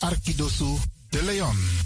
Arkidosu de Leon.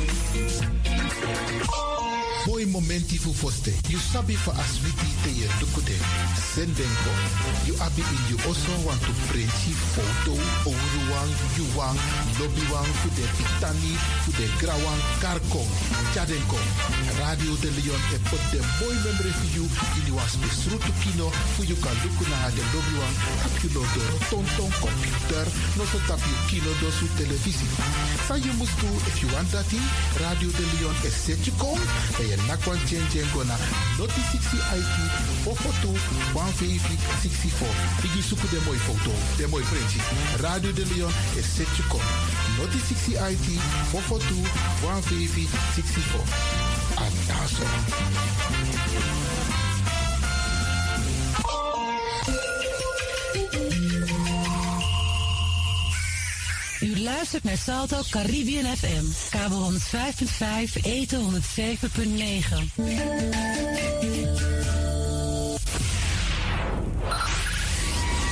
Mooi momenti fu foste. You sabi for aswiti te ye dukude. Sendenko. You abi in you also want to print photo. Oruwan, yuwan, lobbywan, fu de pitani, de grawan, karkong. Chadenko. Radio de Leon e pot de mooi memory for you. In you was besrutu kino. Fu you kan luku na de lobbywan. Hap you lo de tonton computer. No so tap you kino do su televisie. Sa you must do if you want that. Radio de Leon is set you kom. En je nakwan chen chen gona. Noti 60 IT. Fofoto. 150 64. Igi suku de mooi foto. De. Radio de Leon set you kom. Noti 60 IT. Fofoto. 150 64. En U luistert naar Salto Caribbean FM. Kabel 105.5, eten 107.9.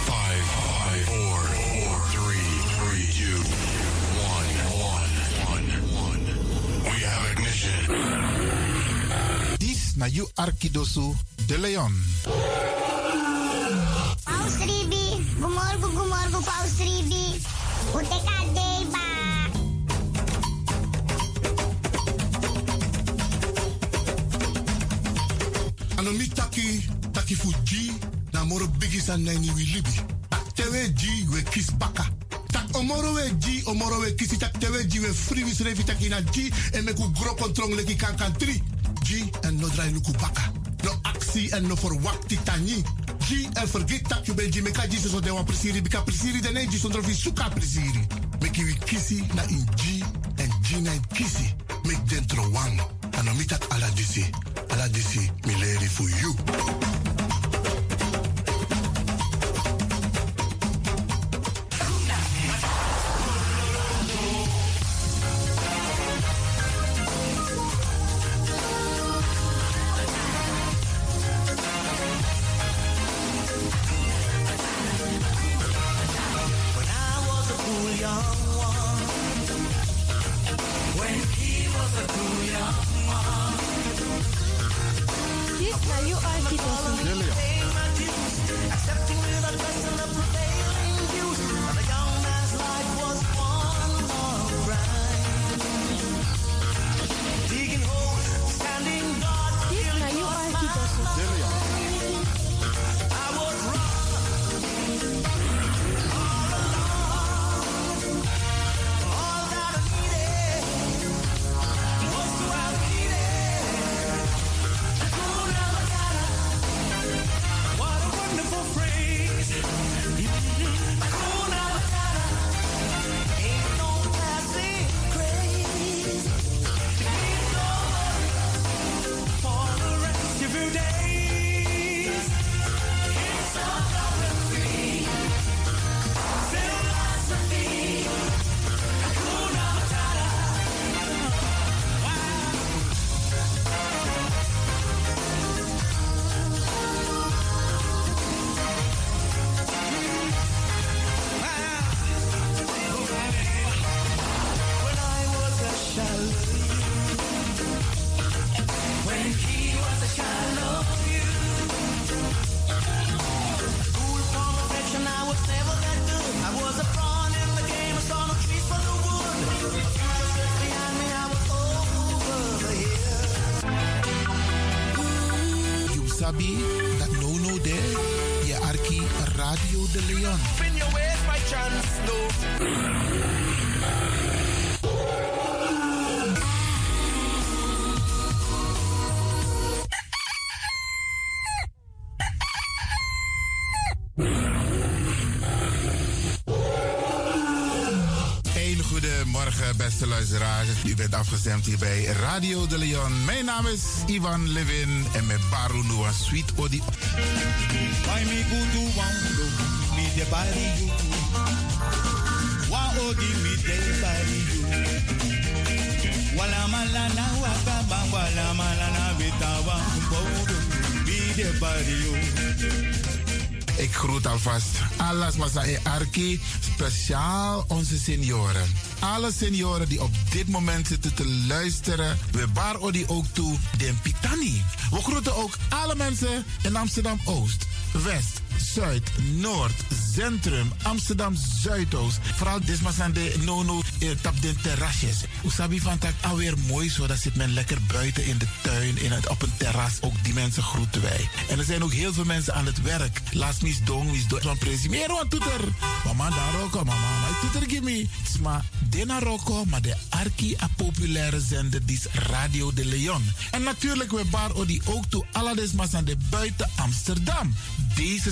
Five, five, four, four, three, three, two, one, one, one, one. We have ignition. This na you Arkidosu de Leon. Paus Ribi, gumorgo, gumorgo, Paus Ribi. Uteka deba. Ano mi taki, taki fu G, na moro bigi san nani wi libi. Tak tewe G, we kis baka. Tak omoro we G, omoro we kisi tak tewe G, we free wis revi taki na G, en me ku gro kontrong leki kan kan tri. G, en no drai luku baka. No actie en no verwakti tani. G, en vergeet tak you ben G, me ka G so de wan presiri, bika presiri, de ne G sondro vi suka presiri. Meki kisi na in G, en G na in kisi. Mek dentro wang. Ano mi tak ala disi. Ala disi, mi leri for you. Hier bij Radio de Leon. Mijn naam is Ivan Levin en met Baru Noah Sweet Odi. Wala malana wala malana bitawa. Ik groet alvast alles Masai Arki, speciaal onze senioren. Alle senioren die op dit moment zitten te luisteren, we bar odi ook toe den Pitani. We groeten ook alle mensen in Amsterdam Oost, West, Zuid, Noord, Centrum, Amsterdam Zuidoost. Vooral dit zijn de nono eh, tap de terrasjes. Usabi van tak alweer mooi zo. Dat zit men lekker buiten in de tuin, in het, op een terras. Ook die mensen groeten wij. En er zijn ook heel veel mensen aan het werk. Laat mis dong, mis dong. Van presimeren wat toeter. Mama daar roko, mama. Maar toeter gimme. Maar dena roko, maar de arki a populaire zender die is Radio de Leon. En natuurlijk we bar odi ook toe alle desmas aan de buiten Amsterdam. Deze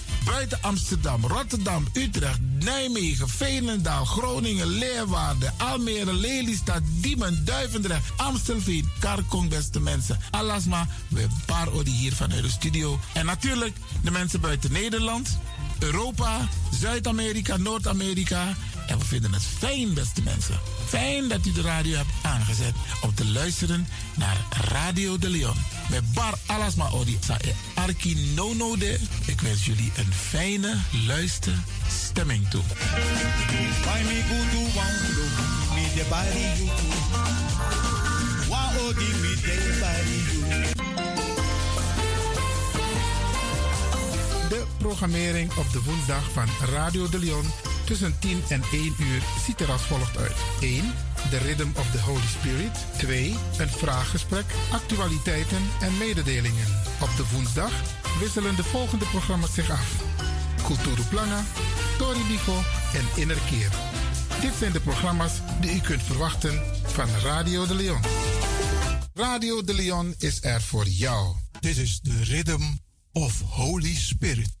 Buiten Amsterdam, Rotterdam, Utrecht, Nijmegen, Veenendaal, Groningen, Leeuwarden, Almere, Lelystad, Diemen, Duivendrecht, Amstelveen, Karkong, beste mensen. Alasma, we bar odi hier vanuit de studio. En natuurlijk de mensen buiten Nederland, Europa, Zuid-Amerika, Noord-Amerika. En we vinden het fijn, beste mensen. Fijn dat u de radio hebt aangezet om te luisteren naar Radio de Leon. Met Bar Alasma Odi Sa e Arki Nono de. Ik wens jullie een fijne luisterstemming toe. De programmering op de woensdag van Radio de Leon tussen 10 en 1 uur ziet er als volgt uit. 1. De Rhythm of the Holy Spirit. 2. Een vraaggesprek, actualiteiten en mededelingen. Op de woensdag wisselen de volgende programma's zich af. Kulturu Planga, Tori Bifo en Innerkeer. Dit zijn de programma's die u kunt verwachten van Radio de Leon. Radio de Leon is er voor jou. Dit is de Rhythm of Holy Spirit.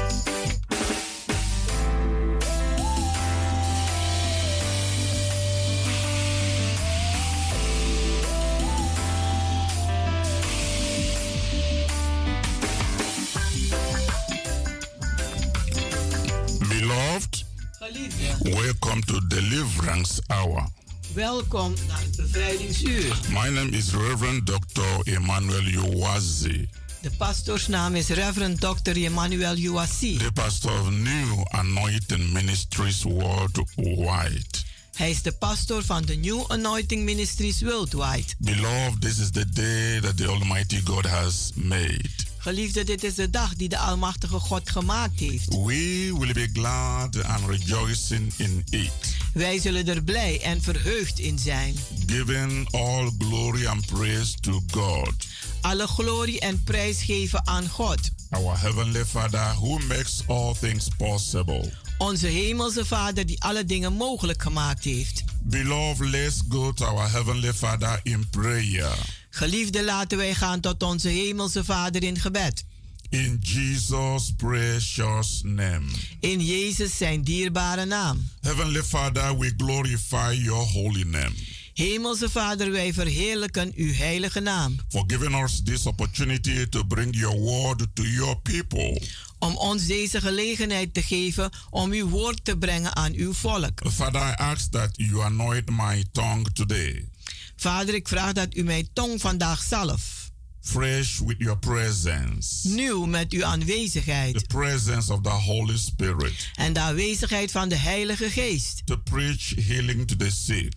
Welcome to Deliverance Hour. welkom naar het bevrijdingsuur. My name is Reverend Dr. Emmanuel Uwazi, De pastoorsnaam is Reverend Dr. Emmanuel Uwasi. the pastor of New Anointing Ministries Worldwide. Hij is de pastor van de New Anointing Ministries Worldwide. Beloved, this is the day that the Almighty God has made. Geliefde, dit is de dag die de Almachtige God gemaakt heeft. We will be glad and rejoicing in it, Wij zullen er blij en verheugd in zijn. giving all glory and praise to God, Alle glorie en prijs geven aan God. our Heavenly Father, who makes all things possible. Onze hemelse Vader die alle dingen mogelijk gemaakt heeft. Beloved, let's go to our Heavenly Father in prayer. Geliefde, laten wij gaan tot onze hemelse Vader in gebed. In Jesus' precious name. In Jezus zijn dierbare naam. Heavenly Father, we glorify your holy name Hemelse Vader, wij verheerlijken uw heilige naam. for giving us this opportunity to bring your word to your people. Om ons deze gelegenheid te geven om uw woord te brengen aan uw volk. Father, I ask that you anoint my tongue today. Vader, ik vraag dat u mijn tong vandaag zalf. fresh with your presence. Nieuw met uw aanwezigheid. The presence of the Holy Spirit. En de aanwezigheid van de Heilige Geest. To preach healing to the sick.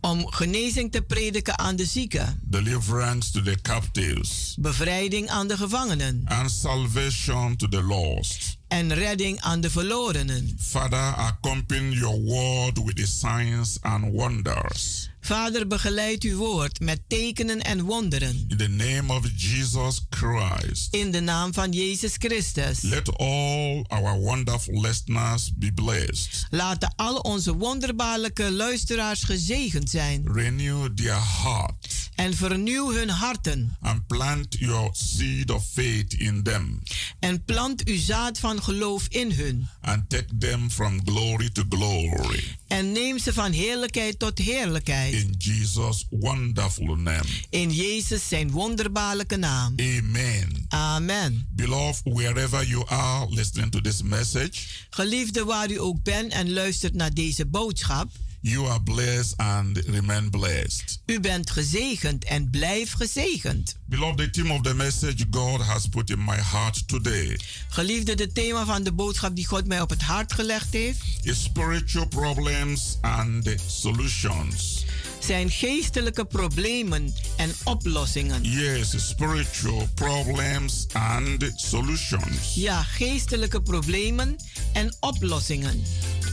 Om genezing te prediken aan de zieken. Deliverance to the captives. Bevrijding aan de gevangenen. And salvation to the lost. En redding aan de verlorenen. Father, accompany your word with the signs and wonders. Vader, begeleid uw woord met tekenen en wonderen. In the name of Jesus Christ. In de naam van Jezus Christus. Let all our wonderful listeners be blessed. Laten al onze wonderbaarlijke luisteraars gezegend zijn. Renew their heart. En vernieuw hun harten. And plant your seed of faith in them. En plant uw zaad van geloof in hun. And take them from glory to glory. En neem ze van heerlijkheid tot heerlijkheid. In Jesus wonderful name. In Jezus zijn wonderbaarlijke naam. Amen. Amen. Beloved, wherever you are listening to this message. Geliefde waar u ook bent en luistert naar deze boodschap. You are blessed and remain blessed. U bent gezegend en blijf gezegend. Beloved, the theme of the message God has put in my heart today. Geliefde, de thema van de boodschap die God mij op het hart gelegd heeft. Is spiritual problems and solutions. Zijn geestelijke problemen en oplossingen. Yes, spiritual problems and solutions. Ja, geestelijke problemen en oplossingen.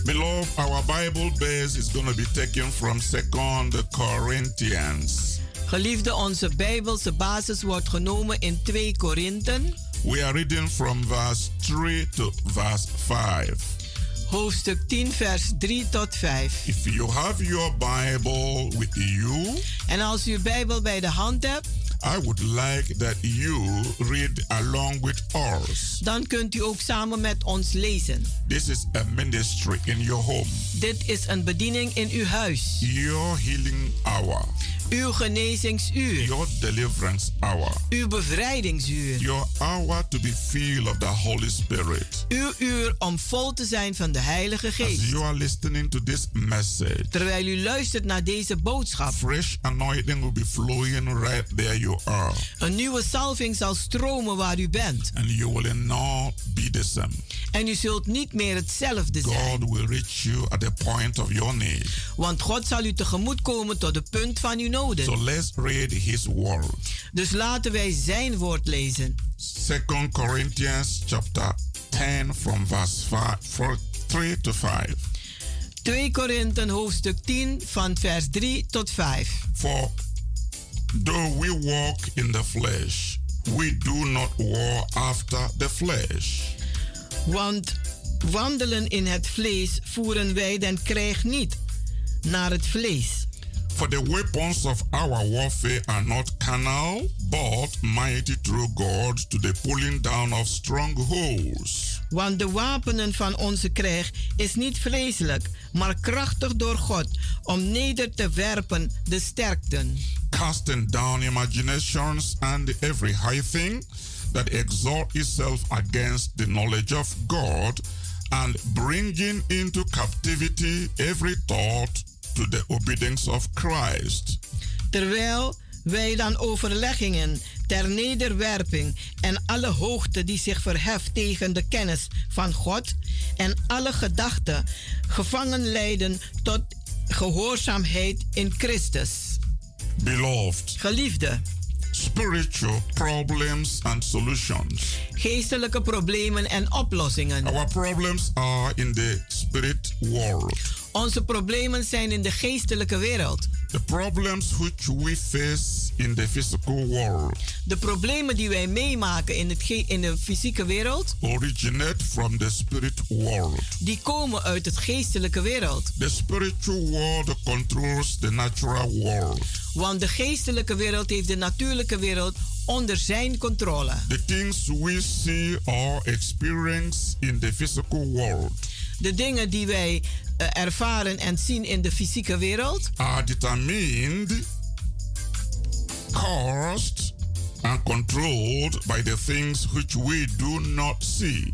Beloved, our Bible base is going to be taken from 2 Corinthians. Geliefde, onze Bijbelse basis wordt genomen in 2 Korinten. We are reading from verse 3 to verse 5. Hoofdstuk 10, vers 3 tot 5. If you have your Bible with you, en als u uw Bijbel bij de hand hebt, I would like that you read along with us. Dan kunt u ook samen met ons lezen. This is a ministry in your home. Dit is een bediening in uw huis. Your healing hour. Uw genezingsuur. Your deliverance hour. Uw bevrijdingsuur. Your hour to be filled of the Holy Spirit. Uw uur om vol te zijn van de Heilige Geest. As you are listening to this message. Terwijl u luistert naar deze boodschap. Fresh anointing will be flowing right there you are. Een nieuwe salving zal stromen waar u bent. And you will not be the same. En u zult niet meer hetzelfde zijn. God will reach you at the point of your need. Want God zal u tegemoet komen tot de punt van uw noden. So let's read his word. Dus laten wij zijn woord lezen. 2 Corinthians chapter 10 from verse 5, 3 to 5. 2 Korinthen hoofdstuk 10 van vers 3 tot 5. For though we walk in the flesh, we do not war after the flesh. Want wandelen in het vlees voeren wij den krijg niet naar het vlees. For the weapons of our warfare are not carnal, but mighty through God to the pulling down of strongholds. Want de wapenen van onze krijg is niet vleeselijk, maar krachtig door God om neder te werpen de sterkten. Casting down imaginations and every high thing that exalt itself against the knowledge of God, and bringing into captivity every thought to the obedience of Christ. Terwijl wij dan overleggingen ter nederwerping en alle hoogte die zich verheft tegen de kennis van God en alle gedachten gevangen leiden tot gehoorzaamheid in Christus. Beloved. Geliefde. Spiritual problems and solutions. Geestelijke problemen en oplossingen. Our problems are in the spirit world. Onze problemen zijn in de geestelijke wereld. The problems which we face in the physical world. De problemen die wij meemaken in, het in de fysieke wereld. Originate from the spirit world. Die komen uit het geestelijke wereld. The spiritual world controls the natural world. Want de geestelijke wereld heeft de natuurlijke wereld onder zijn controle. The things we see or experience in the physical world. De dingen die wij ervaren en zien in de fysieke wereld are determined, caused and controlled by the things which we do not see.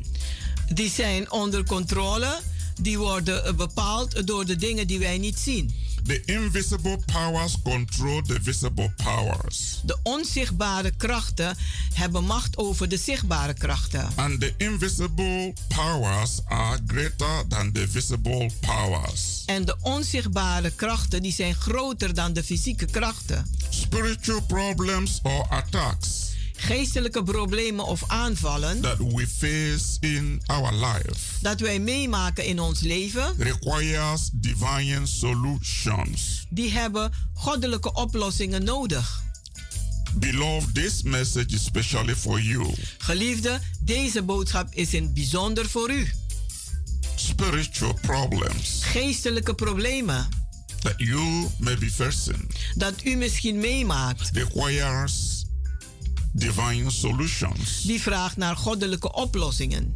Die zijn onder controle, die worden bepaald door de dingen die wij niet zien. The invisible powers control the visible powers. De onzichtbare krachten hebben macht over de zichtbare krachten. And the invisible powers are greater than the visible powers. En de onzichtbare krachten die zijn groter dan de fysieke krachten. Spiritual problems or attacks Geestelijke problemen of aanvallen that we face in our life dat wij meemaken in ons leven, requires divine solutions. die hebben goddelijke oplossingen nodig. Beloved, this message is specially for you. Geliefde, deze boodschap is in bijzonder voor u. Spiritual problems Geestelijke problemen that you may be facing dat u misschien meemaakt, requires divine solutions. die vraagt naar goddelijke oplossingen.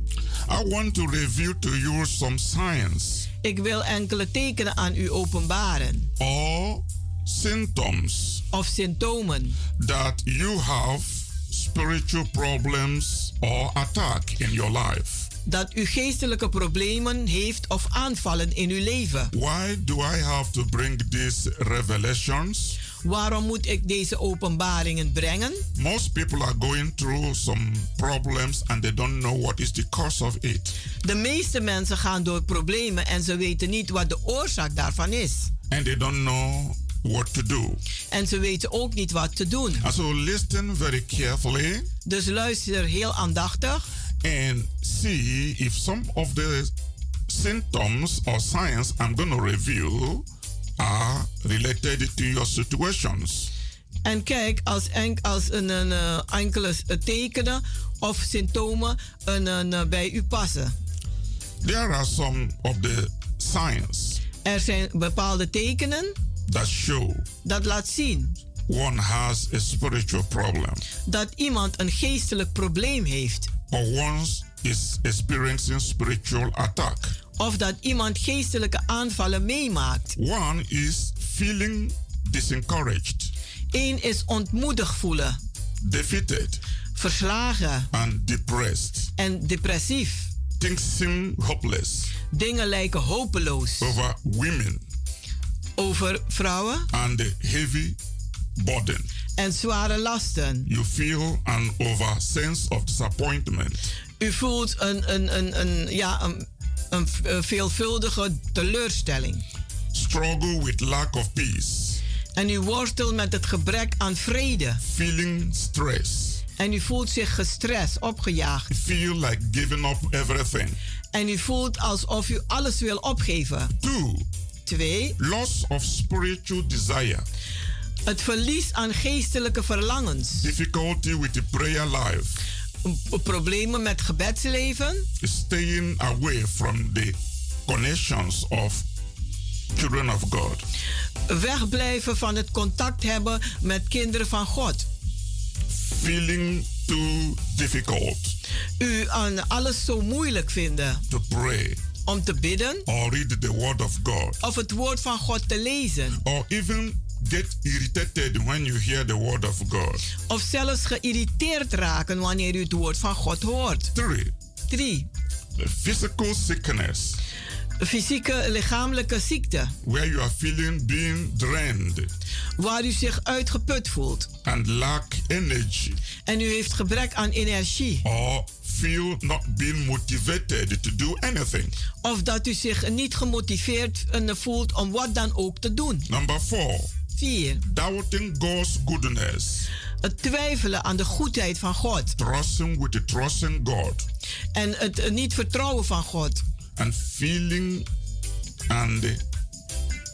I want to reveal to you some signs Ik wil enkele tekenen aan u openbaren or symptoms of symptomen that you have spiritual problems or attack in your life. dat u geestelijke problemen heeft of aanvallen in uw leven. Why do I have to bring these revelations? Waarom moet ik deze openbaringen brengen? Most people are going through some problems and they don't know what is the cause of it. De meeste mensen gaan door problemen en ze weten niet wat de oorzaak daarvan is. And they don't know what to do. En ze weten ook niet wat te doen. And so listen very carefully Dus luister heel aandachtig and see if some of the symptoms or signs I'm going to reveal are related to your situations. en kijk als, enk, als een, een, eh, enkele tekenen of symptomen een, een, eh, bij u passen. There are some of the signs Er zijn bepaalde tekenen that show dat laat zien one has a spiritual problem dat iemand een geestelijk probleem heeft. or one is experiencing spiritual attack. Of dat iemand geestelijke aanvallen meemaakt. One is feeling disencouraged, Eén is ontmoedigd voelen, defeated, verslagen and depressed. en depressief. Things seem hopeless Dingen lijken hopeloos over women over vrouwen and the heavy burden. en zware lasten. You feel an over sense of disappointment. U voelt een, een, een, een, ja, een, een veelvuldige teleurstelling. Struggle with lack of peace. En u worstelt met het gebrek aan vrede. Feeling stress. En u voelt zich gestrest, opgejaagd. Feel like giving up everything. En u voelt alsof u alles wil opgeven. Two, Twee, loss of spiritual desire. het verlies aan geestelijke verlangens. Difficulty with the prayer life. Problemen met gebedsleven. Staying away from the connections of children of God. Wegblijven van het contact hebben met kinderen van God. Feeling too difficult U aan alles zo moeilijk vinden to pray om te bidden or read the word of God. of het woord van God te lezen. Or even get irritated when you hear the word of God. Of zelfs geïrriteerd raken wanneer u het woord van God hoort. Three, 3. the physical sickness Fysieke lichamelijke ziekte. where you are feeling being drained Waar u zich uitgeput voelt. and lack energy En u heeft gebrek aan energie. or feel not being motivated to do anything. Of dat u zich niet gemotiveerd eh, voelt om wat dan ook te doen. Number four, 4. doubting God's goodness, Het twijfelen aan de goedheid van God. trusting with the trusting God, En het niet vertrouwen van God. and feeling and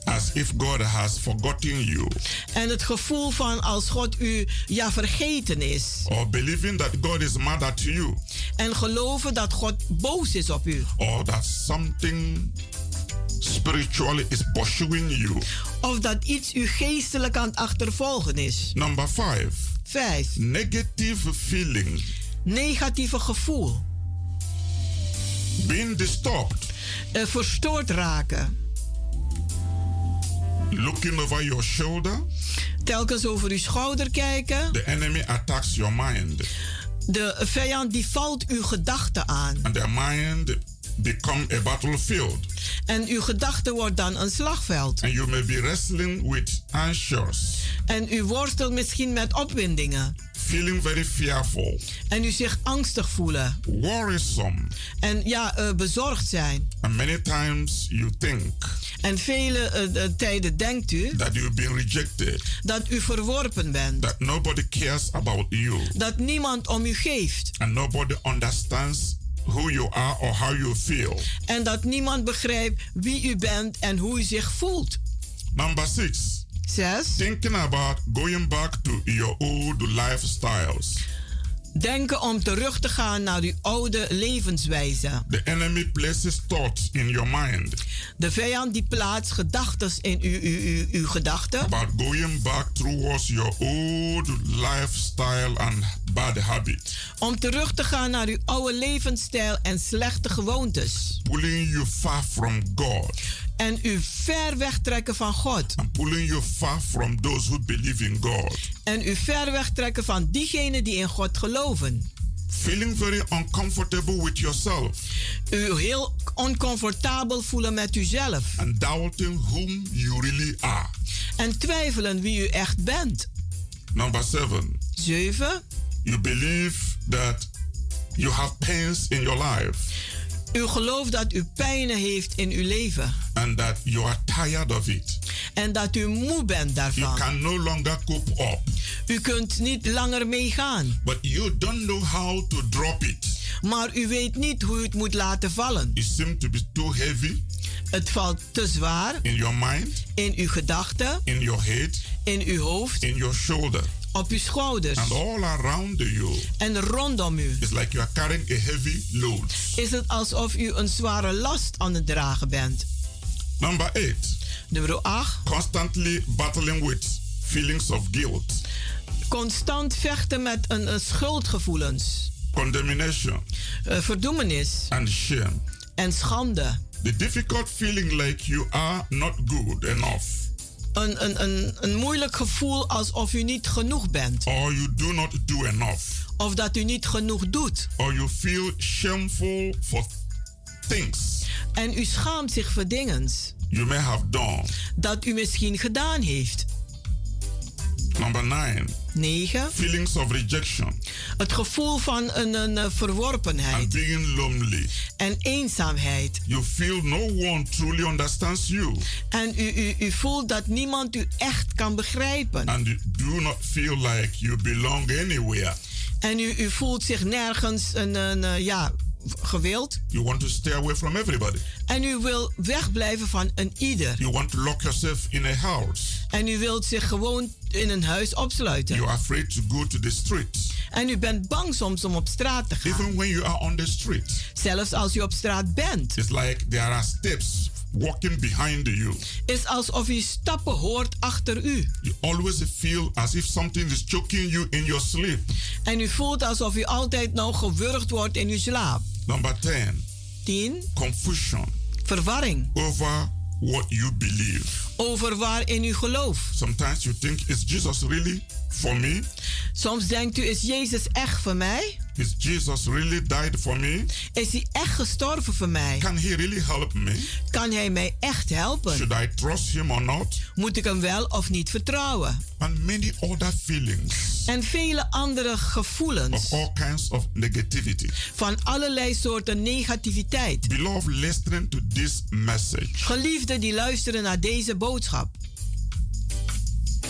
as if God has forgotten you, En het gevoel van als God u ja vergeten is. or believing that God is mad at you, En geloven dat God boos is op u. or that something spiritually is pursuing you. Of dat iets u geestelijk aan het achtervolgen is. Number five, 5. negative feeling, Negatieve gevoel. being disturbed, Eh, verstoord raken. looking over your shoulder. Telkens over uw schouder kijken. The enemy attacks your mind, De vijand die valt uw gedachten aan. and the mind become a battlefield. En uw gedachte wordt dan een slagveld. And you may be wrestling with anxious, En u worstelt misschien met opwindingen. feeling very fearful, En u zich angstig voelen. worrisome, En ja, eh, bezorgd zijn. and many times you think En vele eh, tijden denkt u that you've been rejected, dat u verworpen bent. that nobody cares about you, Dat niemand om u geeft. and nobody understands who you are or how you feel. En dat niemand begrijpt wie u bent en hoe u zich voelt. Number six, Zes. thinking about going back to your old lifestyles. Denken om terug te gaan naar uw oude levenswijze. The enemy places thoughts in your mind De vijand die plaatst gedachten in uw, uw, uw, uw gedachten. about going back towards your old lifestyle and bad habits, Om terug te gaan naar uw oude levensstijl en slechte gewoontes. pulling you far from God En u ver wegtrekken van God. pulling you far from those who believe in God. En u ver wegtrekken van diegenen die in God geloven. Feeling very uncomfortable with yourself U heel oncomfortabel voelen met uzelf. and doubting whom you really are. En twijfelen wie u echt bent. Number seven, Zeven. you believe that you have pains in your life U gelooft dat u pijnen heeft in uw leven. and that you are tired of it. En dat u moe bent You daarvan. can no longer cope up, U kunt niet langer meegaan. but you don't know how to drop it. Maar u weet niet hoe u het moet laten vallen. It seems to be too heavy Het valt te zwaar in your mind, in uw gedachten, in your head, in uw hoofd, in your shoulder, op uw schouders and all around you. en rondom u. It's like you are carrying a heavy load. Is het alsof u een zware last aan het dragen bent. Number eight, Nummer 8. constantly battling with feelings of guilt, Constant vechten met een, een schuldgevoelens, condemnation, eh, verdoemenis and shame. en schande. The difficult feeling like you are not good enough Een, een, een, een moeilijk gevoel alsof u niet genoeg bent. or you do not do enough Of dat u niet genoeg doet. or you feel shameful for things En u schaamt zich voor dingen you may have done. dat u misschien gedaan heeft. Number nine, 9. feelings of rejection Het gevoel van een, een eh, verworpenheid and being lonely. en eenzaamheid. You feel no one truly understands you En u, u, u voelt dat niemand u echt kan begrijpen. and you do not feel like you belong anywhere. En u, u voelt zich nergens een, een, eh, ja, gewild. You want to stay away from everybody. En u wil wegblijven van een ieder. You want to lock yourself in a house. En u wilt zich gewoon in een huis opsluiten. You are afraid to go to the street. En u bent bang soms om op straat te gaan. Even when you are on the street, Zelfs als u op straat bent. it's like there are steps walking behind you. Is alsof u stappen hoort achter u. You always feel as if something is choking you in your sleep. En u voelt alsof u altijd nou gewurgd wordt in uw slaap. Number 10, 10. confusion Verwarring over what you believe. over waarin u gelooft. Sometimes you think, is Jesus really for me? Soms denkt u, is Jezus echt voor mij? Is Jesus really died for me? Is hij echt gestorven voor mij? Can he really help me? Kan hij mij echt helpen? Should I trust him or not? Moet ik hem wel of niet vertrouwen? And many other feelings En vele andere of gevoelens all kinds of negativity. van allerlei soorten negativiteit. Beloved, listening to this message. Geliefden die luisteren naar deze boodschap.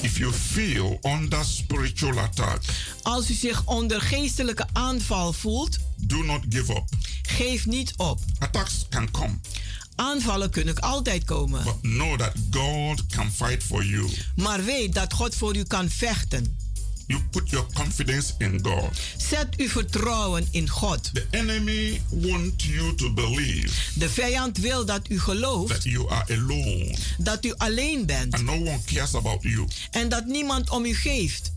If you feel under spiritual attack, Als u zich onder geestelijke aanval voelt, do not give up. geef niet op. Attacks can come, Aanvallen kunnen altijd komen. but know that God can fight for you. Maar weet dat God voor u kan vechten. You put your confidence in God. Zet uw vertrouwen in God. The enemy wants you to believe De vijand wil dat u gelooft that you are alone dat u alleen bent and no one cares about you. en dat niemand om u geeft.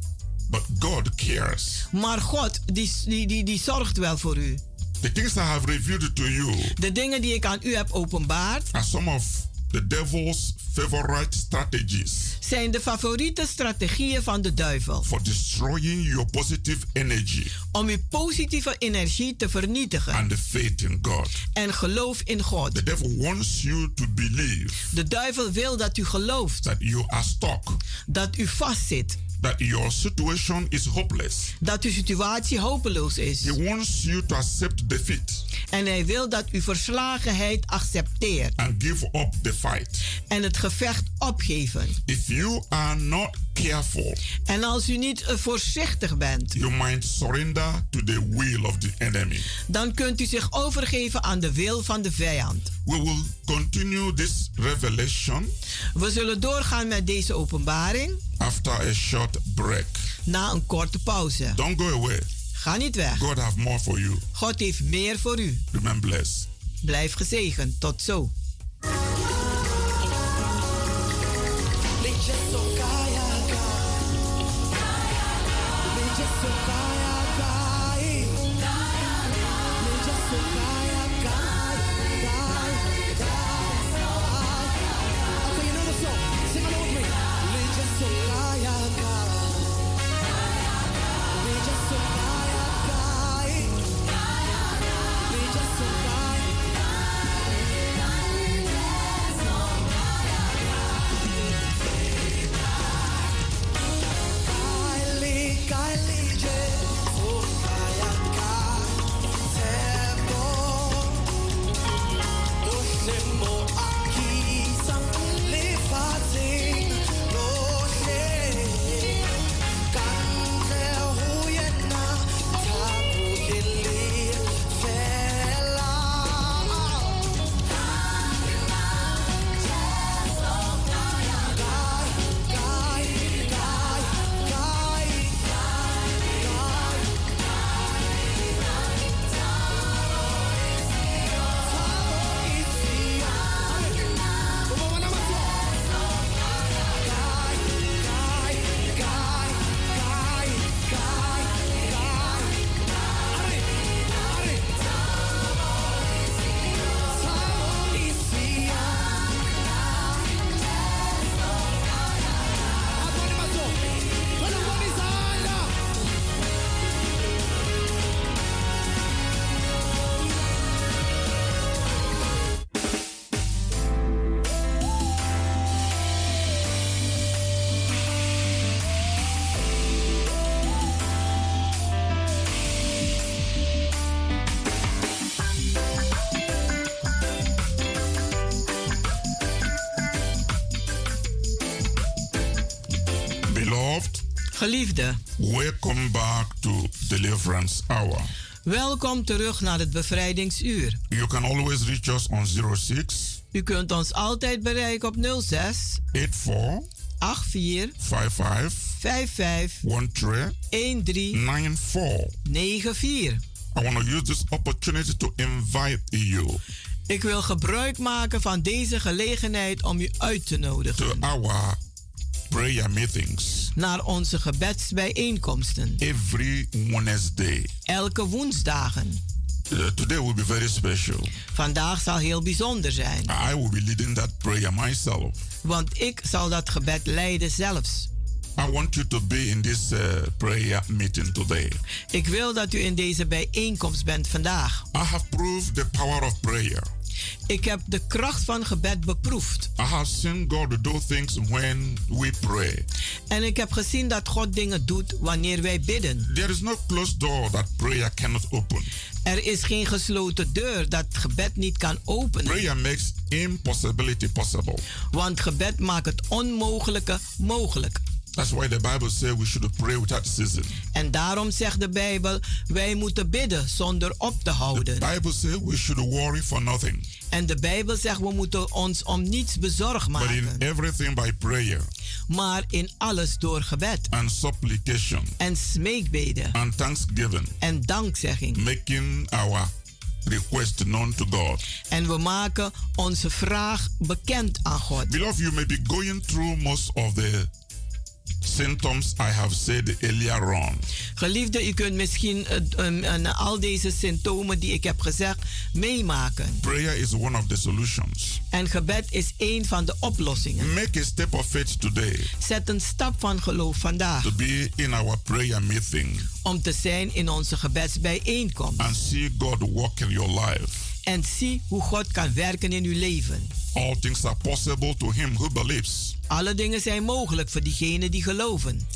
But God cares. Maar God, die, die, die, die zorgt wel voor u. The things I have revealed to you De dingen die ik aan u heb openbaard, are some of the devil's favorite strategies. Zijn de favoriete strategieën van de duivel. For destroying your positive energy. Om uw positieve energie te vernietigen. And the faith in God. en geloof in God. The devil wants you to believe De duivel wil dat u gelooft. that you are stuck, dat u vastzit, that your situation is hopeless. dat uw situatie hopeloos is. He wants you to accept defeat En hij wil dat u verslagenheid accepteert and give up the fight. en het gevecht opgeven. If you are not careful, En als u niet voorzichtig bent, you might surrender to the will of the enemy. dan kunt u zich overgeven aan de wil van de vijand. We will continue this revelation We zullen doorgaan met deze openbaring after a short break. na een korte pauze. Don't go away. Ga niet weg. God have more for you. God heeft meer voor u. Remain blessed. Blijf gezegend. Tot zo. Geliefde, welcome back to Deliverance Hour. welkom terug naar het bevrijdingsuur. You can always reach us on 06 U kunt ons altijd bereiken op 06 84 84 55 55 13 13 94. 94. I want to use this opportunity to invite you Ik wil gebruik maken van deze gelegenheid om u uit te to nodigen our prayer meetings naar onze gebedsbijeenkomsten. every Wednesday. Elke woensdagen. Uh, today will be very special. Vandaag zal heel bijzonder zijn, I will be leading that prayer myself. want ik zal dat gebed leiden zelfs. I want you to be in this uh, prayer meeting today. Ik wil dat u in deze bijeenkomst bent vandaag. I have proved the power of prayer. Ik heb de kracht van gebed beproefd. I have seen God do things when we pray. En ik heb gezien dat God dingen doet wanneer wij bidden. There is no closed door that prayer cannot open. Er is geen gesloten deur dat gebed niet kan openen. Prayer makes impossibility possible. Want gebed maakt het onmogelijke mogelijk. That's why the Bible says we should pray without ceasing. En daarom zegt de Bijbel, wij moeten bidden zonder op te houden. The Bible says we should worry for nothing, En de Bijbel zegt, we moeten ons om niets bezorgd but in maken. everything by prayer Maar in alles door gebed and supplication en smeekbeden and thanksgiving, en dankzegging. making our request known to God. En we maken onze vraag bekend aan God. Beloved, you may be going through most of the symptoms I have said earlier on. Geliefde, u kunt misschien eh, um, um, al deze symptomen die ik heb gezegd meemaken. Prayer is one of the solutions. En gebed is een van de oplossingen. Make a step of faith today Zet een stap van geloof vandaag to be in our prayer meeting om te zijn in onze gebedsbijeenkomst. and see God work in your life. En zie hoe God kan werken in uw leven. All things are possible to him who believes. Alle dingen zijn mogelijk voor diegenen die geloven.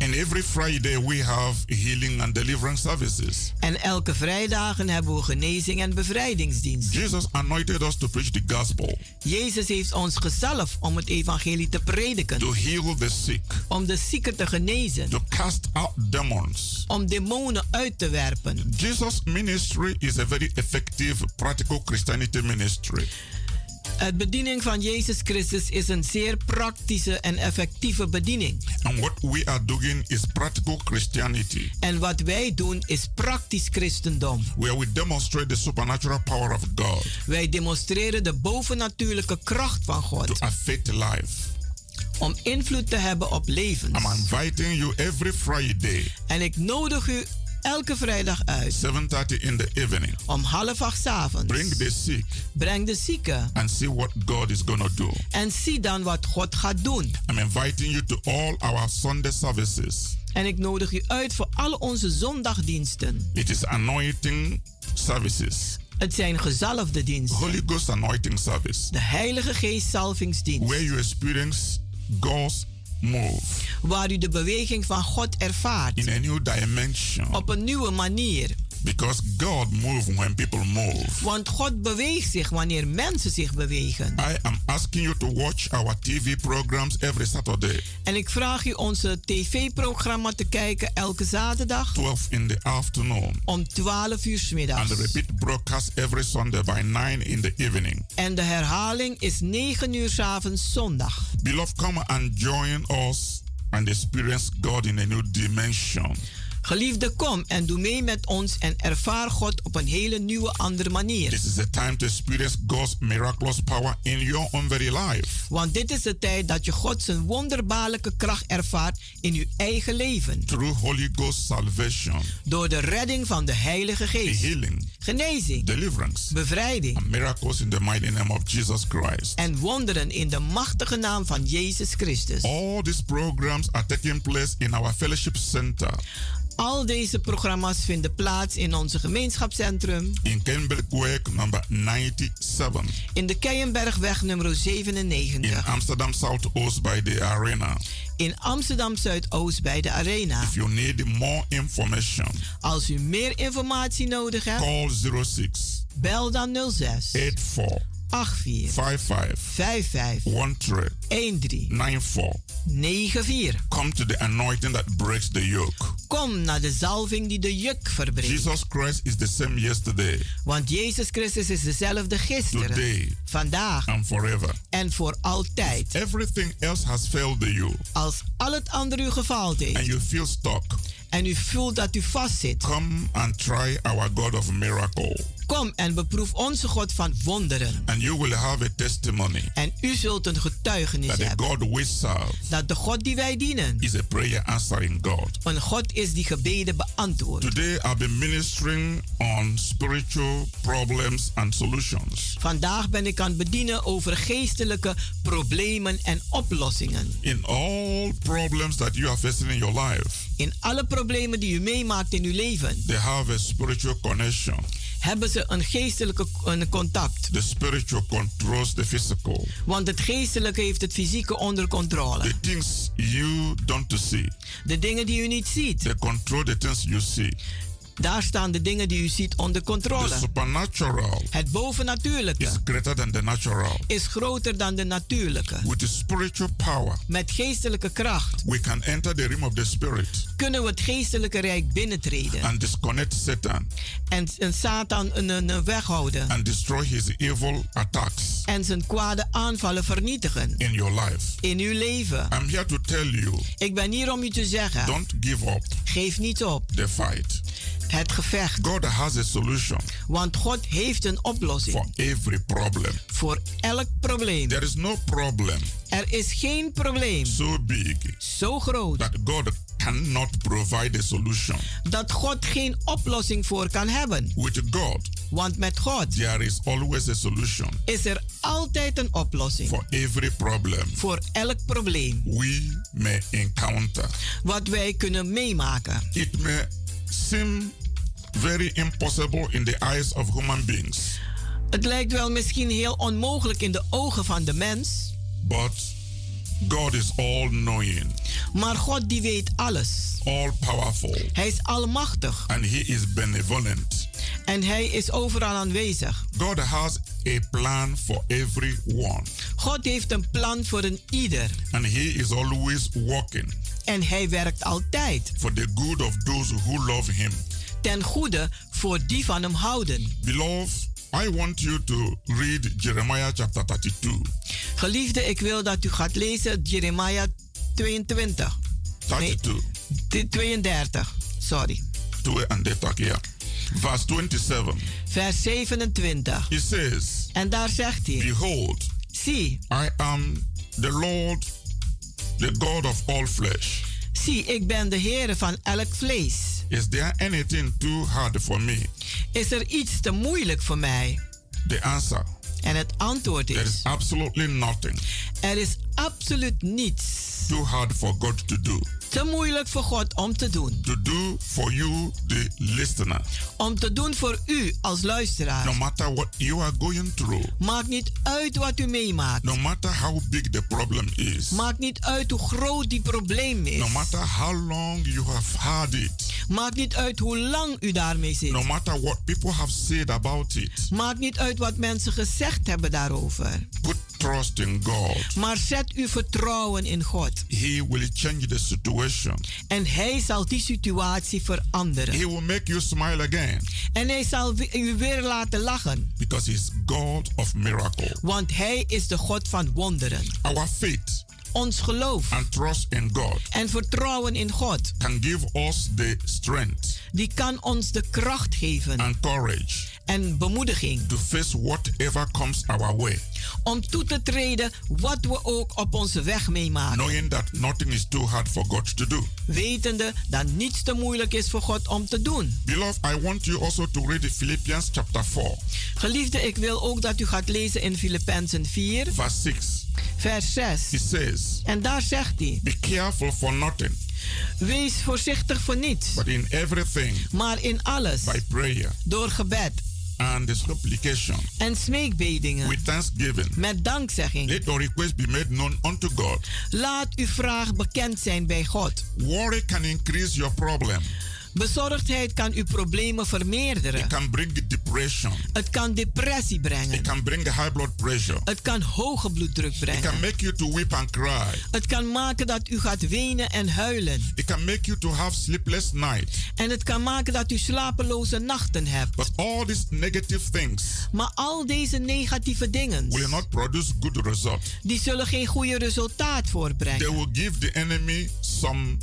And every Friday we have healing and deliverance services. En elke vrijdagen hebben we genezing en bevrijdingsdienst. Jesus anointed us to preach the gospel, Jezus heeft ons gezalfd om het evangelie te prediken. to heal the sick, Om de zieken te genezen. to cast out demons. Om demonen uit te werpen. Jesus' ministry is a very effective, practical Christianity ministry. Het bediening van Jezus Christus is een zeer praktische en effectieve bediening. And what we are doing is practical Christianity, En wat wij doen is praktisch christendom. where we demonstrate the supernatural power of God Wij demonstreren de bovennatuurlijke kracht van to God affect life. om invloed te hebben op levens. I'm inviting you every Friday, En ik nodig u elke vrijdag uit 7:30 in the evening. om half acht 's avonds. Bring the sick Breng de zieken and see what God is to do. en zie dan wat God gaat doen. I'm inviting you to all our Sunday services. En ik nodig u uit voor alle onze zondagdiensten. It is anointing services, Het zijn gezalfde diensten. Holy Ghost anointing service, De Heilige Geest salvingsdienst. where you experience God's move Waar u de beweging van God ervaart. in a new dimension. Op een nieuwe manier. Because God moves when people move. Want God beweegt zich wanneer mensen zich bewegen. I am asking you to watch our TV programs every Saturday, En ik vraag u onze tv-programma te kijken elke zaterdag 12 in the afternoon, om 12 uur 's and middags. the repeat broadcast every Sunday by 9 in the evening. En de herhaling is 9 uur 's avonds zondag. Beloved, come and join us and experience God in a new dimension. Geliefde, kom en doe mee met ons en ervaar God op een hele nieuwe, andere manier. This is the time to experience God's miraculous power in your own very life. Want dit is de tijd dat je God zijn wonderbaarlijke kracht ervaart in uw eigen leven. Through Holy Ghost salvation, Door de redding van de Heilige Geest. healing, Genezing, deliverance, bevrijding and miracles in the mighty name of Jesus Christ. en wonderen in de machtige naam van Jezus Christus. All these programs are taking place in our fellowship center Al deze programma's vinden plaats in onze gemeenschapscentrum. In Kenbergweg number 97 in de Keienbergweg nummer in 97 Amsterdam Southoost by the arena. in Amsterdam Zuidoost bij de Arena. If you need more information, Als u meer informatie nodig hebt, call 06 bel dan 06 84 84 55 55 13 13 94. 94. Come to the anointing that breaks the yoke. Kom naar de zalving die de juk verbreekt. Jesus Christ is the same yesterday, Want Jezus Christus is dezelfde gisteren, today, vandaag and forever. en voor altijd. Everything else has failed you, Als al het andere u gefaald heeft and you feel stuck. En u voelt dat u vastzit, Come and try our God of miracle, kom en beproef onze God van wonderen. and you will have a testimony En u zult een getuigenis that the hebben God we serve dat de God die wij dienen, is a prayer answering God. een God is die gebeden beantwoordt. Today, I've been ministering on spiritual problems and solutions. Vandaag ben ik aan het bedienen over geestelijke problemen en oplossingen. In all problems that you are facing in your life, In alle problemen die u meemaakt in uw leven, they have a spiritual connection. hebben ze een geestelijke een contact. The spiritual controls the physical. Want het geestelijke heeft het fysieke onder controle. The things you don't see, De dingen die u niet ziet, they control the things you see. Daar staan de dingen die u ziet onder The controle. supernatural Het is bovennatuurlijke greater than the natural. is groter dan de natuurlijke. With the spiritual power, Met geestelijke kracht we can enter the realm of the spirit kunnen we het geestelijke rijk binnentreden and disconnect Satan en, en Satan een, een, een weghouden and destroy his evil attacks en zijn kwade aanvallen vernietigen in your life. in uw leven. I'm here to tell you Ik ben hier om u te zeggen, don't give up geef niet op. the fight. Het gevecht. God has a solution Want God heeft een oplossing for every problem. voor elk probleem. There is no problem Er is geen probleem so big zo groot that God cannot provide a solution. dat God geen oplossing voor kan hebben. With God, Want met God there is always a solution is er altijd een oplossing for every problem voor elk probleem we may encounter. wat wij kunnen meemaken. It may seem very impossible in the eyes of human beings, Het lijkt wel misschien heel onmogelijk in de ogen van de mens, but God is all knowing, maar God die weet alles. all powerful, Hij is almachtig. And He is benevolent. en hij is overal aanwezig. God has a plan for everyone, God heeft een plan voor een ieder. And He is always working en hij werkt altijd for the good of those who love Him. ten goede voor die van hem houden. Beloved, I want you to read Jeremiah chapter 32. Geliefde, ik wil dat u gaat lezen Jeremia 22. Nee, 32. t- 32, sorry. 32, yeah. Verse 27. Vers 27. It says, En daar zegt hij: Behold, Zie, I am the Lord, the God of all flesh. zie, ik ben de Heer van elk vlees. Is there anything too hard for me? Is er iets te moeilijk voor mij? The answer En het antwoord there is: is absolutely nothing Er is absoluut niets too hard for God to do. Te moeilijk voor God om te doen. To do for you, the listener. Om te doen voor u als No luisteraar. matter what you are going through, Maakt niet uit wat u meemaakt. no matter how big the problem is, Maakt niet uit hoe groot die probleem is. no matter how long you have had it, Maakt niet uit hoe lang u daarmee zit. no matter what people have said about it, Maakt niet uit wat mensen gezegd hebben daarover. put trust in God. Maar zet uw vertrouwen in God. He will change the situation. En Hij zal die situatie veranderen. He will make you smile again En Hij zal u weer laten lachen. because He's God of miracle. Want Hij is de God van wonderen. Our faith Ons geloof and trust in God en vertrouwen in God, can give us the strength die kan ons de kracht geven and courage en bemoediging to face whatever comes our way, om toe te treden wat we ook op onze weg meemaken. knowing that nothing is too hard for God to do. Wetende dat niets te moeilijk is voor God om te doen. Beloved, I want you also to read Philippians chapter 4, Geliefde, ik wil ook dat u gaat lezen in Filippenzen 4, verse 6. vers 6. It says, En daar zegt hij: Be careful for nothing, Wees voorzichtig voor niets, but in everything, maar in alles, by prayer door gebed and the supplication, en smeekbedingen, with thanksgiving, met dankzegging. let your request be made known unto God. Laat uw vraag bekend zijn bij God. Worry can increase your problem. Bezorgdheid kan uw problemen vermeerderen. It can bring depression. Het kan depressie brengen. It can bring high blood pressure. Het kan hoge bloeddruk It brengen. can make you to weep and cry. Het kan maken dat u gaat wenen en huilen. It can make you to have sleepless nights. En het kan maken dat u slapeloze nachten hebt. But all these negative things Maar al deze negatieve dingen, will not produce good result. die zullen geen goede resultaat They voortbrengen. will give the enemy some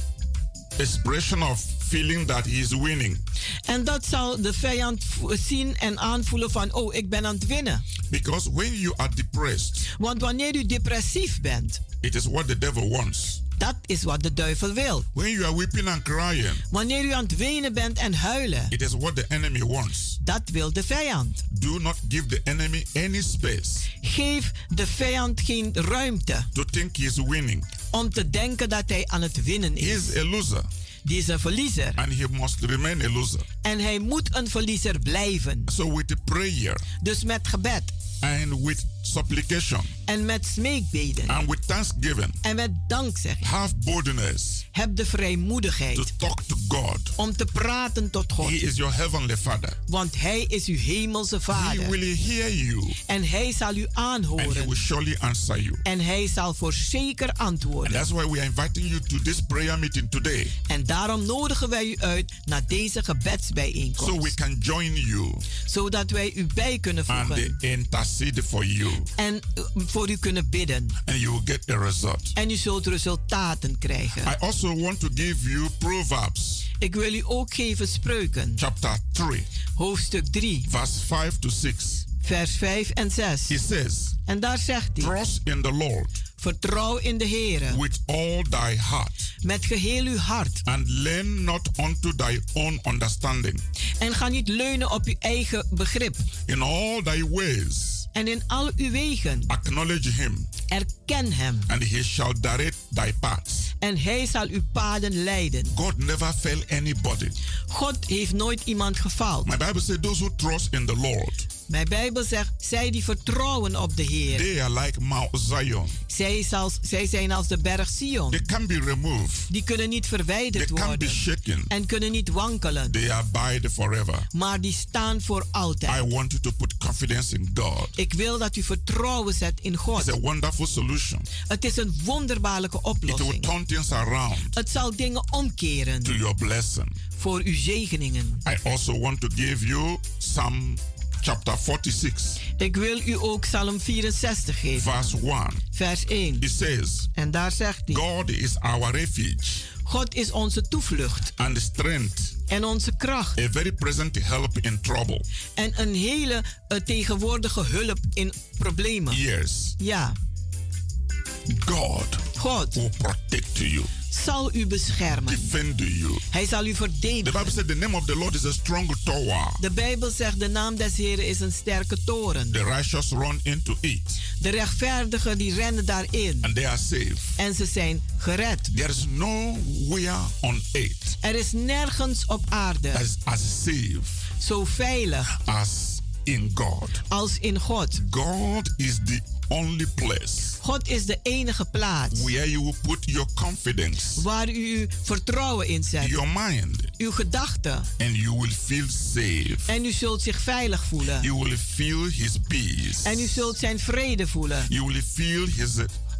expression of feeling that he is winning. En dat zal de vijand zien en aanvoelen van, oh, ik ben aan het winnen. Because when you are depressed, Want wanneer u depressief bent, it is what the devil wants. Dat is wat de duivel wil. When you are weeping and crying, Wanneer u aan het wenen bent en huilen, it is what the enemy wants. dat wil de vijand. Do not give the enemy any space Geef de vijand geen ruimte to think he is winning. om te denken dat hij aan het winnen He is. is a loser Die is een verliezer. and he must remain a loser. En hij moet een verliezer blijven. So with prayer Dus met gebed and with supplication en met smeekbeden and with thanksgiving, en met dankzegging have boldness heb de to vrijmoedigheid talk to God. om te praten tot God. He is your heavenly Father. Want hij is uw hemelse He vader. will hear you En hij zal u and he aanhoren. will surely answer you. En hij zal voor zeker And antwoorden. that's why we are inviting you to this prayer meeting today En daarom nodigen wij u uit naar deze so we gebedsbijeenkomst. can join you Zodat wij u bij kunnen and voegen. intercede for you En uh, voor u kunnen bidden. and you will get a result. En u zult resultaten krijgen. I also want to give you Proverbs Ik wil u ook geven spreuken. chapter 3, Hoofdstuk 3, verse 5 to 6. vers 5 en 6. He says, En daar zegt hij: Trust in the Lord Vertrouw in de Heer with all thy heart, met geheel uw hart. and lean not unto thy own understanding. En ga niet leunen op uw eigen begrip. In all thy ways En in al uw wegen acknowledge him, erken hem. and he shall direct thy paths. En hij zal uw paden leiden. God never fail anybody. God heeft nooit iemand gefaald. My Bible says those who trust in the Lord, Mijn Bijbel zegt, zij die vertrouwen op de Heer. they are like Mount Zion. Zij, is als, zij zijn als de berg Sion. They can be removed. Die kunnen niet They verwijderd can be worden. shaken. En kunnen niet wankelen. They abide forever. Maar die staan voor I altijd. want you to put confidence in God. Ik wil dat u vertrouwen zet in It's God. a wonderful solution. Het is een wonderbaarlijke It will oplossing. turn things around Het zal dingen omkeren to your blessing. voor uw zegeningen. I also want to give you Psalm chapter 46, Ik wil u ook Psalm 64 geven. verse 1. Vers 1. It says, En daar zegt hij: God is our refuge God is onze toevlucht and strength, en onze kracht. a very present help in trouble. En een hele eh, tegenwoordige hulp in problemen. Yes, Ja, God God protect you, zal u beschermen. you. Hij zal u The Bible verdedigen. said the name of the Lord is a strong tower. De Bijbel zegt de naam des Heren is een sterke toren. The righteous run into it De rechtvaardigen die rennen daarin. and they are safe. En ze zijn gered. There is nowhere on earth Er is nergens op aarde as, as safe zo veilig as in God. als in God. God is the only place God is de enige plaats where you will put your confidence, waar u uw vertrouwen in zet. your mind, Uw gedachten. and you will feel safe. En u zult zich veilig voelen. You will feel His peace. En u zult zijn vrede voelen. You will feel His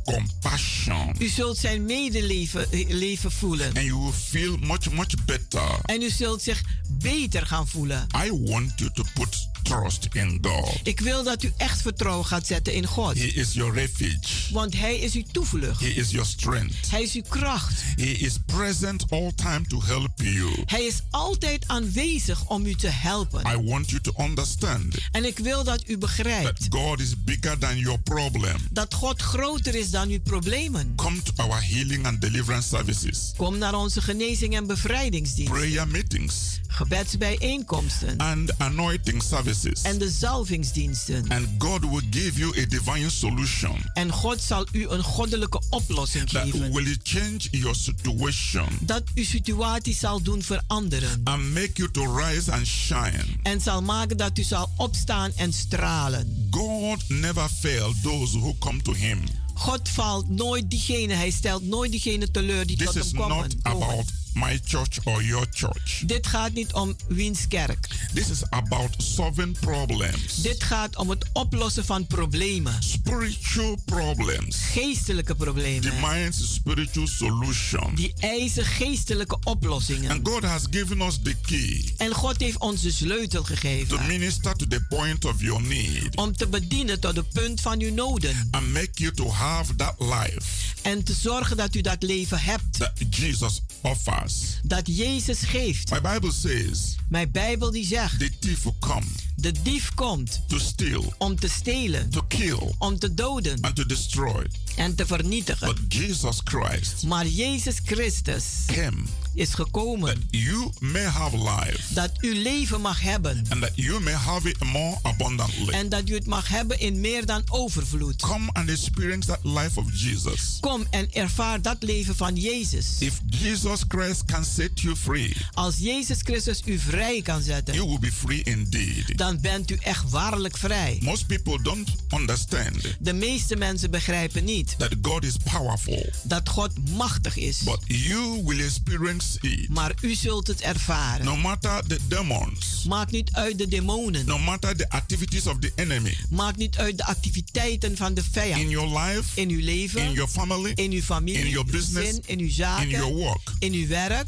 compassion. U zult zijn medeleven eh, leven voelen. And you will feel much, much better. En u zult zich beter gaan voelen. I want you to put trust in God. Ik wil dat u echt vertrouwen gaat zetten in God. He is your refuge. Want Hij is uw toevlucht. He is your strength. Hij is uw kracht. He is present all time to help you. Hij is altijd aanwezig om u te helpen. I want you to understand En ik wil dat u begrijpt that God is bigger than your problem. dat God groter is dan uw problemen. Come to our healing and deliverance services, Kom naar onze genezing en bevrijdingsdienst, prayer meetings, gebedsbijeenkomsten and anointing services. En de zalvingsdiensten. And God will give you a divine solution En God zal u een goddelijke oplossing that geven. will change your situation Dat uw situatie zal doen veranderen. and make you to rise and shine. En zal maken dat u zal opstaan en stralen. God never fail those who come to him. God valt nooit diegene, hij stelt nooit diegene teleur die This tot is hem komen. not about my church or your church. Dit gaat niet om wiens kerk. This is about solving problems, Dit gaat om het oplossen van problemen. spiritual problems. Geestelijke problemen. Demands spiritual solution. Die eisen geestelijke oplossingen. And God has given us the key En God heeft ons de sleutel to gegeven. minister to the point of your need Om te bedienen tot het punt van uw noden. and make you to have that life En te zorgen dat u dat leven hebt. that Jesus offers. Dat Jezus geeft. My Bible says Mijn Bijbel die zegt. the thief will come De dief komt to steal, om te stelen. to kill, Om te doden. and to destroy. En te vernietigen. But Jesus Christ Maar Jezus Christus came is that gekomen. you may have life Dat u leven mag hebben. and that you may have it more abundantly. En dat u het mag hebben in meer dan overvloed. Come and experience that life of Jesus. Kom en ervaar dat leven van Jezus. If Jesus Christ can set you free, Als Jezus Christus u vrij kan zetten, you will be free indeed. dan bent u echt waarlijk vrij. Most people don't understand De meeste mensen begrijpen niet that God is powerful, dat God machtig is. but you will experience it. Maar u zult het ervaren. No matter the demons, Maakt niet uit de demonen. no matter the activities of the enemy Maakt niet uit de activiteiten van de in vijand. your life, In uw leven, in your family, in uw familie, in your business, gezin, in uw in your zaken, work, in uw werk.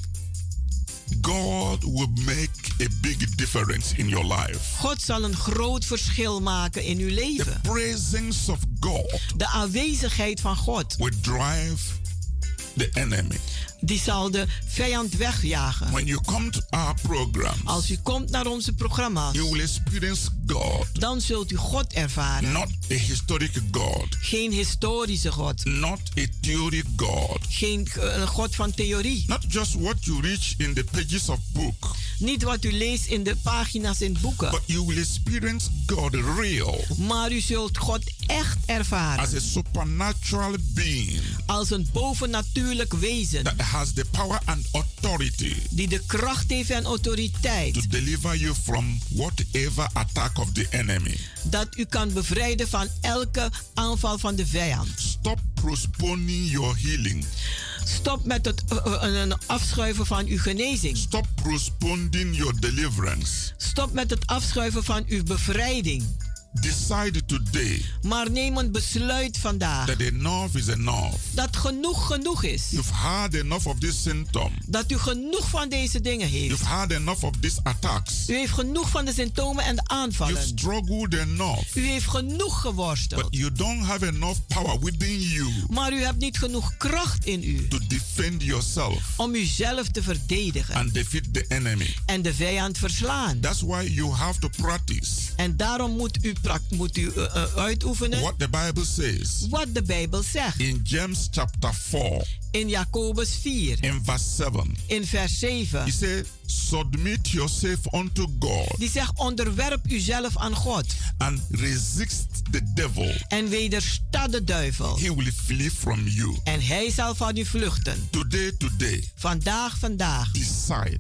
God will make a big difference in your life. God zal een groot verschil maken in uw The leven. presence of God De aanwezigheid van God will drive the enemy Die zal de vijand wegjagen. When you come to our programs, Als u komt naar onze programma's, you will experience God, dan zult u God ervaren. not a historic God, Geen historische God. not a theory God, Geen een God van theorie. not just what you reach in the pages of book, Niet wat u leest in de pagina's in boeken. but you will experience God real Maar u zult God echt ervaren. as a supernatural being Als een bovennatuurlijk wezen. that has the power and authority Die de kracht heeft en autoriteit. to deliver you from whatever attack of the enemy. Dat u kan bevrijden van elke aanval van de vijand. Stop postponing your healing. Stop met het eh, een afschuiven van uw genezing. Stop postponing your deliverance. Stop met het afschuiven van uw bevrijding. Decide today Maar neem een besluit vandaag. that enough is enough. Dat genoeg genoeg is. You've had enough of this symptom. Dat u genoeg van deze dingen heeft. You've had enough of these attacks. U heeft genoeg van de symptomen en de You've aanvallen. struggled enough. U heeft genoeg But geworsteld. you don't have enough power within you Maar u hebt niet genoeg kracht in u to defend yourself om uzelf te verdedigen and defeat the enemy. en de vijand verslaan. That's why you have to practice En daarom moet u, prak- moet u eh, uitoefenen what the Bible says wat de Bijbel zegt. in James chapter 4 In Jacobus 4, in verse 7. in vers 7. He said, Submit yourself unto God Die zegt, onderwerp uzelf aan God and resist the devil. en wedersta de duivel. He will flee from you. En hij zal van u vluchten. Today, today, Vandaag, vandaag. decide.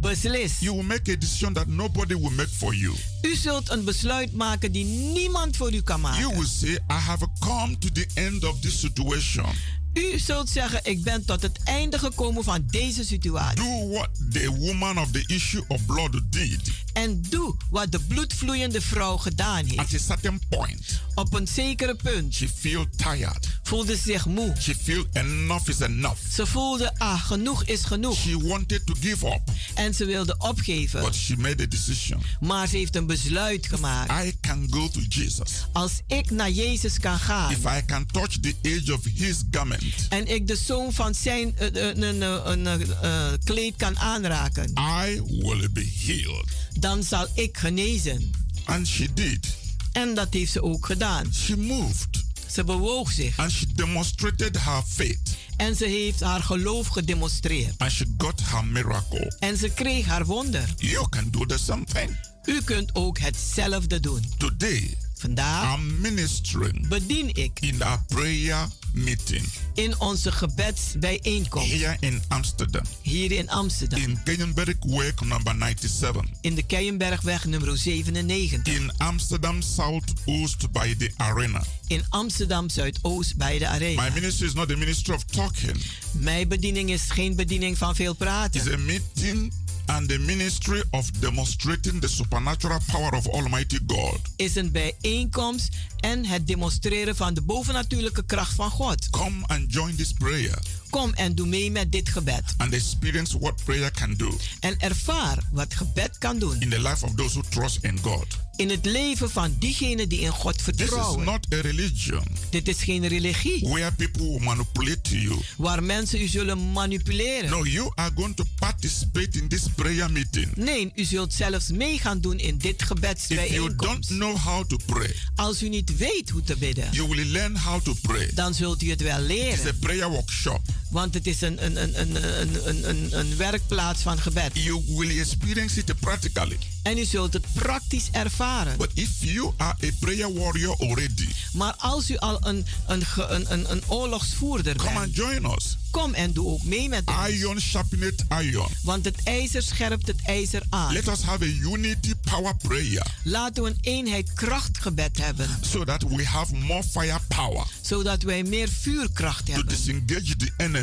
Beslis. You will make a decision that nobody will make for you. U zult een besluit maken die niemand voor u kan You will maken. say, I have come to the end of this situation. U zult zeggen, ik ben tot het einde gekomen van deze situatie. Do what the woman of the issue of blood did. En doe wat de bloedvloeiende vrouw gedaan heeft. At a certain point, Op een zekere punt she feel tired. voelde zich moe. She feel enough is enough. Ze voelde, ah, genoeg is genoeg. She wanted to give up, En ze wilde opgeven. but she made a decision. Maar ze heeft een besluit gemaakt. I can go to Jesus. Als ik naar Jezus kan gaan If I can touch the edge of his garment, en ik de zoom van zijn eh, eh, eh, kleed kan aanraken, I will be healed. dan zal ik genezen. And she did. En dat heeft ze ook gedaan. She moved Ze bewoog zich and she demonstrated her faith en ze heeft haar geloof gedemonstreerd. and she got her miracle. En ze kreeg haar wonder. You can do the same thing. U kunt ook hetzelfde doen. Today, Vandaag I'm ministering bedien ik in our prayer meeting in onze gebedsbijeenkomst here in Amsterdam, hier in Amsterdam. in Kenyenberg Work number 97, In de Keienbergweg nummer 97. in Amsterdam Southoost by the arena. In Amsterdam Zuidoost bij de My Arena. ministry is not the ministry of talking, Mijn bediening is geen bediening van veel it's praten. a meeting and the ministry of demonstrating the supernatural power of Almighty God. Is een bijeenkomst en het demonstreren van de bovennatuurlijke kracht van God. Come and join this prayer Kom en doe mee met dit gebed. and experience what prayer can do En ervaar wat gebed kan doen in the life of those who trust in God. in het leven van diegenen die in God This is vertrouwen. not a religion Dit is geen religie where people will manipulate you. waar mensen u zullen manipuleren. No, you are going to participate in this prayer meeting. Nee, u zult zelfs mee gaan doen in dit If you don't gebedsbijeenkomst. know how to pray, Als u niet weet hoe te bidden, you will learn how to pray. dan zult u het wel It's a leren. prayer workshop. Want het is een, een, een, een, een, een, een, een werkplaats van gebed. You will experience it practically. En u zult het praktisch ervaren. But if you are a prayer warrior already, Maar als u al een, een, een, een, een oorlogsvoerder come bent, and join us. kom en doe ook mee met ons. Iron sharpened iron. Want het ijzer scherpt het ijzer aan. Let us have a unity power prayer Laten we een eenheid krachtgebed hebben. so that we have more firepower Zodat wij meer vuurkracht to hebben. disengage the enemy,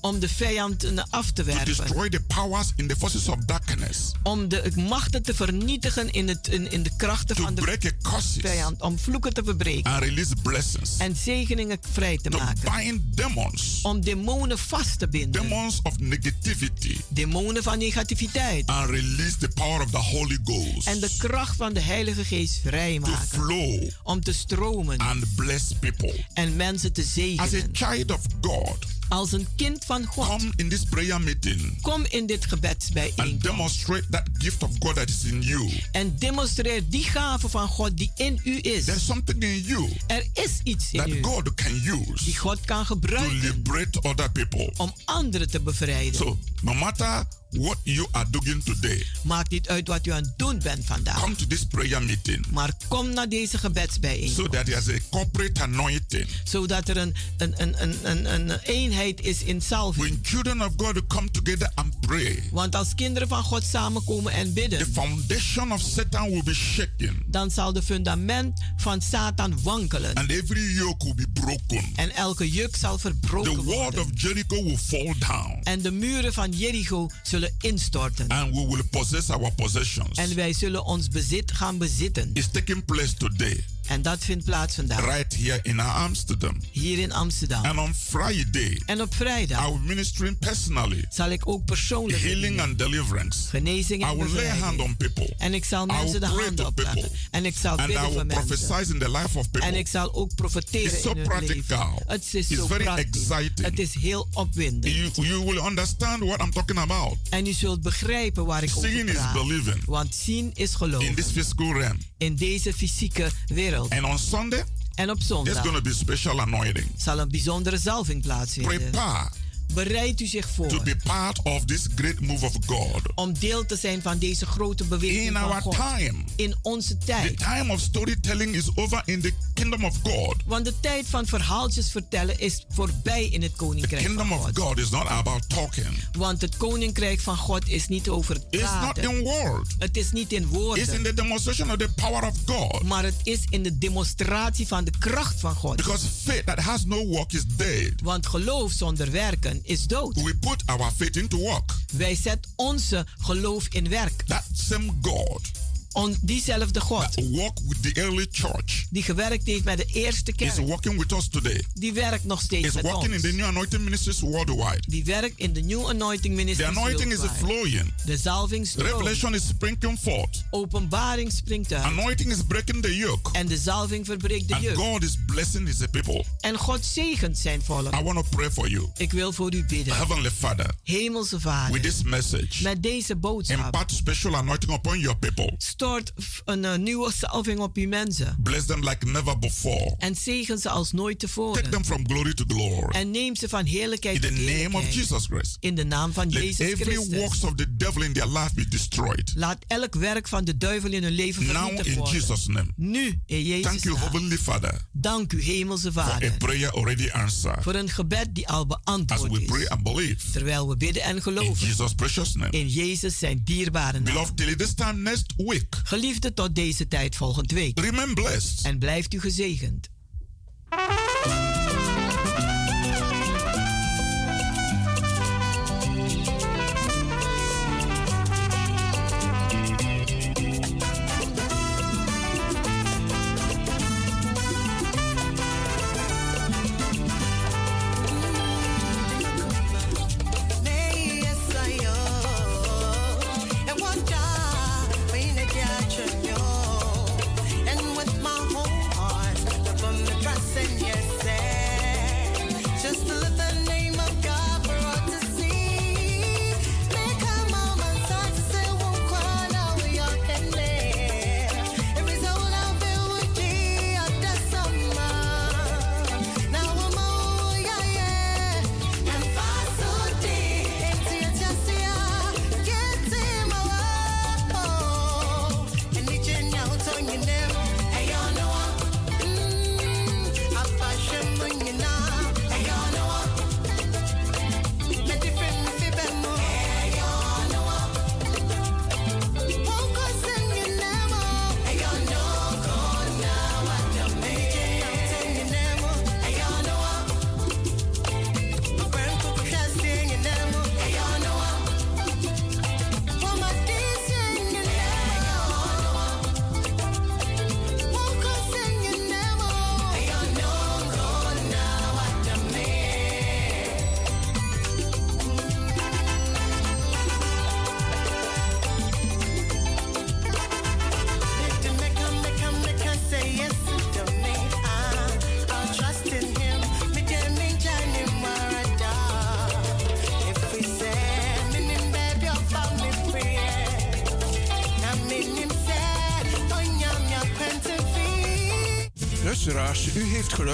Om de vijand eh, af te to werpen. destroy the powers in the forces of darkness, Om de machten te vernietigen in, het, in, in de krachten to van de break curses vijand. Om vloeken te verbreken. and release blessings, En zegeningen vrij te to maken. bind demons, Om demonen vast te binden. demons of negativity, Demonen van negativiteit. and release the power of the Holy Ghost En de kracht van de Heilige Geest to vrijmaken. flow Om te stromen and bless people. en mensen te As a zegenen. child of God, Als een kind van God. Come in this prayer meeting. Kom in dit gebedsbijeenkomst. And demonstrate that gift of God that is in you. En demonstreer die gave van God die in u is. There's something in you. Er is iets in that u. God can use. Die God kan gebruiken. To liberate other people. Om anderen te bevrijden. So, no matter what you are doing today. Maakt niet uit wat u aan het doen bent vandaag. Come to this prayer meeting. Maar kom naar deze gebedsbijeenkomst. So that there's a corporate anointing. Zodat er een, een, een, een, een, een eenheid is in salving. When children of God come together and pray. Want als kinderen van God samenkomen en bidden. The foundation of Satan will be shaken. Dan zal de fundament van Satan wankelen. And every yoke will be broken. En elke juk zal verbroken the worden. wall of Jericho will fall down. En de muren van Jericho zullen instorten. And we will possess our possessions. En wij zullen ons bezit gaan bezitten. It's taking place today. En dat vindt plaats vandaag. Right here in Amsterdam. Hier in Amsterdam. And on Friday. En op vrijdag. I will ministering personally. Zal ik ook persoonlijk. Healing and deliverance. Genezing en I will lay hand on people. En ik zal mensen de handen opleggen. En ik zal and bidden I will voor mensen. in the life of people. En ik zal ook profeteren It's so in hun practical. leven. Het is It's zo very praktisch. exciting. Het is heel opwindend. You, you will understand what I'm talking about. En u zult begrijpen waar ik over Seeing praat. is believing. Want zien is geloven. In this physical realm. In deze fysieke wereld. And on Sunday. En op zondag. There's going to be special anointing. Zal een bijzondere zalving plaatsvinden. Prepare. Bereid u zich voor. To be part of this great move of God. Om deel te zijn van deze grote beweging In van our God. time. In onze tijd. The time of storytelling is over in the kingdom of God. Want de tijd van verhaaltjes vertellen is voorbij in het koninkrijk the kingdom van God. of God is not about talking. Want het koninkrijk van God is niet over praten. It's not in word. Het is niet in woorden. It's in the demonstration of the power of God. Maar het is in de demonstratie van de kracht van God. Because faith that has no work is dead. Want geloof zonder werken is dood. We put our faith into work. Wij zetten onze geloof in werk. That same God. On diezelfde God. Work with the early church. Die gewerkt heeft met de eerste kerk. Is working with us today. Die werkt nog steeds is met working ons. in the new anointing ministries worldwide. Die werkt in de New Anointing Ministries The anointing is flowing. De zalving stroomt. Revelation is springing forth. Openbaring springt uit. Anointing is breaking the yoke. En de zalving verbreekt de And juk. God is blessing his people. En God zegent zijn volk. I want to pray for you. Ik wil voor u bidden. Heavenly Father. Hemelse Vader. With this message. Met deze boodschap. Impart special anointing upon your people. Stort een uh, nieuwe salving op uw mensen. Bless them like never before. En zegen ze als nooit tevoren. Take them from glory to glory. En neem ze van heerlijkheid In the tot name heerlijkheid. of Jesus Christ. In de naam van Let Jezus every Christus. works of the devil in their life be destroyed. Laat elk werk van de duivel in hun leven Now vernietigd in worden. Jesus' name. Nu in Jezus Thank you. Heavenly Father. Dank u, Hemelse For Vader. a prayer already answered. Voor een gebed die al As beantwoord we is. pray and believe. Terwijl we bidden en In geloven. Jesus' precious name. In Jezus zijn dierbare naam. Beloved, till this time next week. Geliefde tot deze tijd volgende week. Remain blessed. En blijft u gezegend.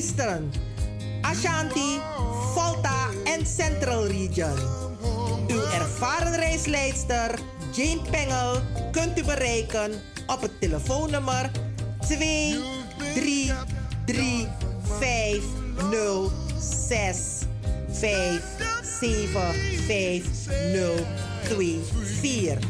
Eastern, Ashanti, Volta en Central Region. Uw ervaren reisleidster Jane Pengel kunt u bereiken op het telefoonnummer 2 3 3 5 0 6 5 7 5 0 2 4.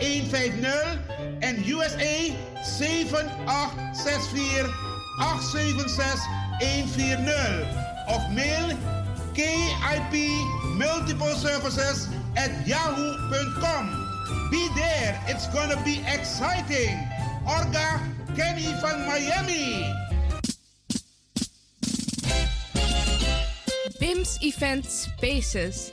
150 en USA 7864 876 140 of mail KIP Multiple Services at yahoo.com. Be there, it's gonna be exciting. Orga Kenny van Miami. BIMS Event Spaces.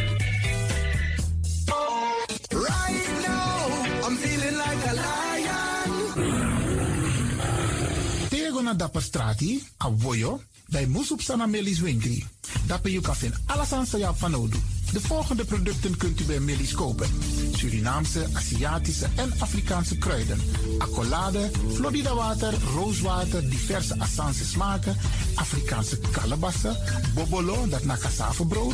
Right now, I'm feeling like a lion. Na dapper strati, a voyo, bij Moesop Sana Melis Winkri. Dapper you kan alles aan van Odu. De volgende producten kunt u bij Melis kopen. Surinaamse, Aziatische en Afrikaanse kruiden. Accolade, Florida water, rooswater, diverse Assange smaken. Afrikaanse kalebassen, bobolo, dat na cassavebrood.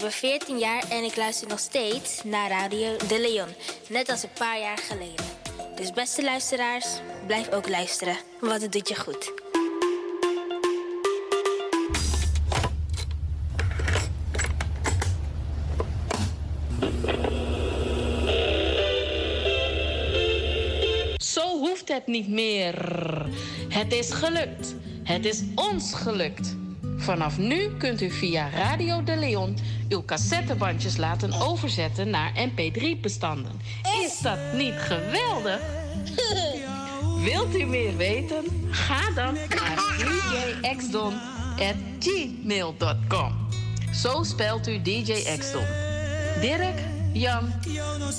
Ik ben 14 jaar en ik luister nog steeds naar Radio De Leon. Net als een paar jaar geleden. Dus beste luisteraars, blijf ook luisteren, want het doet je goed. Zo hoeft het niet meer. Het is gelukt. Het is ons gelukt. Vanaf nu kunt u via Radio de Leon uw cassettebandjes laten overzetten naar MP3-bestanden. Is dat niet geweldig? Wilt u meer weten? Ga dan naar djxdon.gmail.com. Zo spelt u djxdon. Dirk, Jan,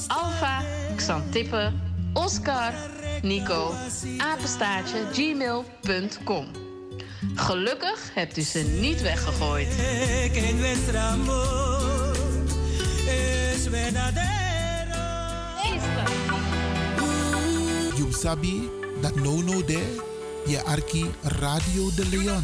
Alfa, Xantippe, Oscar, Nico, apenstaartje gmail.com. Gelukkig hebt u ze niet weggegooid. You sabi dat no no de je arki Radio de Leon.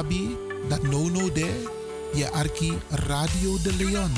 Dat that no no there, arki Radio De Leon.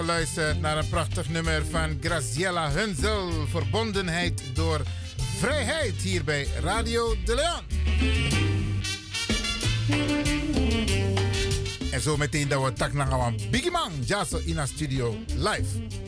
geluisterd naar een prachtig nummer van Graciela Hunzel. Verbondenheid door vrijheid hier bij Radio De Leon. En zo meteen dat we tak naar een Biggie Man. jazz in de studio live.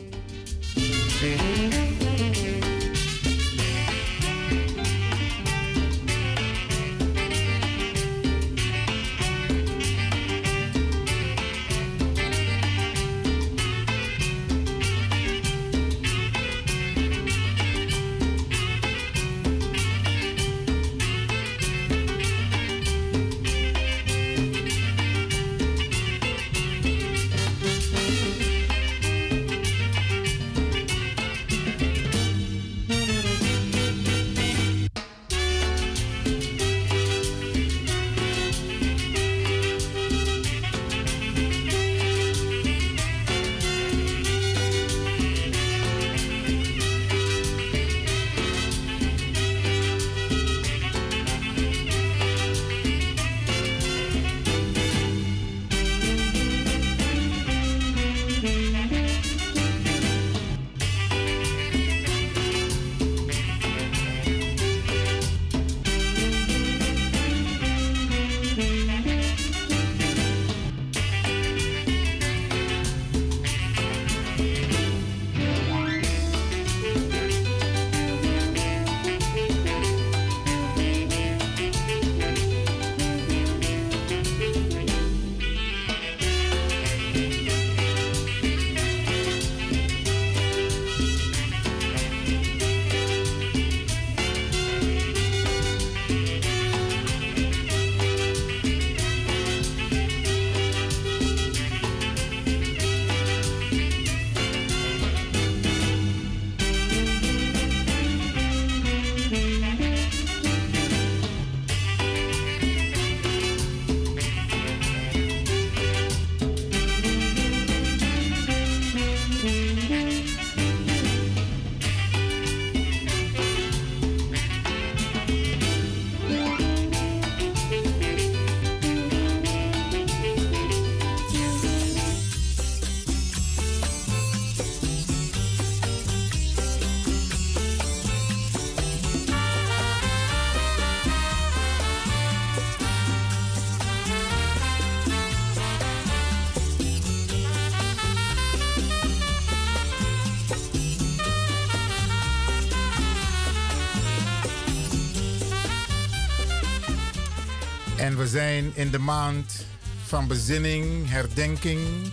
We zijn in de maand van bezinning, herdenking.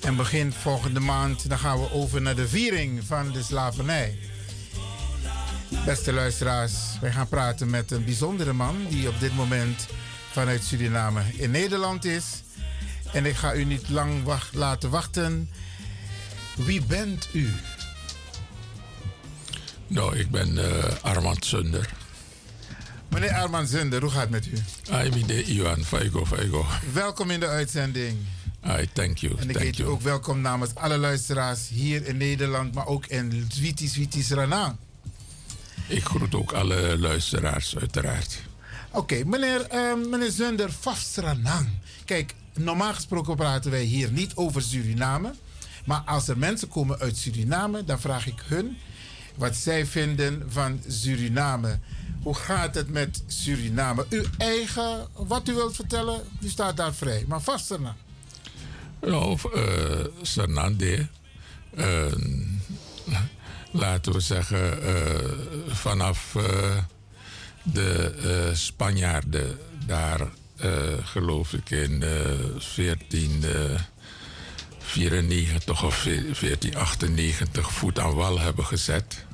En begin volgende maand dan gaan we over naar de viering van de slavernij. Beste luisteraars, wij gaan praten met een bijzondere man die op dit moment vanuit Suriname in Nederland is. En ik ga u niet lang laten wachten. Wie bent u? Nou, ik ben eh, Armand Zunder. Meneer Armand Zunder, hoe gaat het met u? I'm de Iwan Faigo Faigo. Welkom in de uitzending. I thank you. En ik thank heet u you. ook welkom namens alle luisteraars hier in Nederland, maar ook in Zwiti Zwiti. Ik groet ook alle luisteraars, uiteraard. Oké, meneer, eh, meneer Zunder, Vafstranang. Kijk, normaal gesproken praten wij hier niet over Suriname. Maar als er mensen komen uit Suriname, dan vraag ik hun wat zij vinden van Suriname. Hoe gaat het met Suriname? Uw eigen, wat u wilt vertellen, u staat daar vrij. Maar Vafstranang. Nou, uh, laten we zeggen, eh, vanaf de Spanjaarden daar, geloof ik, in eh 1494 of 1498 voet aan wal hebben gezet.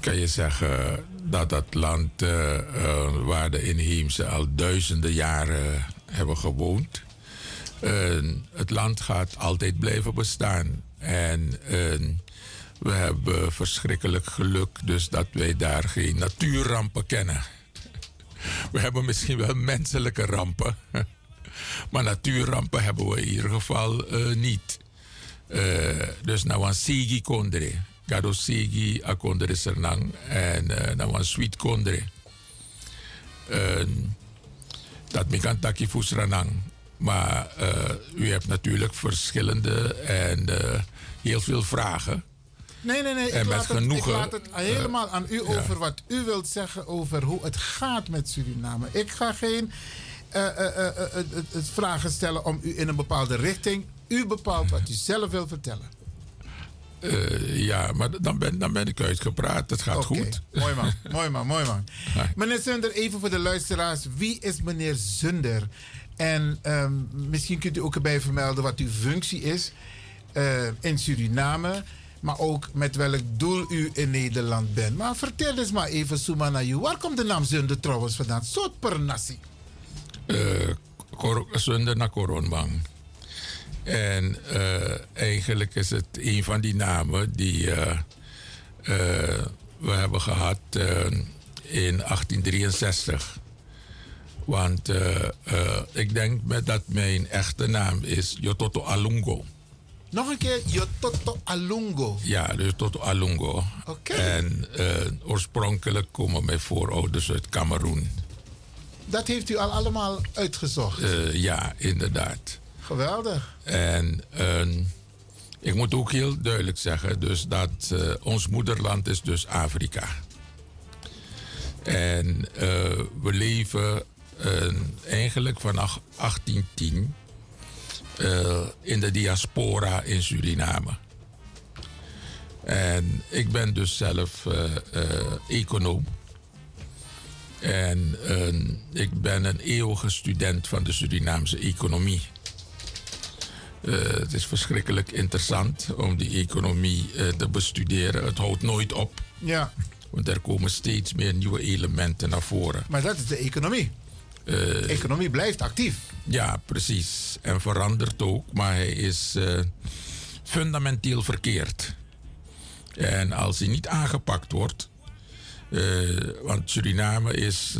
Kan je zeggen dat dat land eh, eh, waar de inheemse al duizenden jaren hebben gewoond. eh, het land gaat altijd blijven bestaan. En we hebben verschrikkelijk geluk dus dat wij daar geen natuurrampen kennen. We hebben misschien wel menselijke rampen. Maar natuurrampen hebben we in ieder geval niet. Dus nou een sigi kondre. Gado sigi a kondre sernang. En uh, sweet kondre. Dat me kan taki fusranang. Maar eh, u hebt natuurlijk verschillende en eh, heel veel vragen. Nee, nee, nee. En ik, met laat het, ik genoegen, laat het helemaal aan u ja. over wat u wilt zeggen over hoe het gaat met Suriname. Ik ga geen vragen stellen om u in een bepaalde richting. U bepaalt wat u zelf wilt vertellen. Eh, ja, maar dan ben, dan ben ik uitgepraat. Het gaat goed. Mooi man, mooi man, mooi man. Meneer Zunder, even voor de luisteraars. Wie is meneer Zunder? En ehm, misschien kunt u ook erbij vermelden wat uw functie is eh, in Suriname. Maar ook met welk doel u in Nederland bent. Maar vertel eens maar even, Suma, naar u. Waar komt de naam Zunder trouwens vandaan? Soort per nasi. eh Kor- Zunder naar Koronbang. En eh, eigenlijk is het een van die namen die eh, eh, we hebben gehad eh, in 1863. Want ik denk dat mijn echte naam is Jototo Alungo. Nog een keer, Yototo Alungo. Ja, dus Toto Alungo. Oké. En eh, oorspronkelijk komen mijn voorouders uit Cameroen. Dat heeft u al allemaal uitgezocht. Ja, inderdaad. Geweldig. En ehm, ik moet ook heel duidelijk zeggen, dus dat eh, ons moederland is dus Afrika. En eh, we leven eh, eigenlijk vanaf 1810 eh, in de diaspora in Suriname. En ik ben dus zelf econoom. En eh, ik ben een eeuwige student van de Surinaamse economie. Eh, het is verschrikkelijk interessant om die economie eh, te bestuderen. Het houdt nooit op. Ja, Want er komen steeds meer nieuwe elementen naar voren. maar dat is de economie. Eh, economie blijft actief. Ja, precies. En verandert ook, maar hij is fundamenteel verkeerd. En als hij niet aangepakt wordt. want Suriname is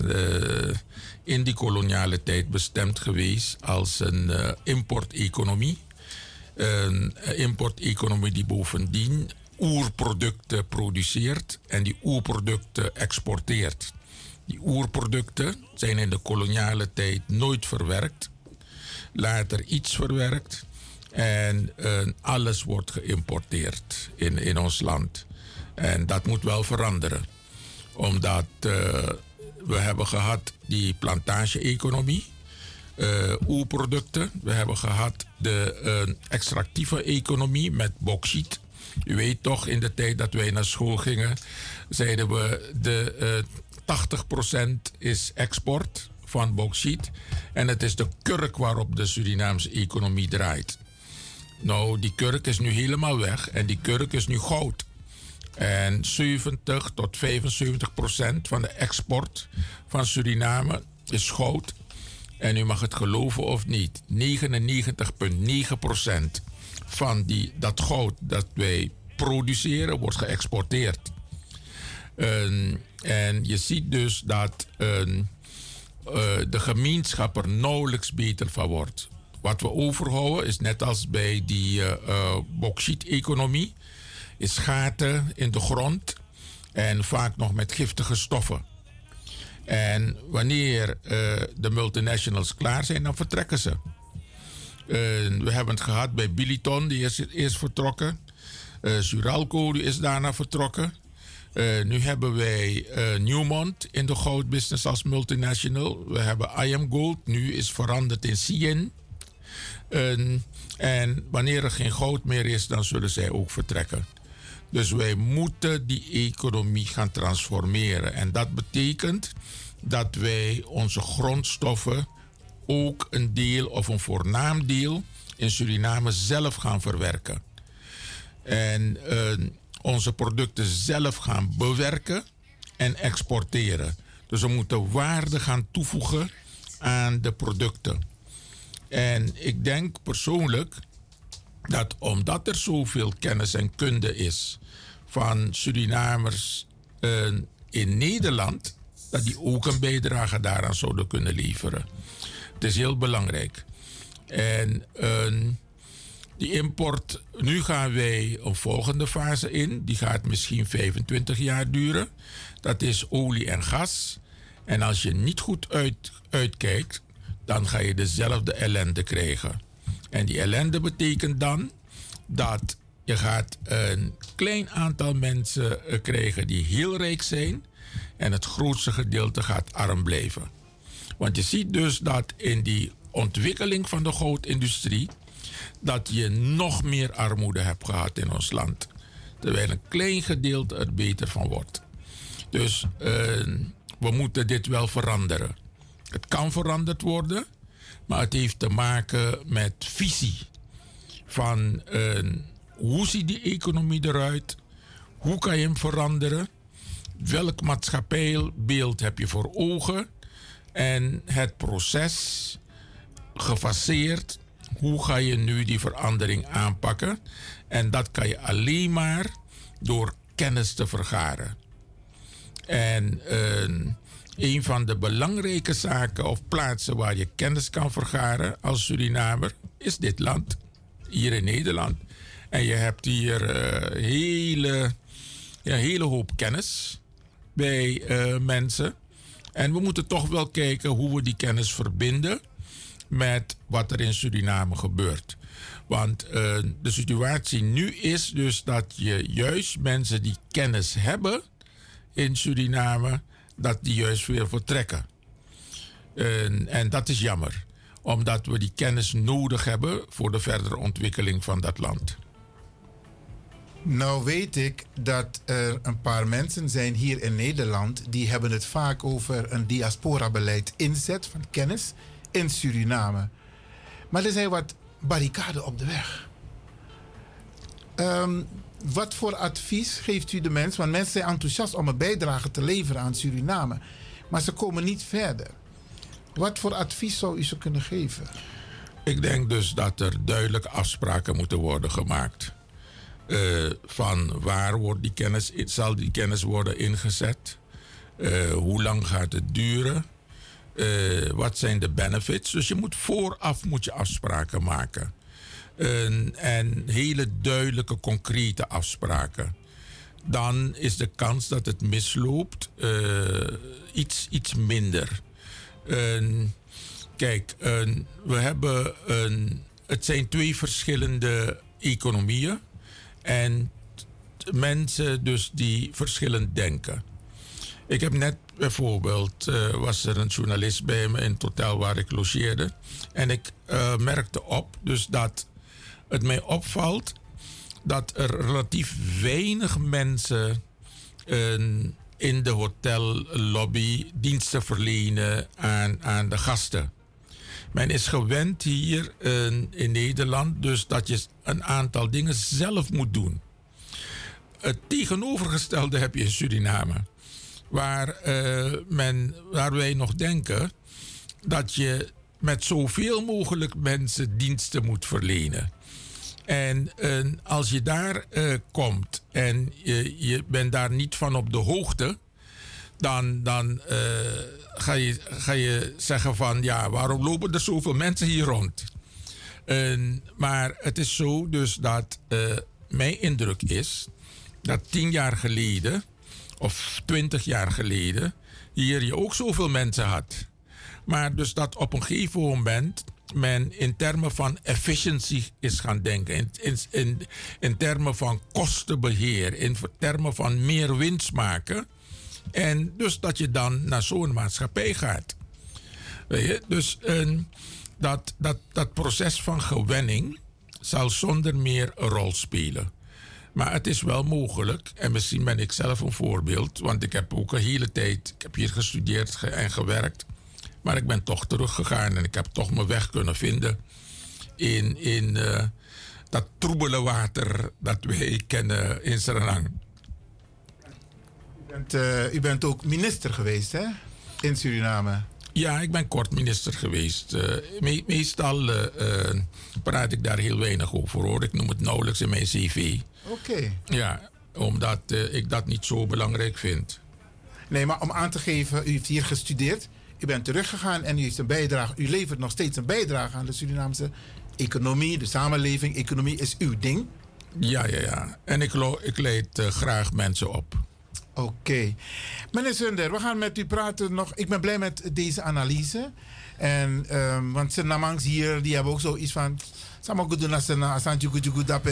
in die koloniale tijd bestemd geweest als een importeconomie. Een importeconomie die bovendien oerproducten produceert en die oerproducten exporteert. Die oerproducten zijn in de koloniale tijd nooit verwerkt. Later iets verwerkt. En eh, alles wordt geïmporteerd in, in ons land. En dat moet wel veranderen. Omdat eh, we hebben gehad die plantage-economie. Eh oerproducten. We hebben gehad de eh, extractieve economie met bauxiet. U weet toch, in de tijd dat wij naar school gingen, zeiden we de eh 80% is export van bauxiet. En het is de kurk waarop de Surinaamse economie draait. Nou, die kurk is nu helemaal weg en die kurk is nu goud. En 70 tot 75 procent van de export van Suriname is goud. En u mag het geloven of niet, 99,9 procent van die, dat goud dat wij produceren wordt geëxporteerd. En, en je ziet dus dat een, eh, de gemeenschap er nauwelijks beter van wordt. Wat we overhouden is net als bij die eh eh, bauxiet-economie, is gaten in de grond en vaak nog met giftige stoffen. En wanneer eh, de multinationals klaar zijn, dan vertrekken ze. Eh, we hebben het gehad bij Biliton, die is eerst vertrokken. Eh Suralco is daarna vertrokken. Nu hebben wij Newmont in de goudbusiness als multinational. We hebben IM Gold, nu is veranderd in CN. En, en wanneer er geen goud meer is, dan zullen zij ook vertrekken. Dus wij moeten die economie gaan transformeren. En dat betekent dat wij onze grondstoffen ook een deel of een voornaam deel in Suriname zelf gaan verwerken. En eh, onze producten zelf gaan bewerken en exporteren. Dus we moeten waarde gaan toevoegen aan de producten. En ik denk persoonlijk dat omdat er zoveel kennis en kunde is van Surinamers eh, in Nederland, dat die ook een bijdrage daaraan zouden kunnen leveren. Het is heel belangrijk. En eh, die import, nu gaan wij een volgende fase in. Die gaat misschien 25 jaar duren. Dat is olie en gas. En als je niet goed uit, uitkijkt, dan ga je dezelfde ellende krijgen. En die ellende betekent dan dat je gaat een klein aantal mensen eh, krijgen die heel rijk zijn. En het grootste gedeelte gaat arm blijven. Want je ziet dus dat in die ontwikkeling van de goudindustrie dat je nog meer armoede hebt gehad in ons land. Terwijl een klein gedeelte er beter van wordt. Dus eh, we moeten dit wel veranderen. Het kan veranderd worden, maar het heeft te maken met visie. Van eh, hoe ziet die economie eruit? Hoe kan je hem veranderen? Welk maatschappijbeeld heb je voor ogen? En het proces gefaseerd hoe ga je nu die verandering aanpakken? En dat kan je alleen maar door kennis te vergaren. En uh, een van de belangrijke zaken of plaatsen waar je kennis kan vergaren als Surinamer is dit land, hier in Nederland. En je hebt hier uh, hele, ja, hele hoop kennis bij uh, mensen. En we moeten toch wel kijken hoe we die kennis verbinden met wat er in Suriname gebeurt. Want uh, de situatie nu is dus dat je juist mensen die kennis hebben in Suriname, dat die juist weer vertrekken. En, en dat is jammer, omdat we die kennis nodig hebben voor de verdere ontwikkeling van dat land. Nou weet ik dat er een paar mensen zijn hier in Nederland die hebben het vaak over een diaspora-beleid inzet van kennis in Suriname. Maar er zijn wat barricaden op de weg. Um, wat voor advies geeft u de mensen? Want mensen zijn enthousiast om een bijdrage te leveren aan Suriname. Maar ze komen niet verder. Wat voor advies zou u ze kunnen geven? Ik denk dus dat er duidelijke afspraken moeten worden gemaakt. Uh, van waar wordt die kennis, zal die kennis worden ingezet? Uh, hoe lang gaat het duren? Uh, wat zijn de benefits? Dus je moet vooraf moet je afspraken maken. En hele duidelijke, concrete afspraken. Dan is de kans dat het misloopt uh, iets, iets minder. kijk, we hebben een, het zijn twee verschillende economieën. En mensen dus die verschillend denken. Ik heb net bijvoorbeeld, uh, was er een journalist bij me in het hotel waar ik logeerde. En ik uh, merkte op dus dat het mij opvalt dat er relatief weinig mensen eh, in de hotellobby diensten verlenen aan, aan de gasten. Men is gewend hier eh, in Nederland dus dat je een aantal dingen zelf moet doen. Het tegenovergestelde heb je in Suriname. Waar, eh, men, waar wij nog denken dat je met zoveel mogelijk mensen diensten moet verlenen. En eh, als je daar eh, komt en je, je bent daar niet van op de hoogte, dan, dan eh, ga, je, ga je zeggen van ja, waarom lopen er zoveel mensen hier rond? Maar het is zo dus dat mijn indruk is dat tien jaar geleden of twintig jaar geleden hier je ook zoveel mensen had. Maar dus dat op een gegeven moment men in termen van efficiëntie is gaan denken. In, in, in, in termen van kostenbeheer. In termen van meer winst maken. En dus dat je dan naar zo'n maatschappij gaat. Weet je? Dus dat, dat, dat proces van gewenning zal zonder meer een rol spelen. Maar het is wel mogelijk, en misschien ben ik zelf een voorbeeld, want ik heb ook een hele tijd, ik heb hier gestudeerd ge- en gewerkt, maar ik ben toch teruggegaan en ik heb toch mijn weg kunnen vinden in, in eh, dat troebele water dat wij kennen in Suriname. U bent, eh, u bent ook minister geweest, hè? In Suriname. Ja, ik ben kort minister geweest. Eh, me- meestal praat ik daar heel weinig over hoor. Ik noem het nauwelijks in mijn cv. Oké. Ja, omdat ik dat niet zo belangrijk vind. Nee, maar om aan te geven, u heeft hier gestudeerd. U bent teruggegaan en u, heeft een bijdrage, u levert nog steeds een bijdrage aan de Surinaamse economie, de samenleving. Economie is uw ding. Ja, ja, ja. En ik, ik leid eh, graag mensen op. Oké. Meneer Sunder, we gaan met u praten nog. Ik ben blij met deze analyse. En, ehm, want zijn namangs hier, die hebben ook zoiets van...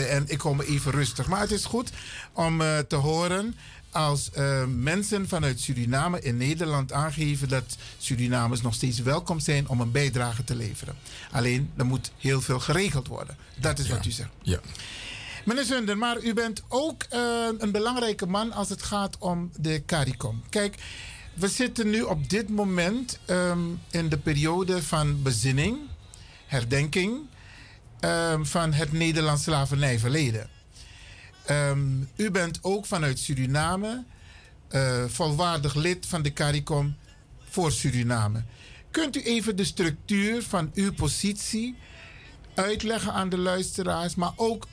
En ik kom even rustig. Maar het is goed om eh, te horen als eh, mensen vanuit Suriname in Nederland aangeven dat Surinamers nog steeds welkom zijn om een bijdrage te leveren. Alleen, er moet heel veel geregeld worden. Dat is wat u zegt. Ja. Meneer Zunder, maar u bent ook eh, een belangrijke man als het gaat om de CARICOM. Kijk, we zitten nu op dit moment ehm, in de periode van bezinning, herdenking ehm, van het Nederlands slavernijverleden. Ehm, u bent ook vanuit Suriname eh, volwaardig lid van de CARICOM voor Suriname. Kunt u even de structuur van uw positie uitleggen aan de luisteraars, maar ook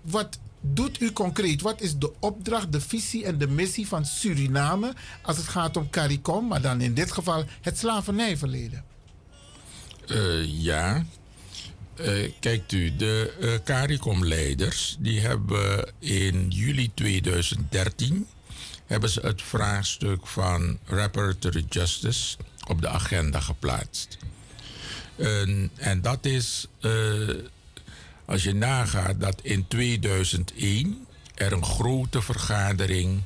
wat doet u concreet? Wat is de opdracht, de visie en de missie van Suriname als het gaat om CARICOM, maar dan in dit geval het slavernijverleden? Eh, ja. Eh, kijkt u, de eh CARICOM-leiders die hebben in juli 2013 hebben ze het vraagstuk van reparatory justice op de agenda geplaatst. En, dat is, eh, als je nagaat dat in 2001 er een grote vergadering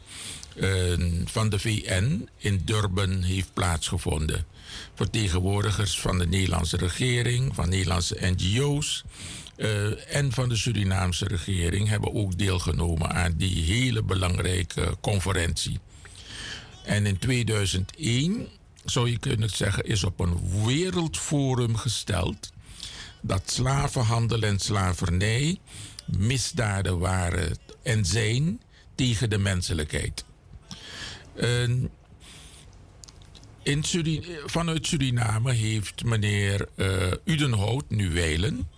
van de VN in Durban heeft plaatsgevonden. Vertegenwoordigers van de Nederlandse regering, van Nederlandse NGO's eh, en van de Surinaamse regering hebben ook deelgenomen aan die hele belangrijke conferentie. En in 2001 zou je kunnen zeggen, is op een wereldforum gesteld dat slavenhandel en slavernij misdaden waren en zijn tegen de menselijkheid. In vanuit Suriname heeft meneer eh, Udenhout, nu Welen,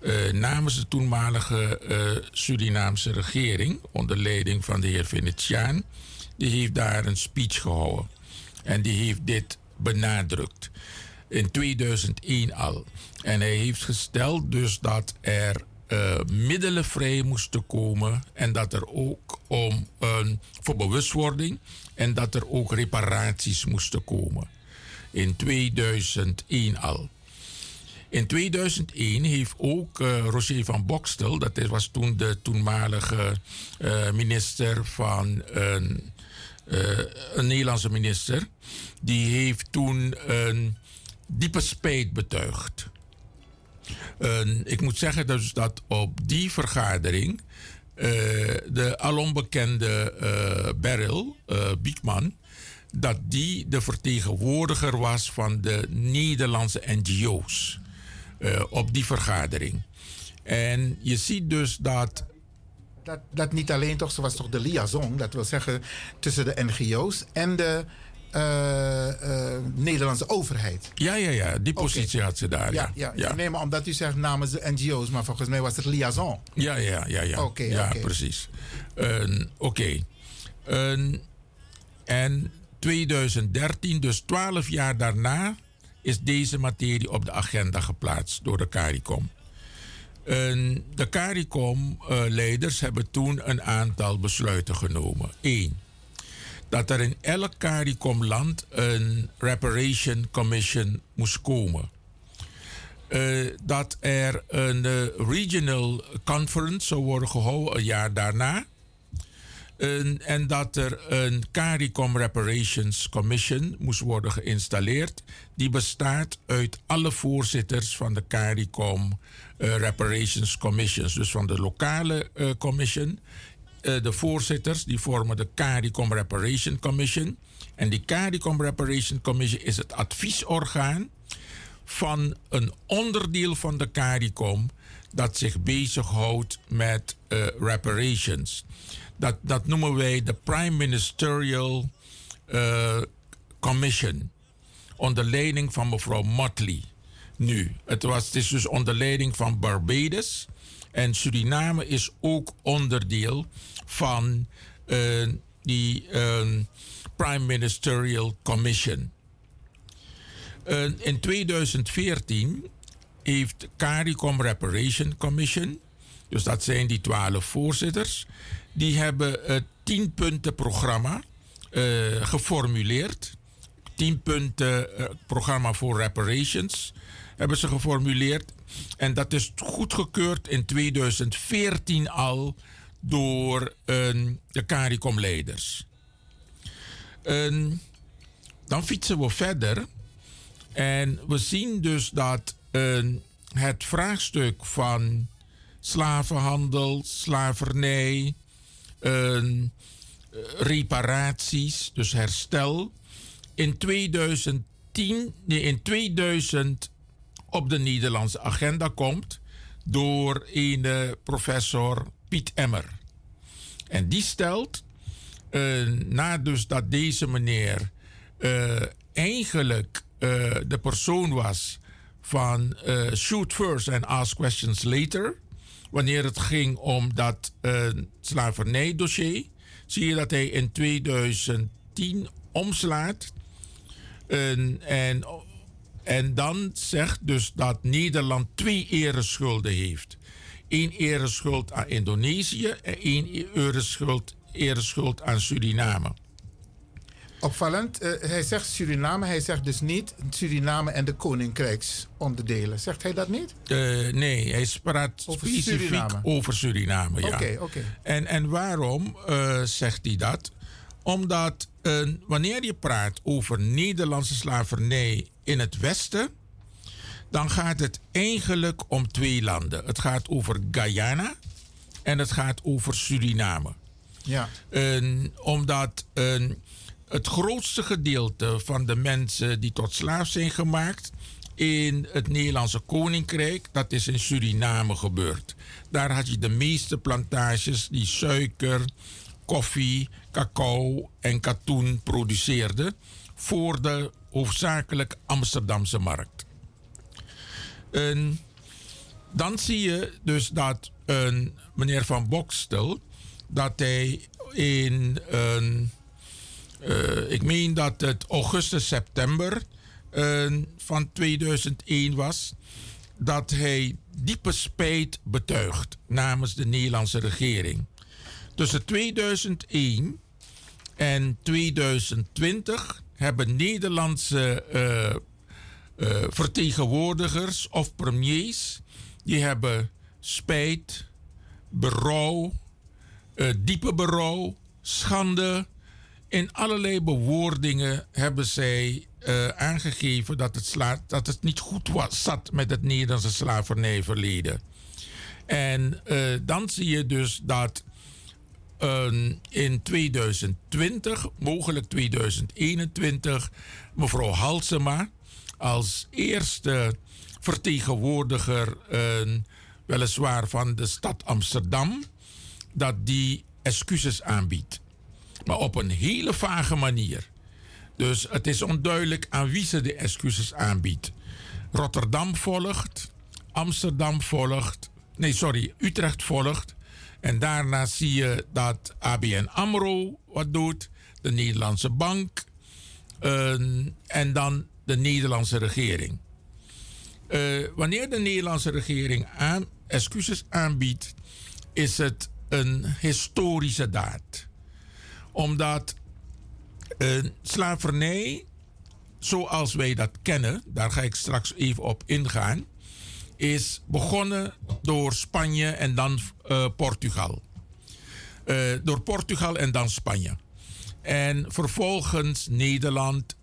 eh, namens de toenmalige eh, Surinaamse regering, onder leiding van de heer Venetiaan, die heeft daar een speech gehouden. En die heeft dit benadrukt. In 2001 al. En hij heeft gesteld dus dat er middelen vrij moesten komen. En dat er ook om voor bewustwording. En dat er ook reparaties moesten komen. In 2001 al. In 2001 heeft ook eh, Roger van Bokstel, dat was toen de toenmalige eh, minister van een, eh, een Nederlandse minister, die heeft toen een diepe spijt betuigd. Ik moet zeggen dus dat op die vergadering de alombekende eh Beryl eh, Biekman, dat die de vertegenwoordiger was van de Nederlandse NGO's eh, op die vergadering. En je ziet dus dat Dat, dat niet alleen toch, was toch de liaison, dat wil zeggen tussen de NGO's en de eh, eh, Nederlandse overheid. Ja, ja, ja, die positie had ze daar. Ja, Ja, ja, Nee, maar omdat u zegt namens de NGO's, maar volgens mij was het liaison. Ja, ja, ja. ja. Oké, ja, precies. Oké. En 2013, dus 12 jaar daarna, is deze materie op de agenda geplaatst door de CARICOM. De CARICOM-leiders hebben toen een aantal besluiten genomen. Eén, dat er in elk CARICOM-land een Reparation Commission moest komen. Eh, dat er een eh, regional conference zou worden gehouden een jaar daarna. En- dat er een CARICOM Reparations Commission moest worden geïnstalleerd. Die bestaat uit alle voorzitters van de CARICOM eh, Reparations Commissions. Dus van de lokale commission. Eh, de voorzitters die vormen de CARICOM Reparation Commission. En die CARICOM Reparation Commission is het adviesorgaan van een onderdeel van de CARICOM dat zich bezighoudt met eh, reparations. Dat, dat noemen wij de Prime Ministerial eh, Commission. Onder leiding van mevrouw Motley. Nu, het, was, het is dus onder leiding van Barbados. En Suriname is ook onderdeel van eh, die eh, Prime Ministerial Commission. Eh, in 2014 heeft CARICOM Reparation Commission, dus dat zijn die twaalf voorzitters, die hebben het tienpuntenprogramma eh geformuleerd. Tien punten programma voor reparations hebben ze geformuleerd. En dat is goedgekeurd in 2014 al door eh, de CARICOM-leiders. Ehm, dan fietsen we verder. En we zien dus dat eh, het vraagstuk van slavenhandel, slavernij, reparaties, dus herstel, in 2010, nee, in 2000 op de Nederlandse agenda komt door een professor Piet Emmer. En die stelt, dus dat deze meneer eh, eigenlijk eh, de persoon was van shoot first and ask questions later, wanneer het ging om dat slavernijdossier, zie je dat hij in 2010 omslaat. En, en, dan zegt dus dat Nederland twee ereschulden heeft. Eén ereschuld aan Indonesië en één ereschuld, ereschuld aan Suriname. Opvallend, eh, hij zegt Suriname, hij zegt dus niet Suriname en de koninkrijksonderdelen. Zegt hij dat niet? Eh, nee, hij praat Over specifiek Suriname. over Suriname. Ja. Oké, oké. En, en waarom eh, zegt hij dat? Omdat wanneer je praat over Nederlandse slavernij in het Westen, dan gaat het eigenlijk om twee landen. Het gaat over Guyana en het gaat over Suriname. Ja. En omdat het grootste gedeelte van de mensen die tot slaaf zijn gemaakt in het Nederlandse Koninkrijk, dat is in Suriname gebeurd. Daar had je de meeste plantages die suiker, koffie, cacao en katoen produceerden voor de hoofdzakelijk Amsterdamse markt. Dan zie je dus dat een meneer Van Bokstel, dat hij in een, eh, ik meen dat het augustus, september van 2001 was, dat hij diepe spijt betuigt namens de Nederlandse regering. Tussen 2001 en 2020 hebben Nederlandse eh, eh, vertegenwoordigers of premiers, die hebben spijt, berouw, eh, diepe berouw, schande. In allerlei bewoordingen hebben zij aangegeven dat het, dat het niet goed was, zat met het Nederlandse slavernijverleden. En dan zie je dus dat eh, in 2020, mogelijk 2021, mevrouw Halsema als eerste vertegenwoordiger, eh, weliswaar van de stad Amsterdam, dat die excuses aanbiedt. Maar op een hele vage manier. Dus het is onduidelijk aan wie ze de excuses aanbiedt. Rotterdam volgt, Amsterdam volgt, nee sorry, Utrecht volgt. En daarna zie je dat ABN AMRO wat doet, de Nederlandse Bank eh, en dan de Nederlandse regering. Eh, wanneer de Nederlandse regering aan, excuses aanbiedt, is het een historische daad. Omdat een slavernij, zoals wij dat kennen, daar ga ik straks even op ingaan, is begonnen door Spanje en dan eh, Portugal. Eh, door Portugal en dan Spanje. En vervolgens Nederland,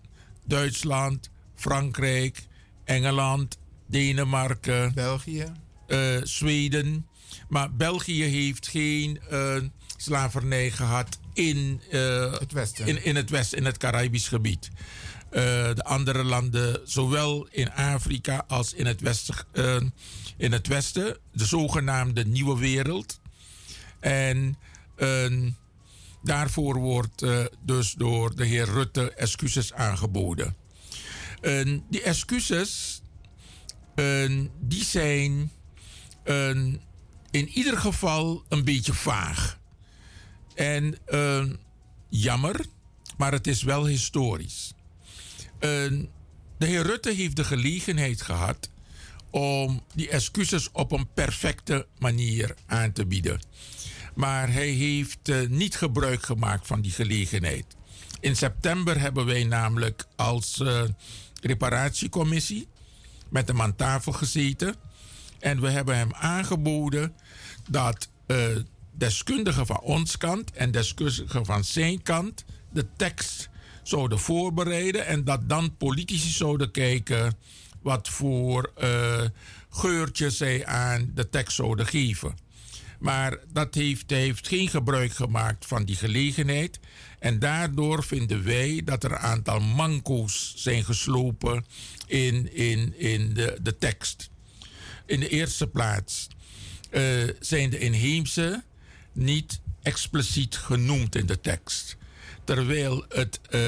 Duitsland, Frankrijk, Engeland, Denemarken, België, eh, Zweden. Maar België heeft geen slavernij gehad in, het Westen. In, in het Westen, in het Caribisch gebied. Eh, de andere landen, zowel in Afrika als in het, Westen, eh, in het Westen, de zogenaamde Nieuwe Wereld. En eh, daarvoor wordt dus door de heer Rutte excuses aangeboden. En die excuses, die zijn in ieder geval een beetje vaag. En jammer, maar het is wel historisch. Eh, de heer Rutte heeft de gelegenheid gehad om die excuses op een perfecte manier aan te bieden. Maar hij heeft eh, niet gebruik gemaakt van die gelegenheid. In september hebben wij namelijk als eh, reparatiecommissie met hem aan tafel gezeten. En we hebben hem aangeboden dat eh, deskundigen van ons kant en deskundigen van zijn kant de tekst zouden voorbereiden. En dat dan politici zouden kijken wat voor eh geurtje zij aan de tekst zouden geven. Maar dat heeft, heeft geen gebruik gemaakt van die gelegenheid. En daardoor vinden wij dat er een aantal manco's zijn geslopen in, in, in de, de tekst. In de eerste plaats eh, zijn de inheemse niet expliciet genoemd in de tekst. Terwijl het eh,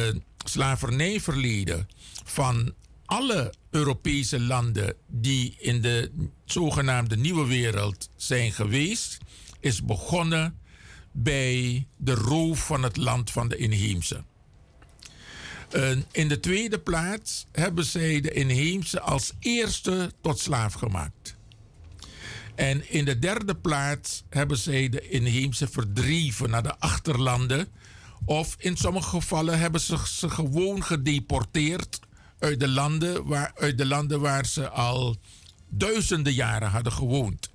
slavernijverleden van alle Europese landen die in de zogenaamde nieuwe wereld zijn geweest, is begonnen bij de roof van het land van de inheemse. In de tweede plaats hebben zij de inheemse als eerste tot slaaf gemaakt. En in de derde plaats hebben zij de inheemse verdreven naar de achterlanden. Of in sommige gevallen hebben ze ze gewoon gedeporteerd uit de landen waar, uit de landen waar ze al duizenden jaren hadden gewoond.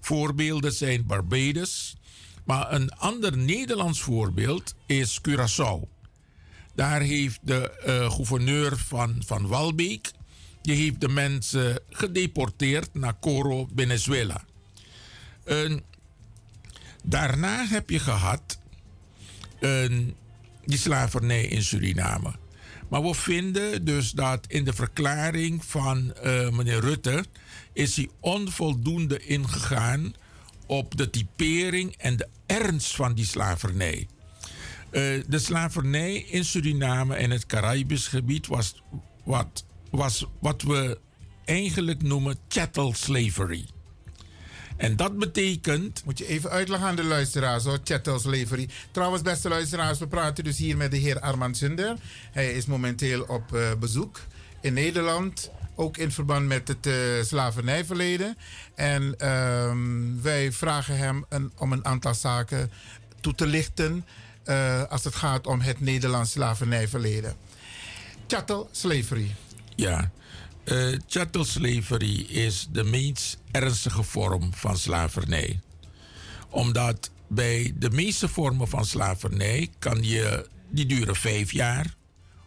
Voorbeelden zijn Barbados, maar een ander Nederlands voorbeeld is Curaçao. Daar heeft de eh, gouverneur van, van Walbeek die heeft de mensen gedeporteerd naar Coro, Venezuela. En daarna heb je gehad die slavernij in Suriname. Maar we vinden dus dat in de verklaring van eh, meneer Rutte is hij onvoldoende ingegaan op de typering en de ernst van die slavernij. Eh, de slavernij in Suriname en het Caribisch gebied was wat, was wat we eigenlijk noemen chattel slavery. En dat betekent. Moet je even uitleggen aan de luisteraars hoor, chattel slavery. Trouwens, beste luisteraars, we praten dus hier met de heer Armand Zinder. Hij is momenteel op eh, bezoek in Nederland. Ook in verband met het eh, slavernijverleden. En ehm, wij vragen hem een, om een aantal zaken toe te lichten. eh, als het gaat om het Nederlands slavernijverleden. Chattel slavery. Ja, eh chattel slavery is de meest ernstige vorm van slavernij. Omdat bij de meeste vormen van slavernij kan je, die duren vijf jaar,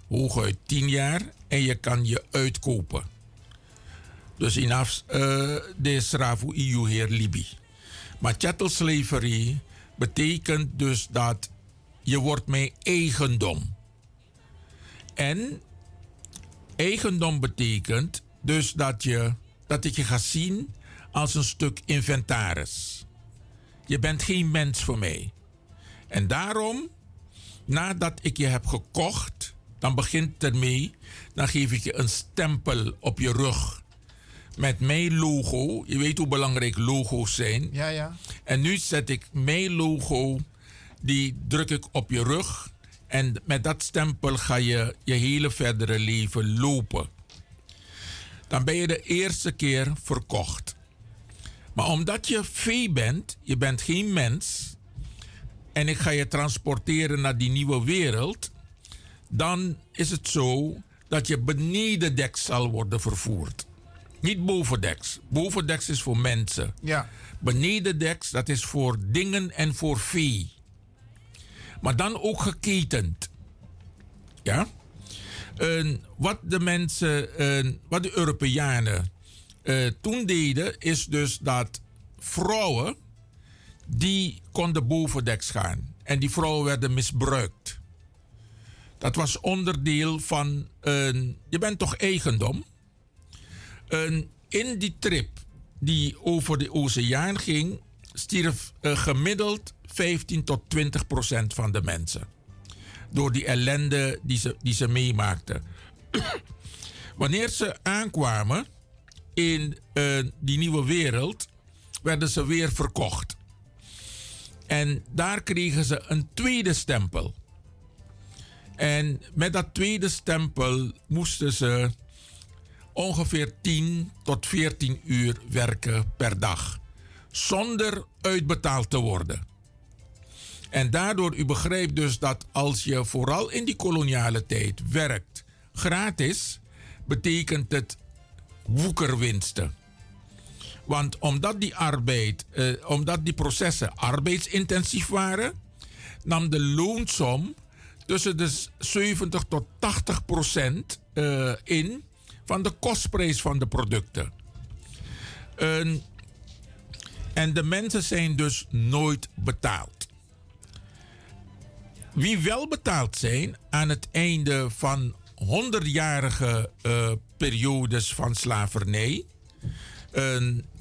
hooguit tien jaar, en je kan je uitkopen. Dus inaf uh, de Sravu EU heer Libi. Maar chattel slavery betekent dus dat je wordt mijn eigendom. En eigendom betekent dus dat, je, dat ik je ga zien als een stuk inventaris. Je bent geen mens voor mij. En daarom, nadat ik je heb gekocht, dan begint ermee, dan geef ik je een stempel op je rug. Met mijn logo. Je weet hoe belangrijk logo's zijn. Ja, ja. En nu zet ik mijn logo, die druk ik op je rug. En met dat stempel ga je je hele verdere leven lopen. Dan ben je de eerste keer verkocht. Maar omdat je vee bent, je bent geen mens. En ik ga je transporteren naar die nieuwe wereld. Dan is het zo dat je beneden dek zal worden vervoerd. Niet bovendeks. Bovendeks is voor mensen. Ja. Benedendeks, dat is voor dingen en voor vee. Maar dan ook geketend. Ja? Wat de mensen, en wat de Europeanen eh, toen deden, is dus dat vrouwen, die konden bovendeks gaan. En die vrouwen werden misbruikt. Dat was onderdeel van. Je bent toch eigendom? In die trip die over de oceaan ging, stierf eh, gemiddeld 15 tot 20 procent van de mensen. Door die ellende die ze, die ze meemaakten. Wanneer ze aankwamen in eh, die nieuwe wereld, werden ze weer verkocht. En daar kregen ze een tweede stempel. En met dat tweede stempel moesten ze ongeveer 10 tot 14 uur werken per dag. Zonder uitbetaald te worden. En daardoor, u begrijpt dus dat als je vooral in die koloniale tijd werkt gratis, betekent het woekerwinsten. Want omdat die arbeid, eh, omdat die processen arbeidsintensief waren, nam de loonsom tussen de 70 tot 80 procent eh, in van de kostprijs van de producten. En, en de mensen zijn dus nooit betaald. Wie wel betaald zijn aan het einde van honderdjarige eh, periodes van slavernij.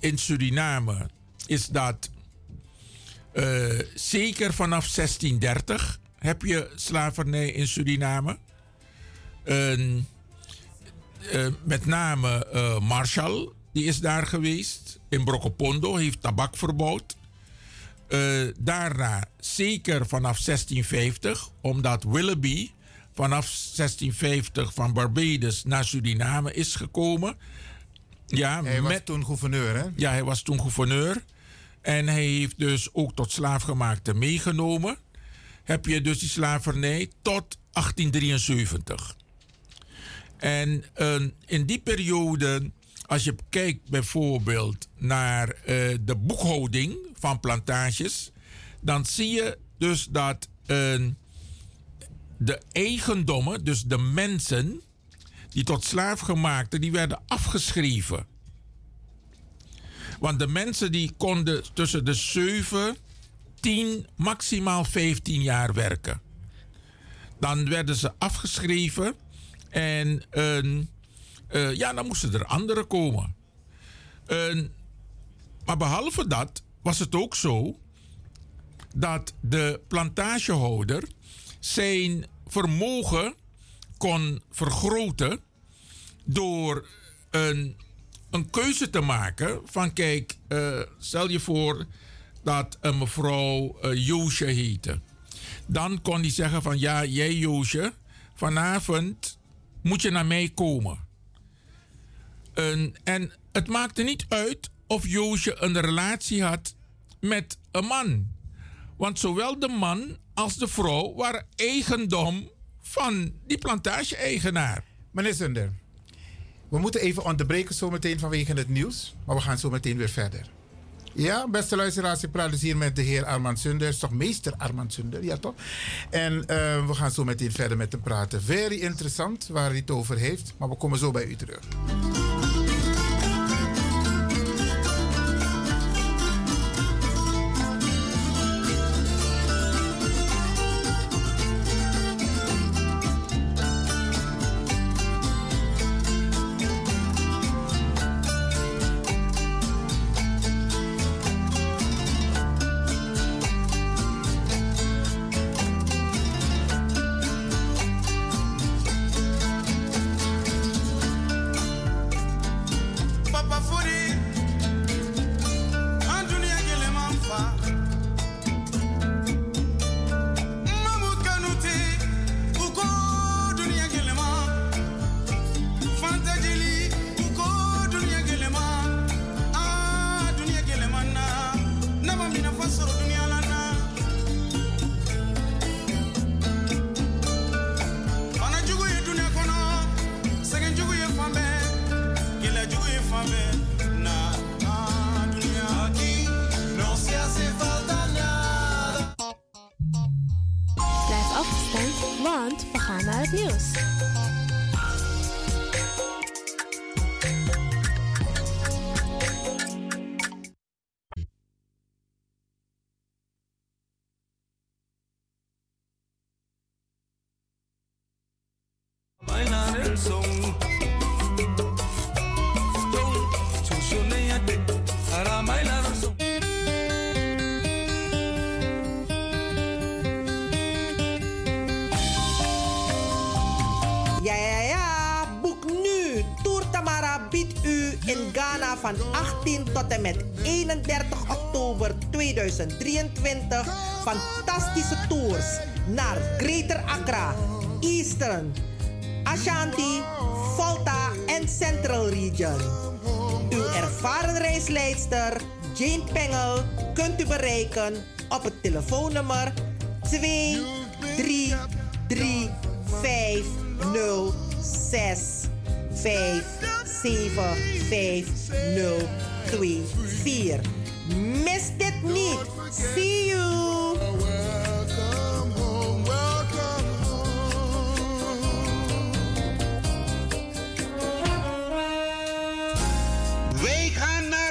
In Suriname is dat eh, zeker vanaf 1630 heb je slavernij in Suriname. Eh, met name Marshall, die is daar geweest. In Brokopondo heeft tabak verbouwd. Eh, daarna zeker vanaf 1650, omdat Willoughby vanaf 1650 van Barbados naar Suriname is gekomen. Ja, Hij was toen gouverneur, hè? Ja, hij was toen gouverneur. En hij heeft dus ook tot slaafgemaakte meegenomen. Heb je dus die slavernij tot 1873. En eh, in die periode, als je kijkt bijvoorbeeld naar eh, de boekhouding van plantages, dan zie je dus dat eh, de eigendommen, dus de mensen die tot slaafgemaakte, die werden afgeschreven. Want de mensen die konden tussen de 7, 10, maximaal 15 jaar werken. Dan werden ze afgeschreven en een, eh, ja, dan moesten er anderen komen. Een, maar behalve dat was het ook zo dat de plantagehouder zijn vermogen kon vergroten door een, een keuze te maken van kijk, eh, stel je voor dat een mevrouw uh, Joosje heette. Dan kon hij zeggen van ja, jij Joosje, vanavond moet je naar mij komen. En, en het maakte niet uit of Joosje een relatie had met een man. Want zowel de man als de vrouw waren eigendom van die plantage-eigenaar. Meneer Zunder, we moeten even onderbreken zometeen vanwege het nieuws. Maar we gaan zo meteen weer verder. Ja, beste luisteraars, ik praat dus hier met de heer Armand Sunder. Is toch meester Armand Sunder, ja toch? En eh, we gaan zo meteen verder met hem praten. Very interessant waar hij het over heeft. Maar we komen zo bij u terug. Jane Pengel kunt u bereiken op het telefoonnummer 2 3 3 5 0 6 5 7 5 0 2 4. Mis dit niet. See you.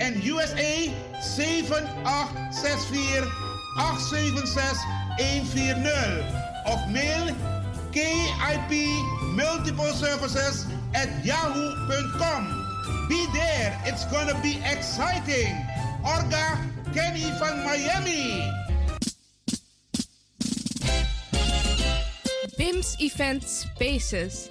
en USA 7864 876 140 of mail KIP Multiple Services at yahoo.com. Be there, it's gonna be exciting. Orga Kenny van Miami. BIMS Event Spaces.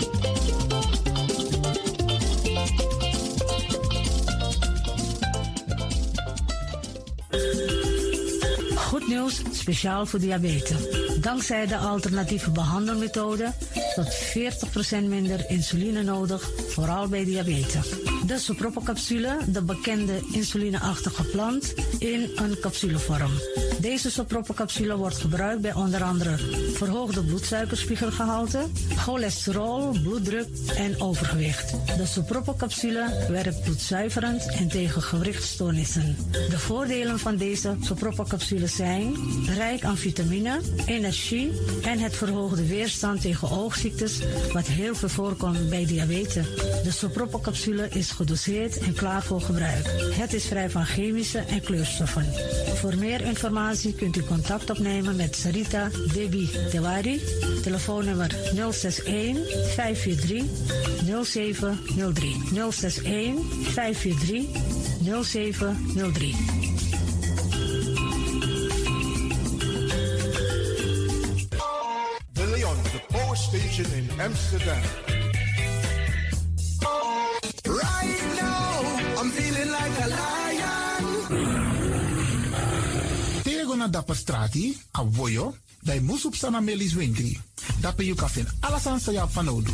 Goed nieuws, speciaal voor diabetes. Dankzij de alternatieve behandelmethode tot 40% minder insuline nodig, vooral bij diabetes. De soproppencapsule, de bekende insulineachtige plant, in een capsulevorm. Deze soproppencapsule wordt gebruikt bij onder andere verhoogde bloedsuikerspiegelgehalte, cholesterol, bloeddruk en overgewicht. De soproppencapsule werkt bloedzuiverend en tegen gewrichtstoornissen. De voordelen van deze soproppencapsules zijn rijk aan vitamine, energie en het verhoogde weerstand tegen wat heel veel voorkomt bij diabetes. De soproppencapsule is gedoseerd en klaar voor gebruik. Het is vrij van chemische en kleurstoffen. Voor meer informatie kunt u contact opnemen met Sarita Debi Dewari, telefoonnummer 061 543 0703. 061 543 0703. In Amsterdam. Right now, I'm feeling like a lion. Tego na dapper strati, a voyo, dai musup sana melis wintri. Dapper you kafin alasan sa ya fanodu.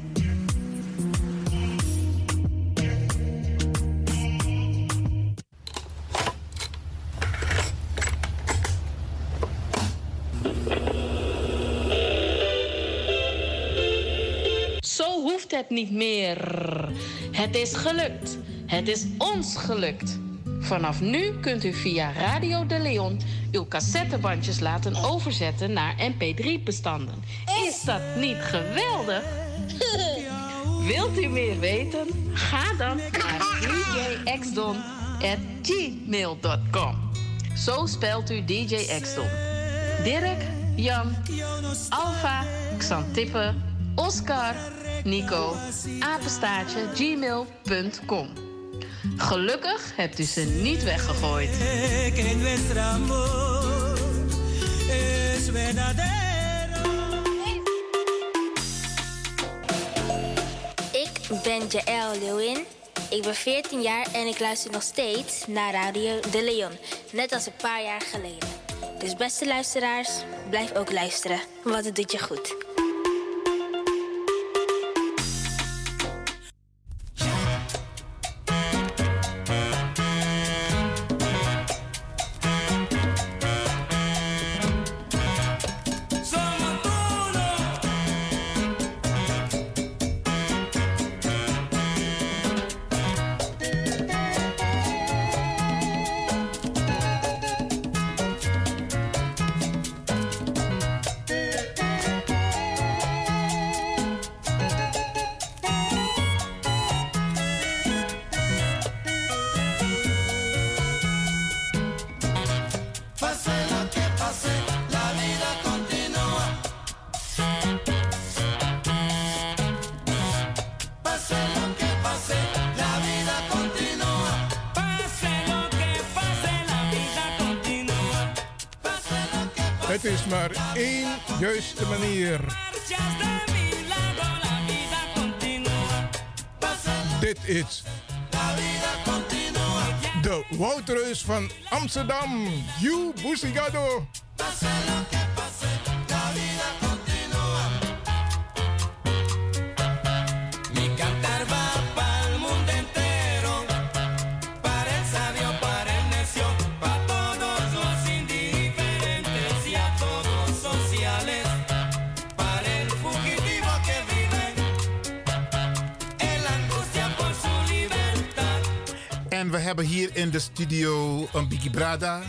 Het niet meer. Het is gelukt. Het is ons gelukt. Vanaf nu kunt u via Radio de Leon uw cassettebandjes laten overzetten naar mp3-bestanden. Is dat niet geweldig? Wilt u meer weten? Ga dan naar djxdon.gmail.com. Zo spelt u DJ Xdon. Dirk, Jan, Alfa, Xantippe, Oscar, Nico, apenstaartje, gmail.com. Gelukkig hebt u ze niet weggegooid. Ik ben Jaël Leeuwin. Ik ben 14 jaar en ik luister nog steeds naar Radio De Leon. Net als een paar jaar geleden. Dus beste luisteraars, blijf ook luisteren, want het doet je goed. Is maar één juiste manier. Dit is de Woutreus van Amsterdam. You Busigado. In de studio een Biggie Brada.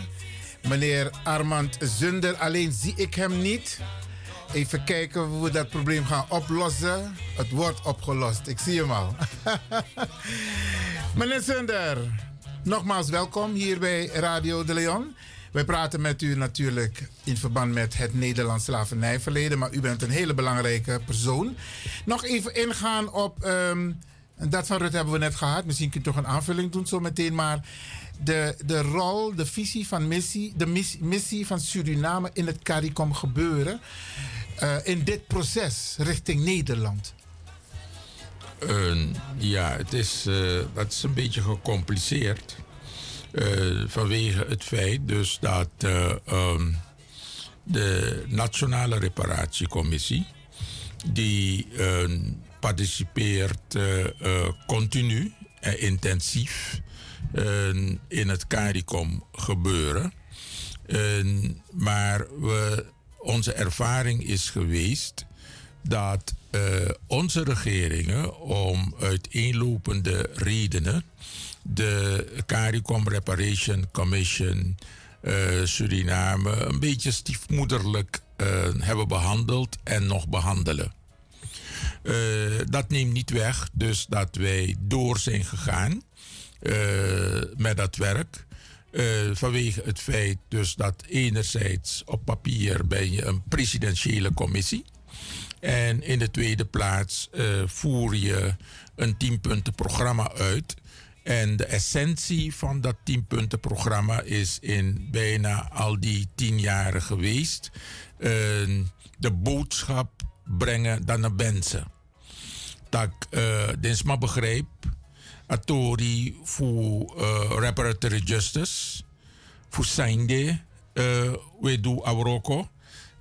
Meneer Armand Zunder. Alleen zie ik hem niet. Even kijken hoe we dat probleem gaan oplossen. Het wordt opgelost. Ik zie hem al. Meneer Zunder, nogmaals welkom hier bij Radio de Leon. Wij praten met u natuurlijk in verband met het Nederlands slavernijverleden, maar u bent een hele belangrijke persoon. Nog even ingaan op, ehm, dat van Rut hebben we net gehad, misschien kunt u toch een aanvulling doen zo meteen, maar de, de rol, de visie van missie, de mis- missie van Suriname in het CARICOM gebeuren eh, in dit proces richting Nederland. Ja, het is, eh, dat is een beetje gecompliceerd. Eh, vanwege het feit dus dat eh, ehm, de Nationale Reparatiecommissie... die participeert eh, eh, continu en intensief eh, in het CARICOM gebeuren. Maar we, onze ervaring is geweest dat onze regeringen om uiteenlopende redenen de CARICOM Reparation Commission Suriname een beetje stiefmoederlijk hebben behandeld en nog behandelen. Eh, dat neemt niet weg, dus dat wij door zijn gegaan eh, met dat werk. Eh, vanwege het feit dus dat enerzijds op papier ben je een presidentiële commissie. En in de tweede plaats voer je een tienpuntenprogramma uit. En de essentie van dat tienpuntenprogramma is in bijna al die tien jaren geweest. de boodschap brengen dan naar mensen. Dat uh, dit maar begrijp. Atori voor uh, reparatory justice. Voor zijnde. Uh, we doen Abroko.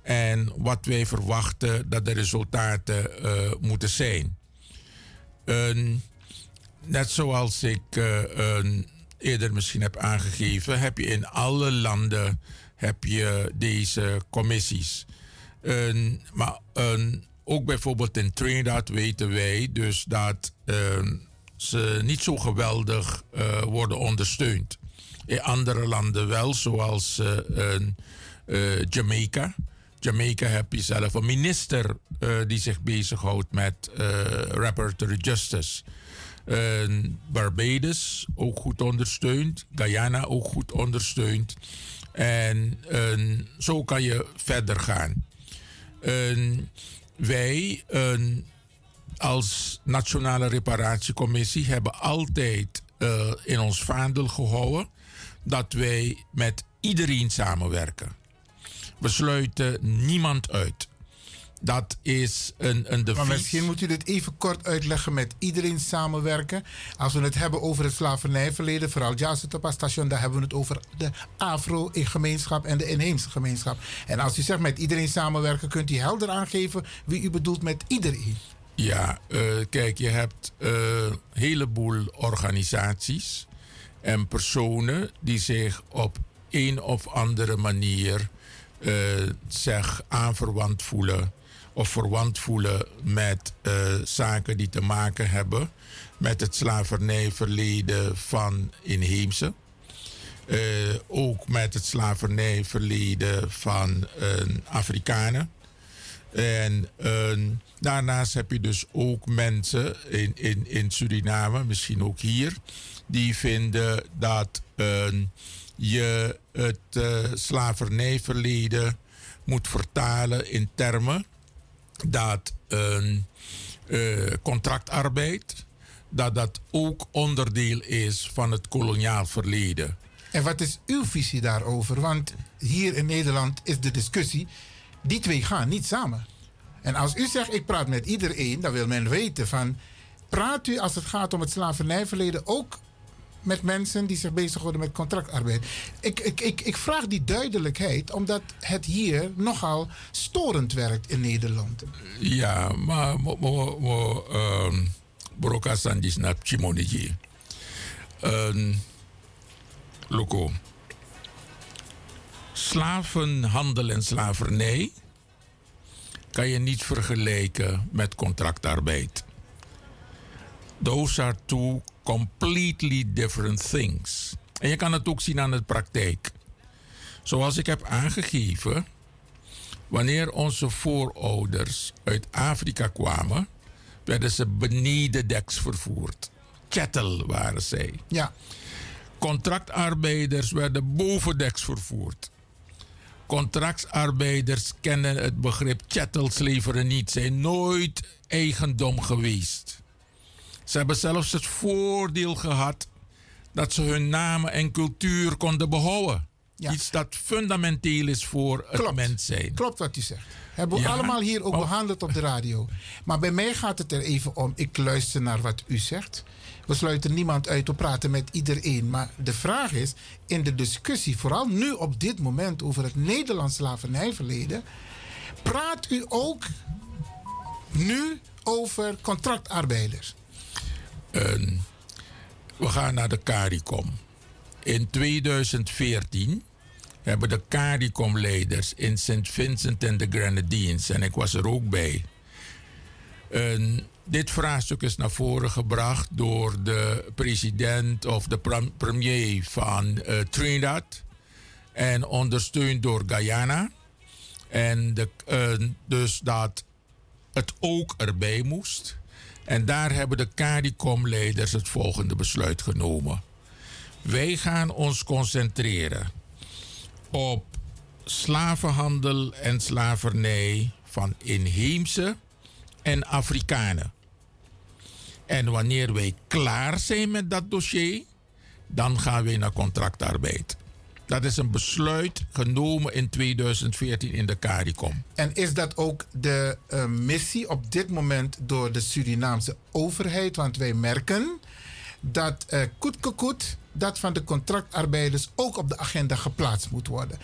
En wat wij verwachten dat de resultaten uh, moeten zijn. Net zoals ik eerder misschien heb aangegeven, heb je in alle landen heb je deze commissies. Maar ook bijvoorbeeld in Trinidad weten wij dus dat ze niet zo geweldig uh, worden ondersteund. In andere landen wel, zoals uh, Jamaica. Jamaica heb je zelf een minister die zich bezighoudt met reparatory justice. Barbados ook goed ondersteund. Guyana ook goed ondersteund. En zo kan je verder gaan. Wij als Nationale Reparatiecommissie hebben altijd uh, in ons vaandel gehouden dat wij met iedereen samenwerken. We sluiten niemand uit. Dat is een, een devies. Maar misschien moet u dit even kort uitleggen met iedereen samenwerken. Als we het hebben over het slavernijverleden, vooral Station, daar hebben we het over de Afro-gemeenschap en de inheemse gemeenschap. En als u zegt met iedereen samenwerken, kunt u helder aangeven wie u bedoelt met iedereen. Ja, uh, kijk, je hebt een uh, heleboel organisaties en personen die zich op een of andere manier uh, zich aanverwant voelen of verwant voelen met zaken die te maken hebben met het slavernijverleden van inheemse. ook met het slavernijverleden van Afrikanen. En Daarnaast heb je dus ook mensen in, in, in Suriname, misschien ook hier, die vinden dat uh, je het uh, slavernijverleden moet vertalen in termen dat uh, contractarbeid, dat dat ook onderdeel is van het koloniaal verleden. En wat is uw visie daarover? Want hier in Nederland is de discussie, die twee gaan niet samen. En als u zegt, ik praat met iedereen, dan wil men weten van... praat u als het gaat om het slavernijverleden ook met mensen die zich bezighouden met contractarbeid? Ik, ik, ik, ik vraag die duidelijkheid omdat het hier nogal storend werkt in Nederland. Ja, maar um, broka sandis na chimoniji. Um, Loco. Slavenhandel en slavernij kan je niet vergelijken met contractarbeid. Those are completely different things. En je kan het ook zien aan de praktijk. Zoals ik heb aangegeven, wanneer onze voorouders uit Afrika kwamen, werden ze benedendeks vervoerd. Chattel waren zij. Ja. Contractarbeiders werden bovendeks vervoerd. Contractarbeiders kennen het begrip chattelsleveren niet, zijn nooit eigendom geweest. Ze hebben zelfs het voordeel gehad dat ze hun namen en cultuur konden behouden. Iets dat fundamenteel is voor het Klopt. mens zijn. Klopt wat u zegt. Hebben we Ja. allemaal hier ook Oh. behandeld op de radio. Maar bij mij gaat het er even om. Ik luister naar wat u zegt. We sluiten niemand uit. We praten met iedereen. Maar de vraag is, in de discussie, vooral nu op dit moment over het Nederlands slavernijverleden, praat u ook nu over contractarbeiders? We gaan naar de CARICOM. In 2014 hebben de CARICOM-leiders in St. Vincent en de Grenadines, en ik was er ook bij, dit vraagstuk is naar voren gebracht door de president of de premier van eh, Trinidad en ondersteund door Guyana. En de, eh, dus dat het ook erbij moest. En daar hebben de CARICOM-leiders het volgende besluit genomen. Wij gaan ons concentreren op slavenhandel en slavernij van inheemse en Afrikanen. En wanneer wij klaar zijn met dat dossier, dan gaan we naar contractarbeid. Dat is een besluit genomen in 2014 in de CARICOM. En is dat ook de eh, missie op dit moment door de Surinaamse overheid? Want wij merken dat eh koet dat van de contractarbeiders ook op de agenda geplaatst moet worden.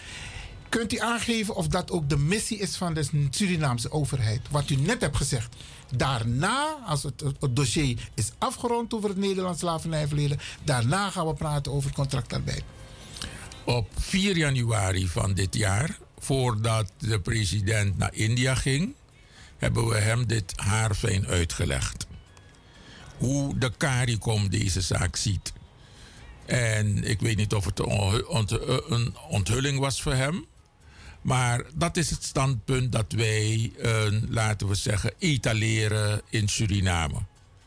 Kunt u aangeven of dat ook de missie is van de Surinaamse overheid? Wat u net hebt gezegd. Daarna, als het- het dossier is afgerond over het Nederlands slavernijverleden, daarna gaan we praten over contractarbeid. Op 4 januari van dit jaar, voordat de president naar India ging, hebben we hem dit haarfijn uitgelegd. Hoe de CARICOM deze zaak ziet. En ik weet niet of het een, onthulling was voor hem. Maar dat is het standpunt dat wij, laten we zeggen, etaleren in Suriname.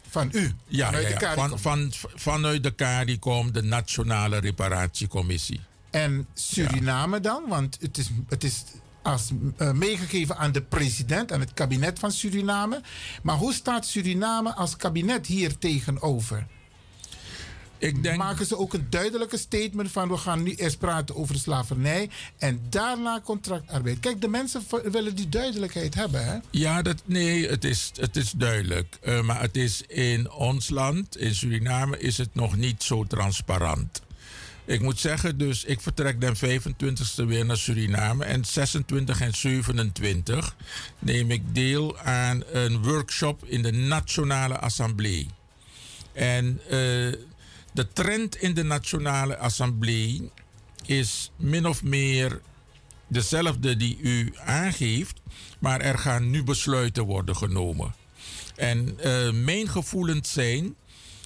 Van u? Ja, vanuit ja, de. CARICOM. Van, van, vanuit de CARICOM, de Nationale Reparatiecommissie. En Suriname dan? Want het is, het is als, eh, meegegeven aan de president, aan het kabinet van Suriname. Maar hoe staat Suriname als kabinet hier tegenover? Ik denk... Maken ze ook een duidelijke statement van we gaan nu eerst praten over de slavernij en daarna contractarbeid? Kijk, de mensen willen die duidelijkheid hebben. Hè? Ja, dat, nee, het is, het is duidelijk. Eh, maar het is in ons land, in Suriname, is het nog niet zo transparant. Ik moet zeggen, dus ik vertrek den 25e weer naar Suriname. En 26 en 27 neem ik deel aan een workshop in de Nationale Assemblée. En eh, de trend in de Nationale Assemblée is min of meer dezelfde die u aangeeft, maar er gaan nu besluiten worden genomen. En eh, mijn gevoelens zijn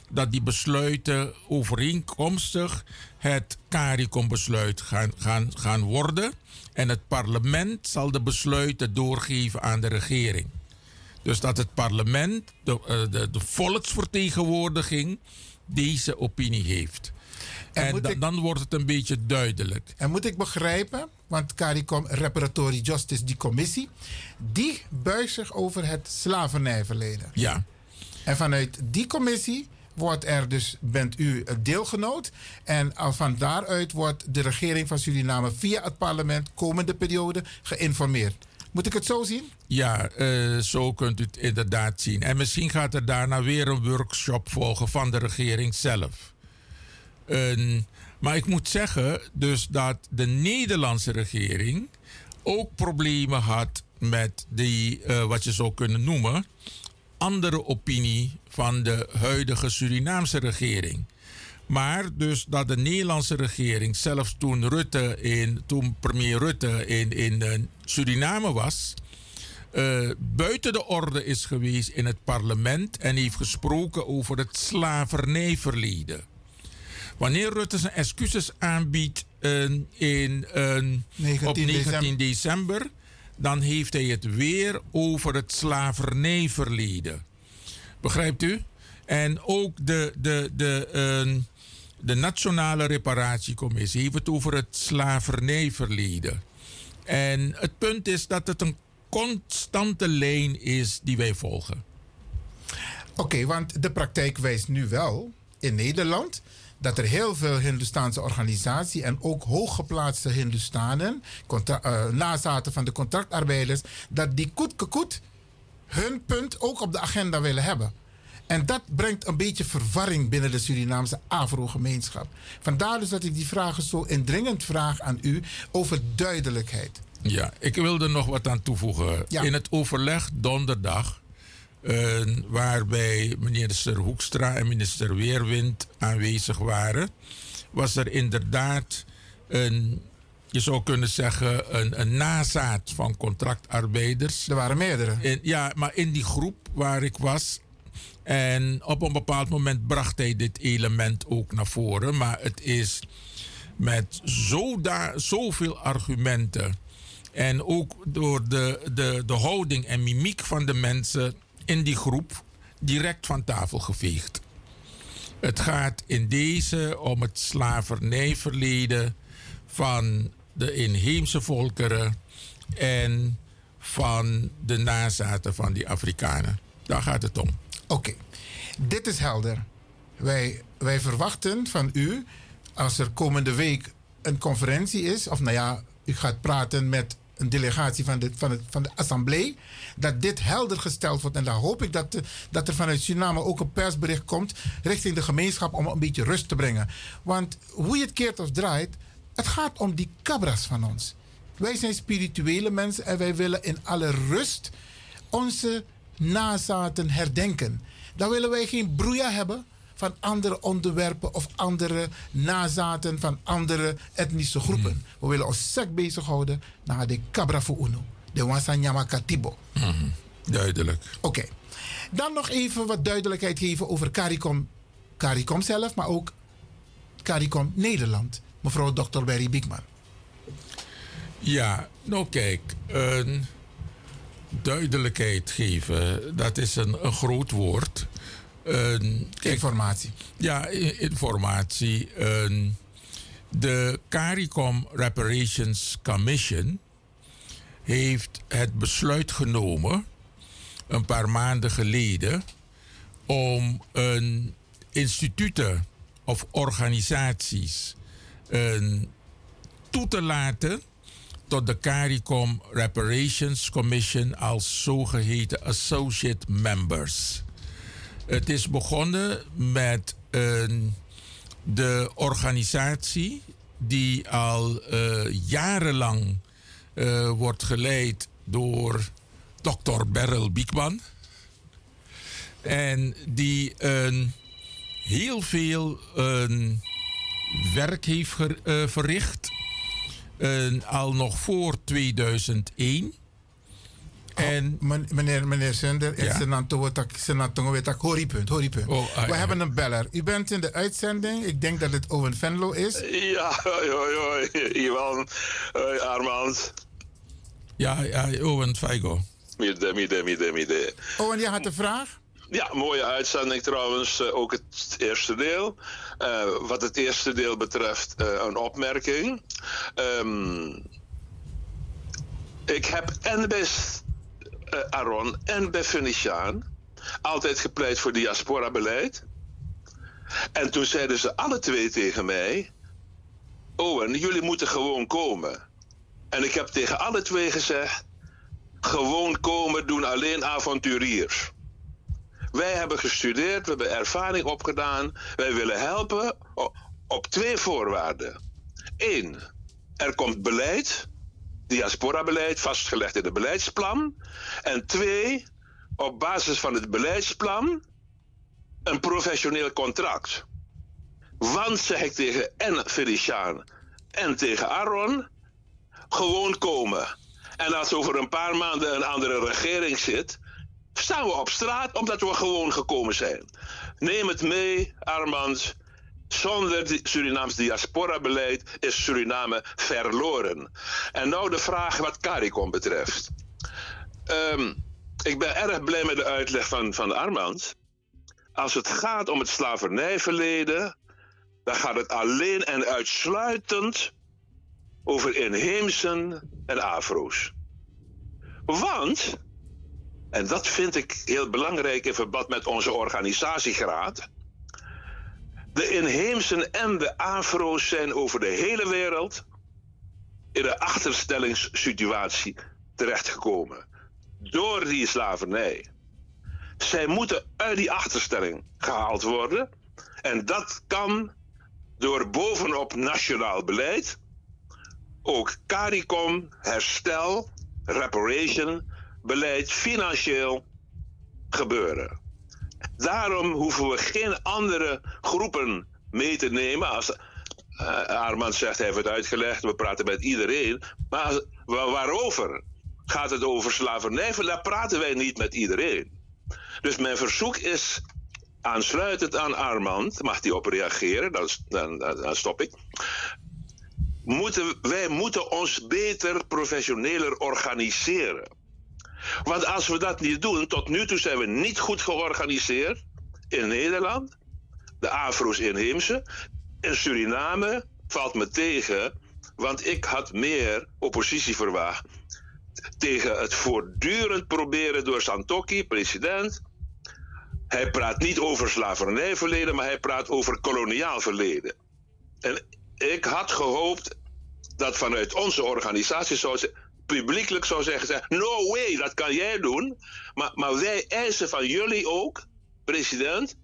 dat die besluiten overeenkomstig het CARICOM-besluit gaan, gaan, gaan worden. En het parlement zal de besluiten doorgeven aan de regering. Dus dat het parlement, de, eh, de, de volksvertegenwoordiging, deze opinie heeft. En, ik- dan wordt het een beetje duidelijk. En moet ik begrijpen, want CARICOM, Reparatory Justice, die commissie, die buigt zich over het slavernijverleden. Ja. En vanuit die commissie wordt er dus, bent u deelgenoot. En uh, van daaruit wordt de regering van Suriname via het parlement komende periode geïnformeerd. Moet ik het zo zien? Ja, eh, zo kunt u het inderdaad zien. En misschien gaat er daarna weer een workshop volgen van de regering zelf. Maar ik moet zeggen dus dat de Nederlandse regering ook problemen had met die, eh, wat je zou kunnen noemen, andere opinie van de huidige Surinaamse regering. Maar dus dat de Nederlandse regering, zelfs toen, Rutte in, toen premier Rutte in, in eh, Suriname was, eh, buiten de orde is geweest in het parlement en heeft gesproken over het slavernijverleden. Wanneer Rutte zijn excuses aanbiedt eh, in, eh, op 19 december, dan heeft hij het weer over het slavernijverleden. Begrijpt u? En ook de, de, de, eh, de Nationale Reparatiecommissie heeft het over het slavernijverleden. En het punt is dat het een constante lijn is die wij volgen. Oké, want de praktijk wijst nu wel in Nederland dat er heel veel Hindoestaanse organisaties en ook hooggeplaatste Hindoestanen, contra- eh, nazaten van de contractarbeiders, dat die koet hun punt ook op de agenda willen hebben. En dat brengt een beetje verwarring binnen de Surinaamse Afro-gemeenschap. Vandaar dus dat ik die vragen zo indringend vraag aan u over duidelijkheid. Ja, ik wilde nog wat aan toevoegen. Ja. In het overleg donderdag, waarbij minister Hoekstra en minister Weerwind aanwezig waren, was er inderdaad een, je zou kunnen zeggen, een, een nazaat van contractarbeiders. Er waren meerdere. In, ja, maar in die groep waar ik was. En op een bepaald moment bracht hij dit element ook naar voren. Maar het is met zoda, zoveel argumenten. En ook door de, de, de houding en mimiek van de mensen in die groep direct van tafel geveegd. Het gaat in deze om het slavernijverleden van de inheemse volkeren en van de nazaten van die Afrikanen. Daar gaat het om. Oké, dit is helder. Wij, wij verwachten van u, als er komende week een conferentie is, of nou ja, u gaat praten met een delegatie van de, van, het, van de assemblee, dat dit helder gesteld wordt. En dan hoop ik dat, dat er vanuit Suriname ook een persbericht komt richting de gemeenschap om een beetje rust te brengen. Want hoe je het keert of draait, het gaat om die cabras van ons. Wij zijn spirituele mensen en wij willen in alle rust onze nazaten herdenken. Dan willen wij geen broeia hebben van andere onderwerpen of andere nazaten van andere etnische groepen. We willen ons sec bezighouden naar de Cabra voor Uno, de Wansanyama Katibo. Duidelijk. Oké. Dan nog even wat duidelijkheid geven over CARICOM, CARICOM zelf, maar ook CARICOM Nederland. Mevrouw Dr. Berry Biekman. Ja, nou kijk, duidelijkheid geven, dat is een, een groot woord. Informatie. Ja, informatie. Een, de CARICOM Reparations Commission heeft het besluit genomen, een paar maanden geleden, om een instituten of organisaties een, toe te laten tot de CARICOM Reparations Commission als zogeheten associate members. Het is begonnen met een, de organisatie die al eh, jarenlang eh, wordt geleid door Dr. Beryl Biekman. En die een heel veel een werk heeft eh, verricht. eh, al nog voor 2001. En, meneer, meneer Zender, Ja. horipunt, horipunt. Oh, ah, We hebben een beller. U bent in de uitzending. Ik denk dat het Owen Venlo is. Ja, hoi, hoi, hoi. Ivan, hoi, Armand. Ja, ja, Owen Feigo. Midden, midden, midden, midden. Owen, jij had een vraag? Ja, mooie uitzending trouwens. eh, ook het eerste deel. Eh, wat het eerste deel betreft, eh, een opmerking. Ehm, ik heb en bij Aaron en bij Venetiaan altijd gepleit voor diaspora-beleid. En toen zeiden ze alle twee tegen mij: Owen, jullie moeten gewoon komen. En ik heb tegen alle twee gezegd: gewoon komen doen alleen avonturiers. Wij hebben gestudeerd, we hebben ervaring opgedaan. Wij willen helpen op twee voorwaarden. Eén, er komt beleid, diaspora-beleid, vastgelegd in het beleidsplan. En twee, op basis van het beleidsplan, een professioneel contract. Want, zeg ik tegen en en tegen Aaron, gewoon komen. En als over een paar maanden een andere regering zit, staan we op straat omdat we gewoon gekomen zijn. Neem het mee, Armand. Zonder Surinaams diaspora-beleid is Suriname verloren. En nou de vraag wat CARICOM betreft. Ehm, ik ben erg blij met de uitleg van, van Armand. Als het gaat om het slavernijverleden, dan gaat het alleen en uitsluitend over inheemsen en afro's. Want, en dat vind ik heel belangrijk in verband met onze organisatiegraad. De inheemsen en de afro's zijn over de hele wereld in een achterstellingssituatie terechtgekomen. Door die slavernij. Zij moeten uit die achterstelling gehaald worden. En dat kan door bovenop nationaal beleid ook CARICOM, herstel, reparation, beleid financieel gebeuren. Daarom hoeven we geen andere groepen mee te nemen. Als Armand zegt, hij heeft het uitgelegd, we praten met iedereen. Maar waarover? Gaat het over slavernij? Daar praten wij niet met iedereen. Dus mijn verzoek is, aansluitend aan Armand, mag hij op reageren, dan, dan, dan stop ik. Moeten, wij moeten ons beter professioneler organiseren. Want als we dat niet doen, tot nu toe zijn we niet goed georganiseerd in Nederland. De Afro's inheemse. In Suriname valt me tegen, want ik had meer oppositie verwacht tegen het voortdurend proberen door Santokki, president. Hij praat niet over slavernijverleden, maar hij praat over koloniaal verleden. En ik had gehoopt dat vanuit onze organisatie zou publiekelijk zou zeggen: No way, dat kan jij doen. Maar, maar wij eisen van jullie ook, president,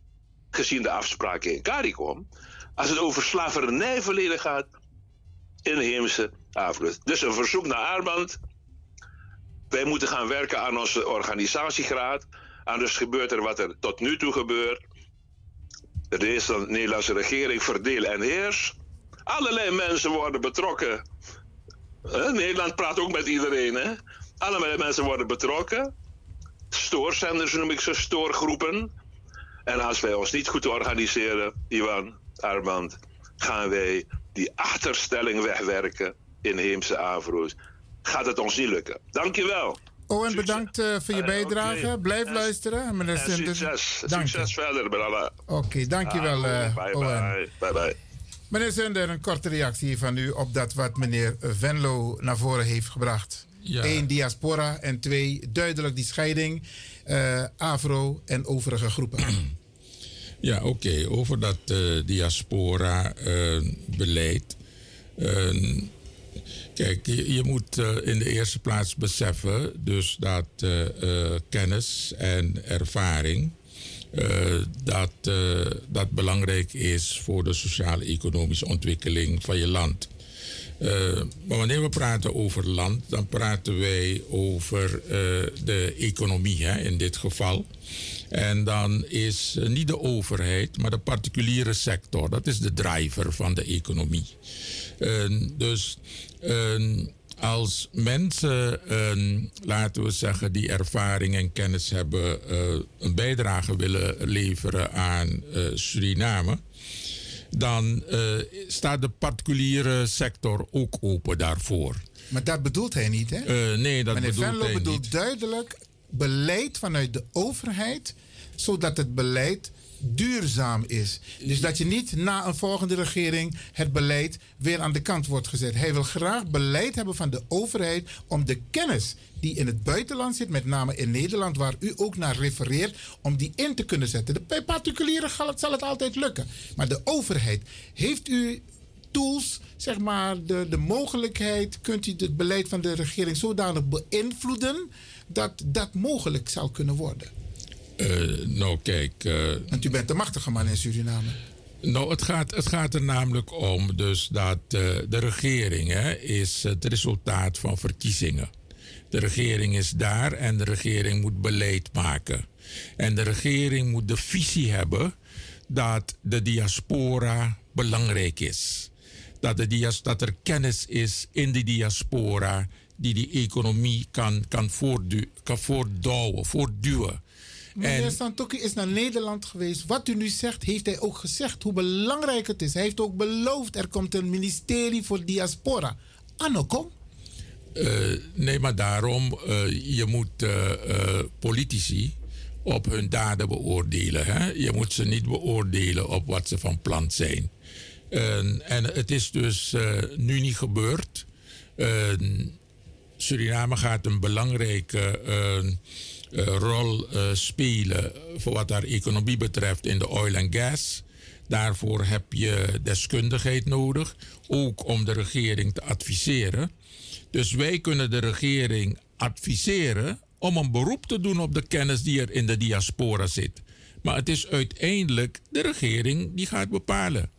gezien de afspraken in CARICOM, als het over slavernijverleden gaat, inheemse Afro. Dus een verzoek naar Armand. Wij moeten gaan werken aan onze organisatiegraad. Anders gebeurt er wat er tot nu toe gebeurt. De Nederlandse- Nederlandse regering verdeel en heers. Allerlei mensen worden betrokken. Nederland praat ook met iedereen. Hè? Allerlei mensen worden betrokken. Stoorzenders noem ik ze, stoorgroepen. En als wij ons niet goed organiseren, Iwan, Armand, gaan wij die achterstelling wegwerken in Heemse Avro's. Gaat het ons niet lukken. Dankjewel. Owen, bedankt eh, voor je Eh, bijdrage. Blijf En- luisteren. Meneer En succes. Dank je. Succes verder, Bralla. Oké, dankjewel, eh bye, Owen. bye, bye, bye. Meneer Zunder, een korte reactie van u op dat wat meneer Venlo naar voren heeft gebracht. Ja. Eén, diaspora. En twee, duidelijk die scheiding. eh, Afro en overige groepen. Ja, oké. Over dat eh, diaspora-beleid. kijk, je, je moet eh, in de eerste plaats beseffen dus dat eh, eh, kennis en ervaring... eh, dat, eh, dat belangrijk is voor de sociaal-economische ontwikkeling van je land. Eh, maar wanneer we praten over land, dan praten wij over de economie hè, in dit geval. En dan is niet de overheid, maar de particuliere sector. Dat is de driver van de economie. Eh, dus eh, als mensen, eh, laten we zeggen, die ervaring en kennis hebben, eh, een bijdrage willen leveren aan eh, Suriname dan eh, staat de particuliere sector ook open daarvoor. Maar dat bedoelt hij niet, hè? Nee, dat Meneer bedoelt Venlo hij bedoelt niet. duidelijk beleid vanuit de overheid, zodat het beleid duurzaam is. Dus dat je niet na een volgende regering het beleid weer aan de kant wordt gezet. Hij wil graag beleid hebben van de overheid om de kennis die in het buitenland zit, met name in Nederland, waar u ook naar refereert, om die in te kunnen zetten. De, bij particulieren zal het, altijd lukken. Maar de overheid, heeft u tools, zeg maar, de, de mogelijkheid, kunt u het beleid van de regering zodanig beïnvloeden dat dat mogelijk zou kunnen worden? Eh, nou, kijk. eh, Want u bent de machtige man in Suriname. Nou, het gaat, het gaat er namelijk om dus dat eh, de regering hè, is het resultaat van verkiezingen. De regering is daar en de regering moet beleid maken. En de regering moet de visie hebben dat de diaspora belangrijk is. Dat, de dias, dat er kennis is in de diaspora die die economie kan, kan, voortdu kan voortdouwen, voortduwen. Meneer En- Santoki is naar Nederland geweest. Wat u nu zegt, heeft hij ook gezegd hoe belangrijk het is. Hij heeft ook beloofd, er komt een ministerie voor diaspora. Anno, kom. Eh, nee, maar daarom, eh, je moet eh, politici op hun daden beoordelen. Hè? Je moet ze niet beoordelen op wat ze van plan zijn. En- en het is dus nu niet gebeurd. Suriname gaat een belangrijke rol eh, spelen voor wat haar economie betreft in de oil en gas. Daarvoor heb je deskundigheid nodig, ook om de regering te adviseren. Dus wij kunnen de regering adviseren om een beroep te doen op de kennis die er in de diaspora zit. Maar het is uiteindelijk de regering die gaat bepalen.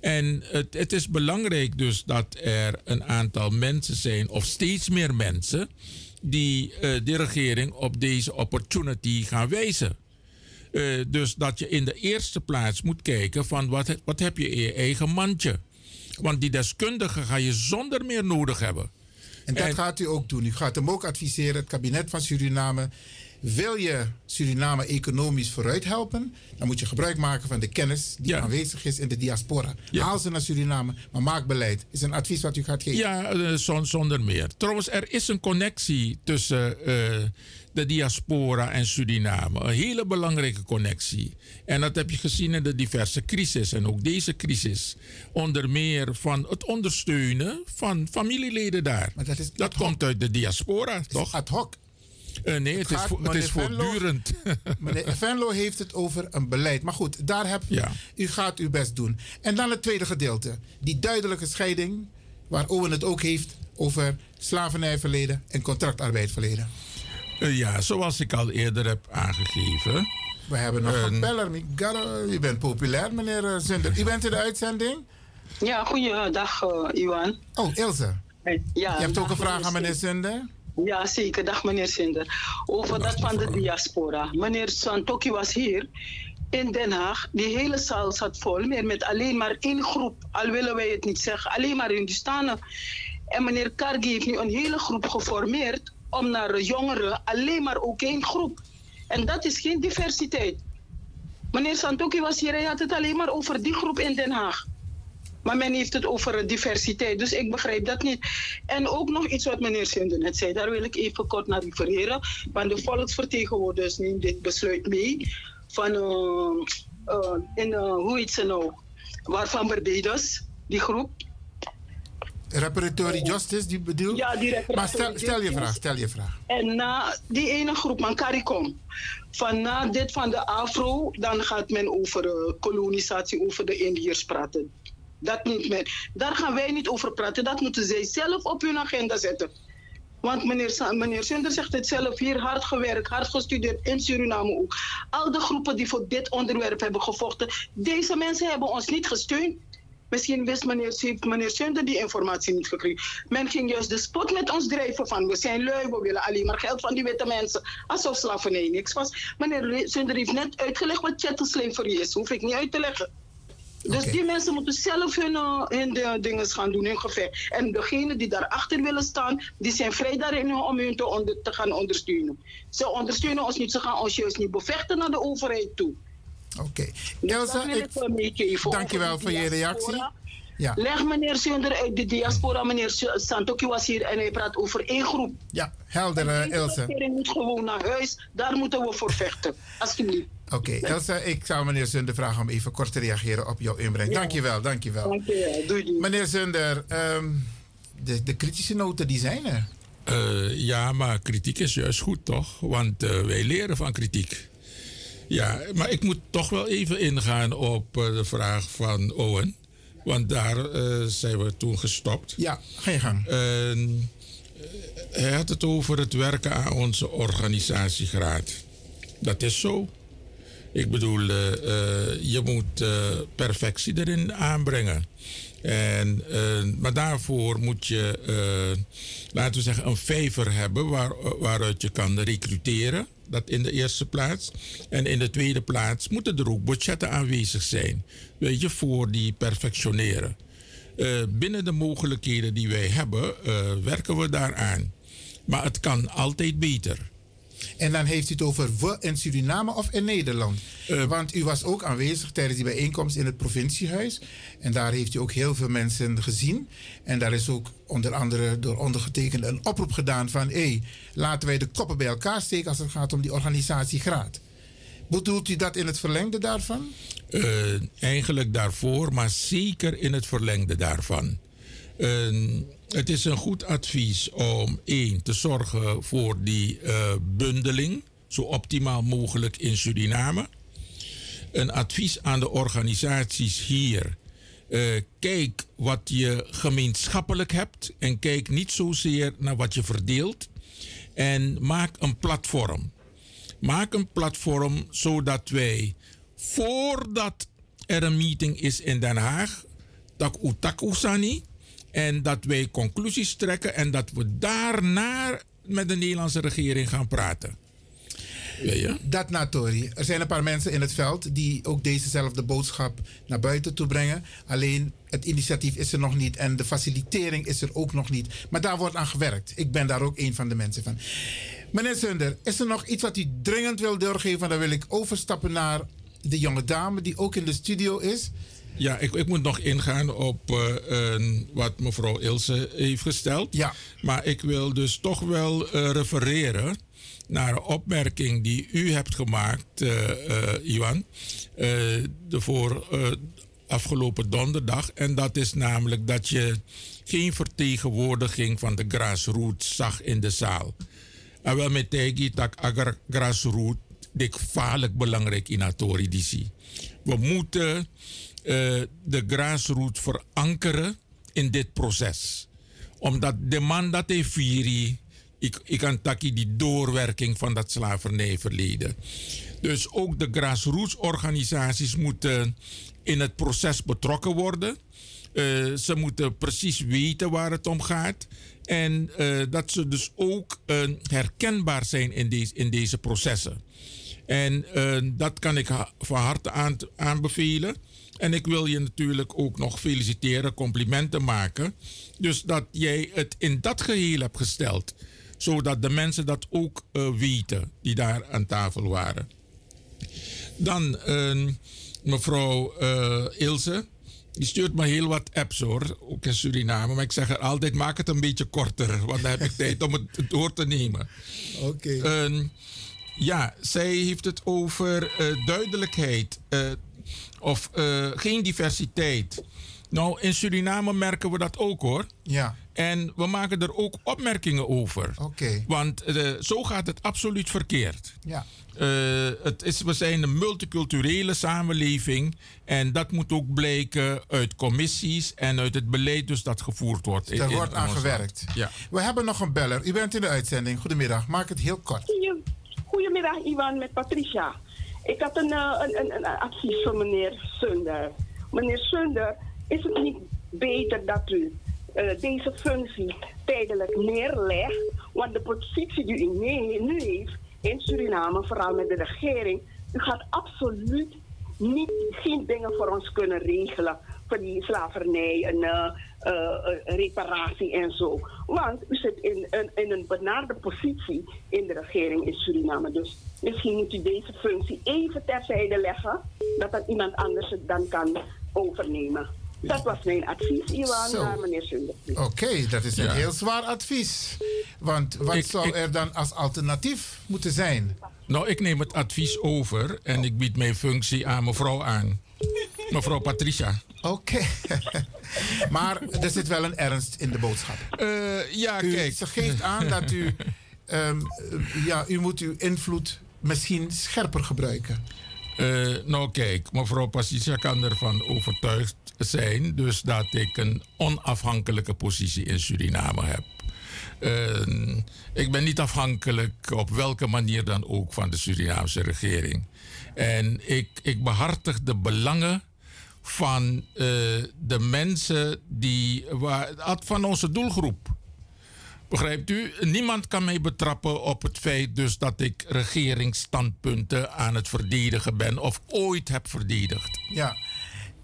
En het, het is belangrijk dus dat er een aantal mensen zijn, of steeds meer mensen, die eh, de regering op deze opportunity gaan wijzen. Eh, dus dat je in de eerste plaats moet kijken van wat, wat heb je in je eigen mandje. Want die deskundigen ga je zonder meer nodig hebben. En dat En- gaat u ook doen. U gaat hem ook adviseren, het kabinet van Suriname. Wil je Suriname economisch vooruit helpen, dan moet je gebruik maken van de kennis die aanwezig is in de diaspora. Haal ze naar Suriname, maar maak beleid. Is een advies wat u gaat geven. Ja, eh, zon- zonder meer. Trouwens, er is een connectie tussen eh, de diaspora en Suriname. Een hele belangrijke connectie. En dat heb je gezien in de diverse crisis. En ook deze crisis. Onder meer van het ondersteunen van familieleden daar. Maar dat is dat komt uit de diaspora, toch? Ad hoc. Eh, nee, het, is, gaat- het is meneer Venlo- voortdurend. Meneer Venlo heeft het over een beleid. Maar goed, daar heb, u gaat uw best doen. En dan het tweede gedeelte. Die duidelijke scheiding, waar Owen het ook heeft over slavernijverleden en contractarbeidverleden. Eh, ja, zoals ik al eerder heb aangegeven. We hebben nog Eh, een beller. U bent populair, meneer Zunder. U bent in de uitzending? Ja, goeiedag, uh, Iwan. Oh, Ilse. Ja, Je hebt ook een vraag aan meneer. Zunder? Ja, zeker. Dag, meneer Zinder. Over dat van de diaspora. Meneer Santoki was hier in Den Haag. Die hele zaal zat vol, meer met alleen maar één groep. Al willen wij het niet zeggen, alleen maar Hindustanen. En meneer Kargi heeft nu een hele groep geformeerd om naar jongeren alleen maar ook één groep. En dat is geen diversiteit. Meneer Santoki was hier, hij had het alleen maar over die groep in Den Haag. Maar men heeft het over diversiteit, dus ik begrijp dat niet. En ook nog iets wat meneer Sinder net zei, daar wil ik even kort naar refereren. Want de volksvertegenwoordigers nemen dit besluit mee. Van, eh, eh, in, eh, hoe heet ze nou? Waarvan Barbados, die groep. Reparatory Justice, die bedoelt? Ja, die Maar stel, stel je vraag, stel je vraag. En na die ene groep, man CARICOM, van na dit van de AFRO, dan gaat men over kolonisatie, over de Indiërs praten. Dat niet meer. Daar gaan wij niet over praten. Dat moeten zij zelf op hun agenda zetten. Want meneer, meneer zegt het zelf hier, hard gewerkt, hard gestudeerd in Suriname ook. Al de groepen die voor dit onderwerp hebben gevochten, deze mensen hebben ons niet gesteund. Misschien wist meneer, heeft meneer Sunder die informatie niet gekregen. Men ging juist de spot met ons drijven van we zijn lui, we willen alleen maar geld van die witte mensen. Alsof slavernij niks was. Meneer Sunder heeft net uitgelegd wat chattel slavery is. Hoef ik niet uit te leggen. Dus die mensen moeten zelf hun, eh, hun de- dingen gaan doen, hun gevecht. En degenen die daarachter willen staan, die zijn vrij daarin om hun te, onder, te gaan ondersteunen. Ze ondersteunen ons niet, ze gaan ons juist niet bevechten naar de overheid toe. Oké. Dus Elsa, dat wil ik- ik wel meegeven. dankjewel voor de je reactie. Ja. Leg meneer Sunder uit de diaspora. Meneer Santoki was hier en hij praat over één groep. Ja, helder, eh, Ilse. regering moet gewoon naar huis. Daar moeten we voor vechten. Alsjeblieft. Oké, Elsa, ik zou meneer Zunder vragen om even kort te reageren op jouw inbreng. Ja. Dankjewel, dankjewel. Dankjewel, doei doei. Meneer Zunder, ehm, de, de kritische noten die zijn er. Eh, ja, maar kritiek is juist goed, toch? Want eh, wij leren van kritiek. Ja, maar ik moet toch wel even ingaan op eh, de vraag van Owen. Want daar eh, zijn we toen gestopt. Ja, ga je gang. En, eh, hij had het over het werken aan onze organisatiegraad. Dat is zo. Ik bedoel, eh, eh, je moet eh, perfectie erin aanbrengen. En, maar daarvoor moet je, laten we zeggen, een vijver hebben waar, waaruit je kan recruteren. Dat in de eerste plaats. En in de tweede plaats moeten er ook budgetten aanwezig zijn. Weet je, voor die perfectioneren. Binnen de mogelijkheden die wij hebben, werken we daaraan. Maar het kan altijd beter. En dan heeft u het over we in Suriname of in Nederland. Want u was ook aanwezig tijdens die bijeenkomst in het provinciehuis. En daar heeft u ook heel veel mensen gezien. En daar is ook onder andere door ondergetekende een oproep gedaan van... hé, laten wij de koppen bij elkaar steken als het gaat om die organisatiegraad. Bedoelt u dat in het verlengde daarvan? Eh, eigenlijk daarvoor, maar zeker in het verlengde daarvan. Eh, het is een goed advies om één te zorgen voor die eh, bundeling, zo optimaal mogelijk in Suriname. Een advies aan de organisaties hier. eh, kijk wat je gemeenschappelijk hebt en kijk niet zozeer naar wat je verdeelt. En maak een platform. Maak een platform zodat wij voordat er een meeting is in Den Haag, tak sani, en dat wij conclusies trekken en dat we daarna met de Nederlandse regering gaan praten. Ja, ja. Dat Natori. Er zijn een paar mensen in het veld die ook dezezelfde boodschap naar buiten toe brengen. Alleen het initiatief is er nog niet en de facilitering is er ook nog niet. Maar daar wordt aan gewerkt. Ik ben daar ook een van de mensen van. Meneer Sunder, is er nog iets wat u dringend wil doorgeven? Dan wil ik overstappen naar de jonge dame die ook in de studio is. Ja, ik, ik moet nog ingaan op eh, een- wat mevrouw Ilse heeft gesteld. Ja. Maar ik wil dus toch wel eh, refereren naar een opmerking die u hebt gemaakt, eh, Iwan, de voor afgelopen donderdag. En dat is namelijk dat je geen vertegenwoordiging van de grassroots zag in de zaal. En wel met tegi dat grassroots dik vaarlijk belangrijk in Atori. We moeten de grassroots verankeren in dit proces. Omdat de man dat heeft vieri, ik, ik kan taki die doorwerking van dat slavernijverleden. Dus ook de grassroots organisaties moeten in het proces betrokken worden. Eh, ze moeten precies weten waar het om gaat. En eh, dat ze dus ook eh, herkenbaar zijn in, deze in deze processen. En eh, dat kan ik van harte aan, aanbevelen. En ik wil je natuurlijk ook nog feliciteren, complimenten maken. Dus dat jij het in dat geheel hebt gesteld. Zodat de mensen dat ook eh, weten die daar aan tafel waren. Dan eh, mevrouw eh, Ilse. Die stuurt me heel wat apps hoor, ook in Suriname. Maar ik zeg er altijd, maak het een beetje korter. Want dan heb ik tijd om het door te nemen. Oké. Ehm, ja, zij heeft het over eh, duidelijkheid of eh, geen diversiteit. Nou, in Suriname merken we dat ook hoor. Ja. En we maken er ook opmerkingen over. Oké. Want eh, zo gaat het absoluut verkeerd. Ja. Eh, het is, we zijn een multiculturele samenleving. En dat moet ook blijken uit commissies en uit het beleid dus dat gevoerd wordt. in- Er in wordt aan gewerkt. Ja. We hebben nog een beller. U bent in de uitzending. Goedemiddag. Maak het heel kort. Goedemiddag, Ivan, met Patricia. Ik had een, eh, een, een, een advies voor meneer Sunder. Meneer Sunder, is het niet beter dat u eh, deze functie tijdelijk neerlegt? Want de positie die u nu heeft in Suriname, vooral met de regering, u gaat absoluut niet, geen dingen voor ons kunnen regelen. Voor die slavernij en eh, reparatie en zo. Want u zit in, in, in een benarde positie in de regering in Suriname. Dus misschien moet u deze functie even terzijde leggen. Dat dan iemand anders het dan kan overnemen. Dat was mijn advies, Iwan, naar meneer Sunder. Oké, dat is een Ja. heel zwaar advies. Want wat Ik- zou ik- er dan als alternatief moeten zijn? Nou, ik neem het advies over en ik bied mijn functie aan mevrouw aan. Mevrouw Patricia. Oké. maar er zit wel een ernst in de boodschap. ja, u, kijk. Ze geeft aan dat u... ehm, eh, ja, u moet uw invloed misschien scherper gebruiken. Eh, nou kijk, mevrouw Patricia kan ervan overtuigd zijn... dus dat ik een onafhankelijke positie in Suriname heb. Eh, ik ben niet afhankelijk op welke manier dan ook van de Surinaamse regering. En ik, ik behartig de belangen van eh, de mensen die, waar, van onze doelgroep. Begrijpt u? Niemand kan mij betrappen op het feit dus dat ik regeringsstandpunten aan het verdedigen ben of ooit heb verdedigd. Ja.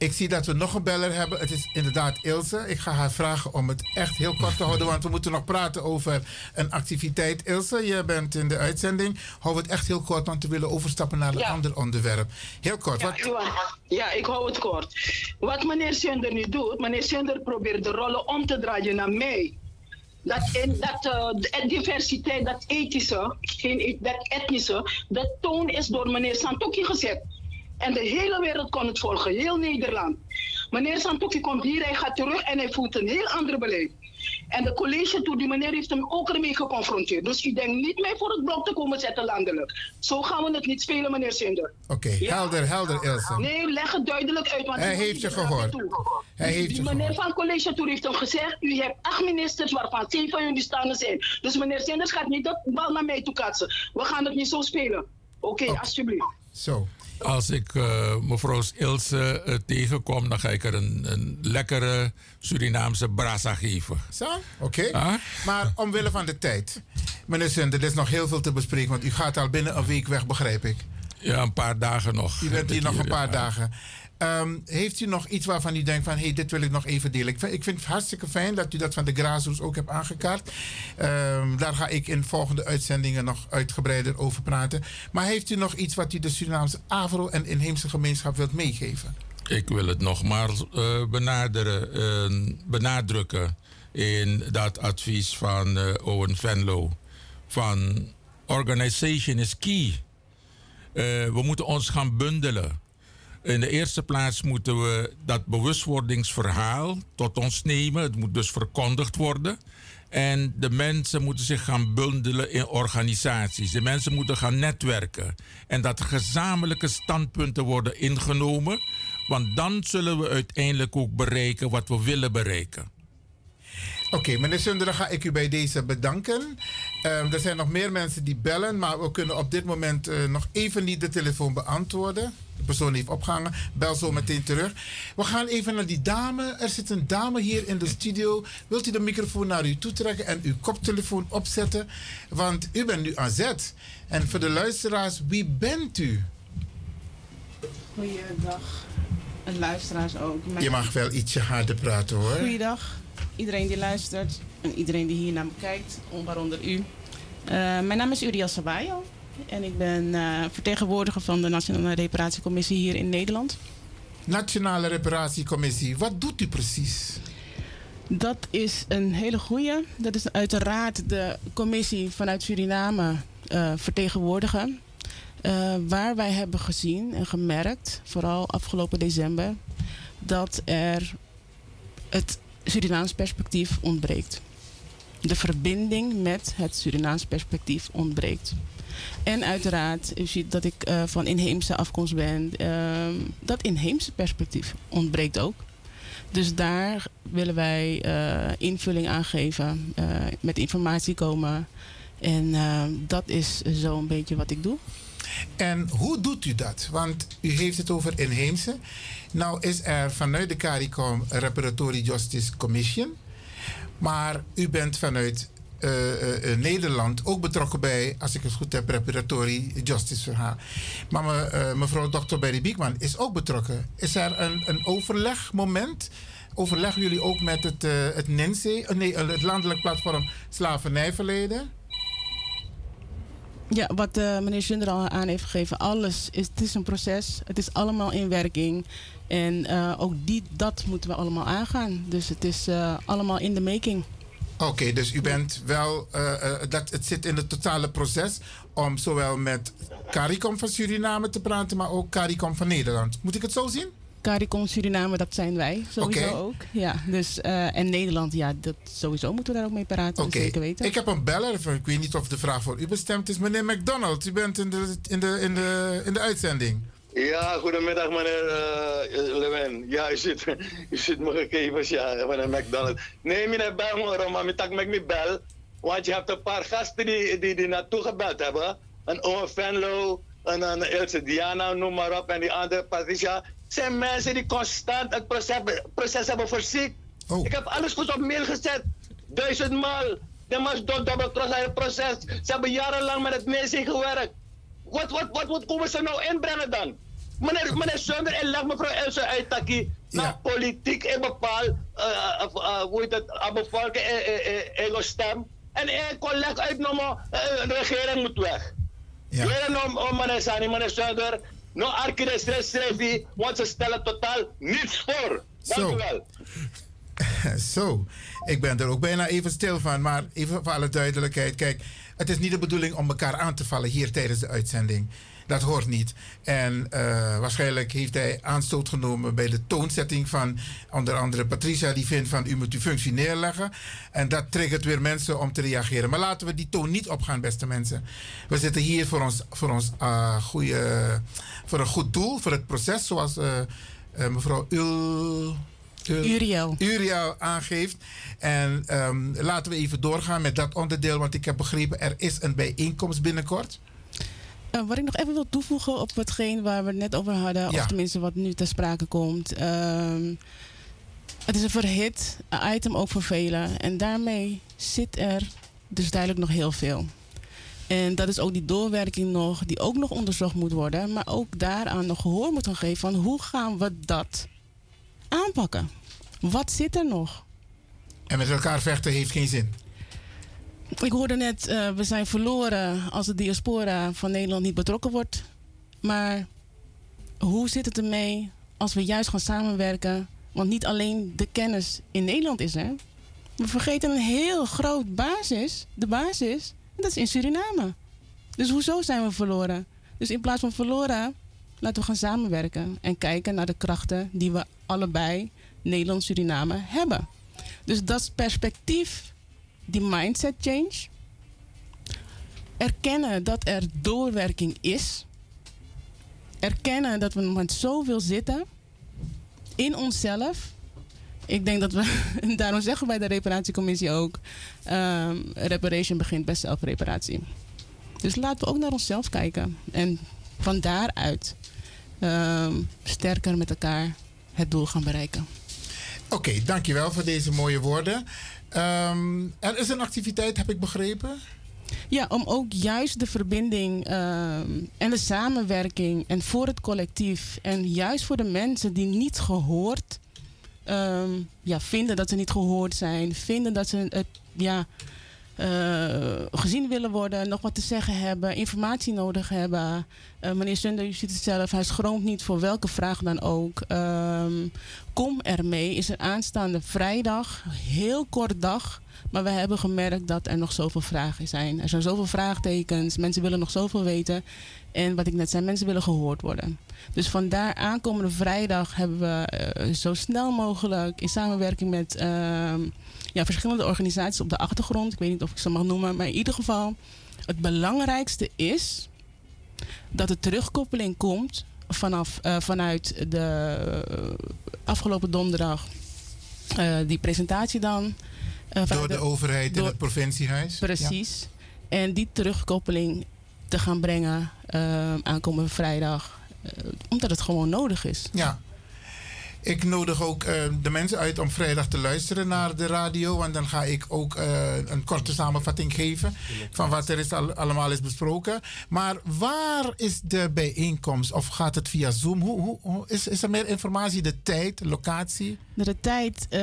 Ik zie dat we nog een beller hebben. Het is inderdaad Ilse. Ik ga haar vragen om het echt heel kort te houden, want we moeten nog praten over een activiteit. Ilse, je bent in de uitzending. Hou het echt heel kort, want we willen overstappen naar een Ja. ander onderwerp. Heel kort. Ja, Wat, Iwan, ja, ik hou het kort. Wat meneer Sunder nu doet, meneer Sunder probeert de rollen om te draaien naar mij. Dat, dat eh, de diversiteit, dat ethische, geen, dat etnische, dat toon is door meneer Santoki gezet. En de hele wereld kon het volgen, heel Nederland. Meneer Santoki komt hier, hij gaat terug en hij voert een heel ander beleid. En de college toe, die meneer heeft hem ook ermee geconfronteerd. Dus ik denk niet mee voor het blok te komen zetten landelijk. Zo gaan we het niet spelen, meneer Sunder. Oké, helder, helder Ilse. Nee, leg het duidelijk uit. Want Hij heeft je gehoord. toe. Hij heeft die meneer van college Tour heeft hem gezegd: U hebt acht ministers waarvan zeven van jullie staande zijn. Dus meneer Sanders gaat niet de bal naar mij toe katsen. We gaan het niet zo spelen. Oké, alsjeblieft. Zo. Als ik eh, mevrouw Ilse eh, tegenkom, dan ga ik er een, een lekkere Surinaamse brasa geven. Zo, oké. Ah? Maar omwille van de tijd. Meneer er is nog heel veel te bespreken, want u gaat al binnen een week weg, begrijp ik. Ja, een paar dagen nog. U bent hier nog een paar ja. dagen. Ehm, heeft u nog iets waarvan u denkt van... hé, hey, dit wil ik nog even delen? Ik vind, ik vind het hartstikke fijn dat u dat van de grassroots ook hebt aangekaart. Ehm, daar ga ik in volgende uitzendingen nog uitgebreider over praten. Maar heeft u nog iets wat u de Surinaamse Avro- en inheemse gemeenschap wilt meegeven? Ik wil het nogmaals eh, benaderen, eh, benadrukken in dat advies van eh, Owen Venlo. Van organization is key. Eh, we moeten ons gaan bundelen. In de eerste plaats moeten we dat bewustwordingsverhaal tot ons nemen. Het moet dus verkondigd worden. En de mensen moeten zich gaan bundelen in organisaties. De mensen moeten gaan netwerken. En dat gezamenlijke standpunten worden ingenomen. Want dan zullen we uiteindelijk ook bereiken wat we willen bereiken. Oké, meneer Sunder, dan ga ik u bij deze bedanken. Ehm, er zijn nog meer mensen die bellen, maar we kunnen op dit moment eh, nog even niet de telefoon beantwoorden. De persoon heeft opgehangen. Bel zo meteen terug. We gaan even naar die dame. Er zit een dame hier in de studio. Wilt u de microfoon naar u toe trekken en uw koptelefoon opzetten? Want u bent nu aan zet. En voor de luisteraars, wie bent u? Goeiedag. En luisteraars ook. Mijn- Je mag wel ietsje harder praten hoor. Goeiedag. Iedereen die luistert en iedereen die hier naar me kijkt, waaronder u. Eh, mijn naam is Uriel Sabayo en ik ben eh, vertegenwoordiger van de Nationale Reparatiecommissie hier in Nederland. Nationale Reparatiecommissie, wat doet u precies? Dat is een hele goeie. Dat is uiteraard de commissie vanuit Suriname eh, vertegenwoordigen. Waar wij hebben gezien en gemerkt, vooral afgelopen december, dat er het Surinaams perspectief ontbreekt. De verbinding met het Surinaams perspectief ontbreekt. En uiteraard, u ziet dat ik eh, van inheemse afkomst ben, ehm, dat inheemse perspectief ontbreekt ook. Dus daar willen wij eh, invulling aan geven, eh, met informatie komen. En eh, dat is zo'n beetje wat ik doe. En hoe doet u dat? Want u heeft het over inheemse. Nou is er vanuit de CARICOM Reparatory Justice Commission. Maar u bent vanuit eh, eh, eh, Nederland ook betrokken bij, als ik het goed heb, Reparatory Justice verhaal. Maar me, mevrouw Dr. Berry Biekman is ook betrokken. Is er een, een overlegmoment? Overleggen jullie ook met het, het NINSE, eh, nee, het Landelijk Platform Slavernijverleden? Ja, wat meneer Zunder al aan heeft gegeven, alles is, het is een proces. Het is allemaal in werking. En eh, ook die, dat moeten we allemaal aangaan. Dus het is eh, allemaal in de making. Oké, dus u bent wel, eh, dat, het zit in het totale proces om zowel met CARICOM van Suriname te praten, maar ook CARICOM van Nederland. Moet ik het zo zien? CARICOM Suriname, dat zijn wij sowieso ook. Ja, dus, en Nederland, ja, dat, sowieso moeten we daar ook mee praten. Zeker weten. ik heb een beller, ik weet niet of de vraag voor u bestemd is. Meneer McDonald, u bent in de, in de, in de, in de uitzending. Ja, goedemiddag meneer uh, Lewin. Ja, u zit, u zit me gegevens, ja, van een McDonald's. Nee, meneer bel me, maar ik tak me niet bel. Want je hebt een paar gasten die, die, die naartoe gebeld hebben. Een Owen Venlo, een, een Ilse Diana, noem maar op. En die andere Patricia. zijn mensen die constant het proces, proces hebben verziekt. Ik heb alles goed op mail gezet. Duizendmaal. De mas double cross het proces. Ze hebben jarenlang met het NEC gewerkt. Wat, wat, wat, wat komen ze nou inbrengen dan? Meneer, meneer Sunder en leg mevrouw Elsa uit Taki. Na politiek en bepaal, uh, uh, hoe heet het, uh, bevolking en stem. En ik kon leg uit, de regering moet weg. Ja. Weer om, meneer Sani, meneer Sunder. No archides schreef want ze stellen totaal niets voor. Dank u wel. Zo, ik ben er ook bijna even stil van. Maar even voor alle duidelijkheid. Kijk, het is niet de bedoeling om elkaar aan te vallen hier tijdens de uitzending. Dat hoort niet. En uh, waarschijnlijk heeft hij aanstoot genomen bij de toonzetting van onder andere Patricia, die vindt van u moet uw functie neerleggen. En dat triggert weer mensen om te reageren. Maar laten we die toon niet opgaan, beste mensen. We zitten hier voor ons, voor ons uh, goede, voor een goed doel, voor het proces, zoals uh, mevrouw Ul. Uriel. Uriel aangeeft. En um, laten we even doorgaan met dat onderdeel, want ik heb begrepen er is een bijeenkomst binnenkort. Uh, wat ik nog even wil toevoegen op hetgeen waar we het net over hadden, ja. of tenminste wat nu ter sprake komt. Um, het is een verhit item ook voor velen. En daarmee zit er dus duidelijk nog heel veel. En dat is ook die doorwerking nog, die ook nog onderzocht moet worden. Maar ook daaraan nog gehoor moet gaan geven van hoe gaan we dat aanpakken? Wat zit er nog? En met elkaar vechten heeft geen zin. Ik hoorde net, uh, we zijn verloren als de diaspora van Nederland niet betrokken wordt. Maar hoe zit het ermee als we juist gaan samenwerken? Want niet alleen de kennis in Nederland is er. We vergeten een heel groot basis, de basis, en dat is in Suriname. Dus hoezo zijn we verloren? Dus in plaats van verloren, laten we gaan samenwerken en kijken naar de krachten die we allebei, Nederland, Suriname, hebben. Dus dat perspectief die mindset change. Erkennen dat er doorwerking is. Erkennen dat we met zoveel zitten in onszelf. Ik denk dat we, daarom zeggen we bij de reparatiecommissie ook, um, reparation begint bij zelfreparatie. Dus laten we ook naar onszelf kijken. En van daaruit um, sterker met elkaar het doel gaan bereiken. Oké, okay, dankjewel voor deze mooie woorden. Um, er is een activiteit, heb ik begrepen. Ja, om ook juist de verbinding um, en de samenwerking en voor het collectief en juist voor de mensen die niet gehoord um, ja, vinden dat ze niet gehoord zijn, vinden dat ze het ja, gezien willen worden, nog wat te zeggen hebben, informatie nodig hebben. Uh, meneer Sunder, u ziet het zelf, hij schroomt niet voor welke vraag dan ook. Um, kom ermee, is er aanstaande vrijdag, heel kort dag. Maar we hebben gemerkt dat er nog zoveel vragen zijn. Er zijn zoveel vraagtekens, mensen willen nog zoveel weten. En wat ik net zei, mensen willen gehoord worden. Dus vandaar aankomende vrijdag hebben we uh, zo snel mogelijk in samenwerking met uh, ja, verschillende organisaties op de achtergrond. Ik weet niet of ik ze mag noemen, maar in ieder geval, het belangrijkste is dat de terugkoppeling komt vanaf, uh, vanuit de afgelopen donderdag. Die presentatie dan. Uh, door de, de overheid door, in het provinciehuis. Precies. Ja. En die terugkoppeling te gaan brengen uh, aankomende vrijdag. omdat het gewoon nodig is. Ja. Ik nodig ook uh, de mensen uit om vrijdag te luisteren naar de radio. Want dan ga ik ook uh, een korte samenvatting geven van wat er is al, allemaal is besproken. Maar waar is de bijeenkomst? Of gaat het via Zoom? Hoe, hoe, hoe is, is er meer informatie? De tijd, locatie? De, de tijd, uh,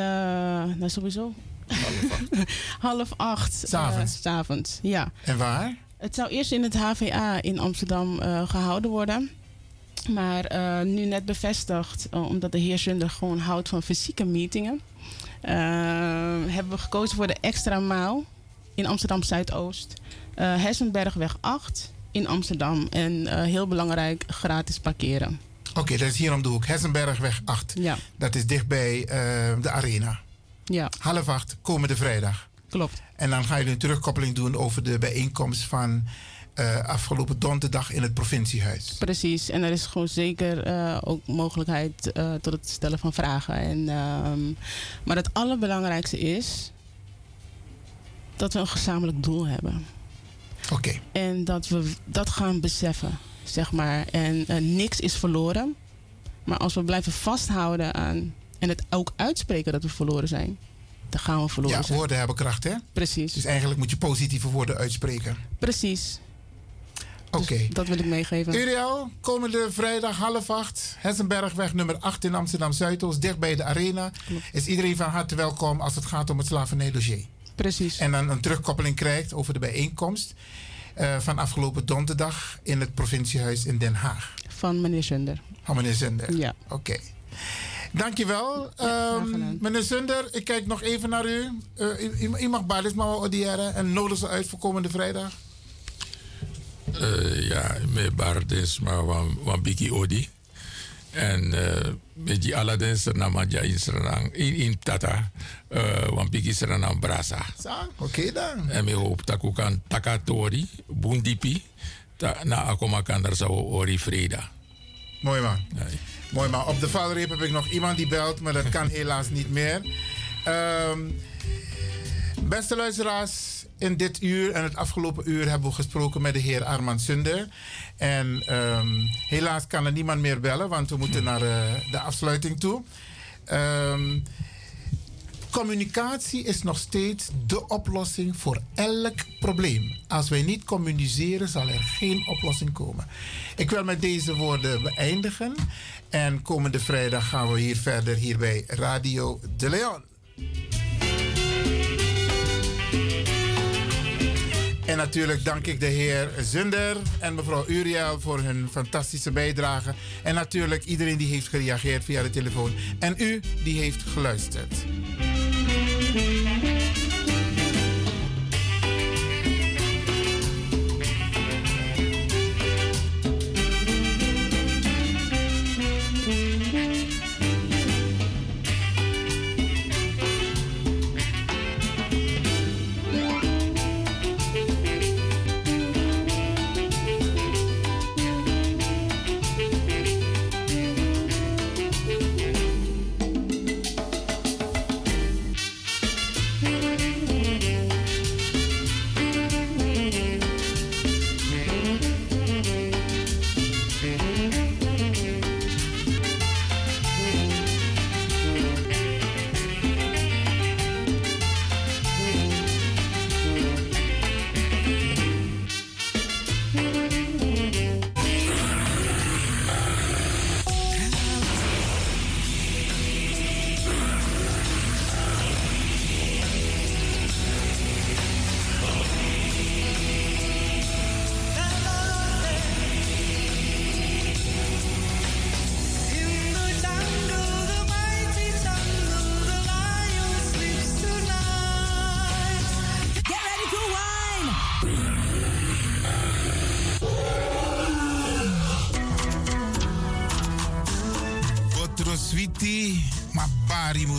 nou sowieso. Half acht. Half acht. S'avonds. S'avonds, ja. En waar? Het zou eerst in het HVA in Amsterdam gehouden worden. Maar uh, nu net bevestigd, omdat de heer Zunder gewoon houdt van fysieke meetingen, hebben we gekozen voor de extra maal in Amsterdam Zuidoost. Hessenbergweg 8 in Amsterdam. En heel belangrijk, gratis parkeren. Oké, okay, dat is hier om de hoek. Hessenbergweg 8. Ja. Dat is dichtbij de arena. Ja. Half acht, komende vrijdag. Klopt. En dan ga je een terugkoppeling doen over de bijeenkomst van uh, afgelopen donderdag in het provinciehuis. Precies, en er is gewoon zeker uh, ook mogelijkheid uh, tot het stellen van vragen. En, um, maar het allerbelangrijkste is dat we een gezamenlijk doel hebben. Oké. Okay. En dat we dat gaan beseffen, zeg maar. En niks is verloren. Maar als we blijven vasthouden aan en het ook uitspreken dat we verloren zijn, dan gaan we verloren ja, zijn. woorden hebben kracht, hè? Precies. Dus eigenlijk moet je positieve woorden uitspreken. Precies. Oké. dat wil ik meegeven. Uriel, komende vrijdag half acht, Hessenbergweg nummer 8 in Amsterdam Zuidoost, dicht bij de arena. Is iedereen van harte welkom als het gaat om het slavernijdossier. Precies. En dan een terugkoppeling krijgt over de bijeenkomst eh, van afgelopen donderdag in het provinciehuis in Den Haag. Van meneer Zunder. Van meneer Zunder. Ja. Oké. Dankjewel. Ehm meneer Zunder, ik kijk nog even naar u. Eh, u, u- u mag Balis maar odiëren en nodig ze uit voor komende vrijdag. Eh, ja, me bardens maar wan, wan biki odi. En uh, met die Aladdin Sernama ja in Sernang, in, Tata, uh, wan biki Sernang Brasa. Oké dan. En me hoop dat ik kan takatori, bundipi, ta, na akoma kan daar zou ori vreda. Mooi man. Mooi man. Op de valreep heb ik nog iemand die belt, maar dat kan helaas niet meer. Ehm, beste luisteraars, in dit uur en het afgelopen uur hebben we gesproken met de heer Armand Sunder. En ehm, helaas kan er niemand meer bellen, want we moeten naar eh, de afsluiting toe. Ehm, communicatie is nog steeds de oplossing voor elk probleem. Als wij niet communiceren, zal er geen oplossing komen. Ik wil met deze woorden beëindigen. En komende vrijdag gaan we hier verder hier bij Radio De Leon. En natuurlijk dank ik de heer Zunder en mevrouw Uriel voor hun fantastische bijdrage. En natuurlijk iedereen die heeft gereageerd via de telefoon. En u die heeft geluisterd.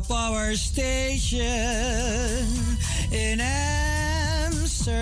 Power station in Amsterdam.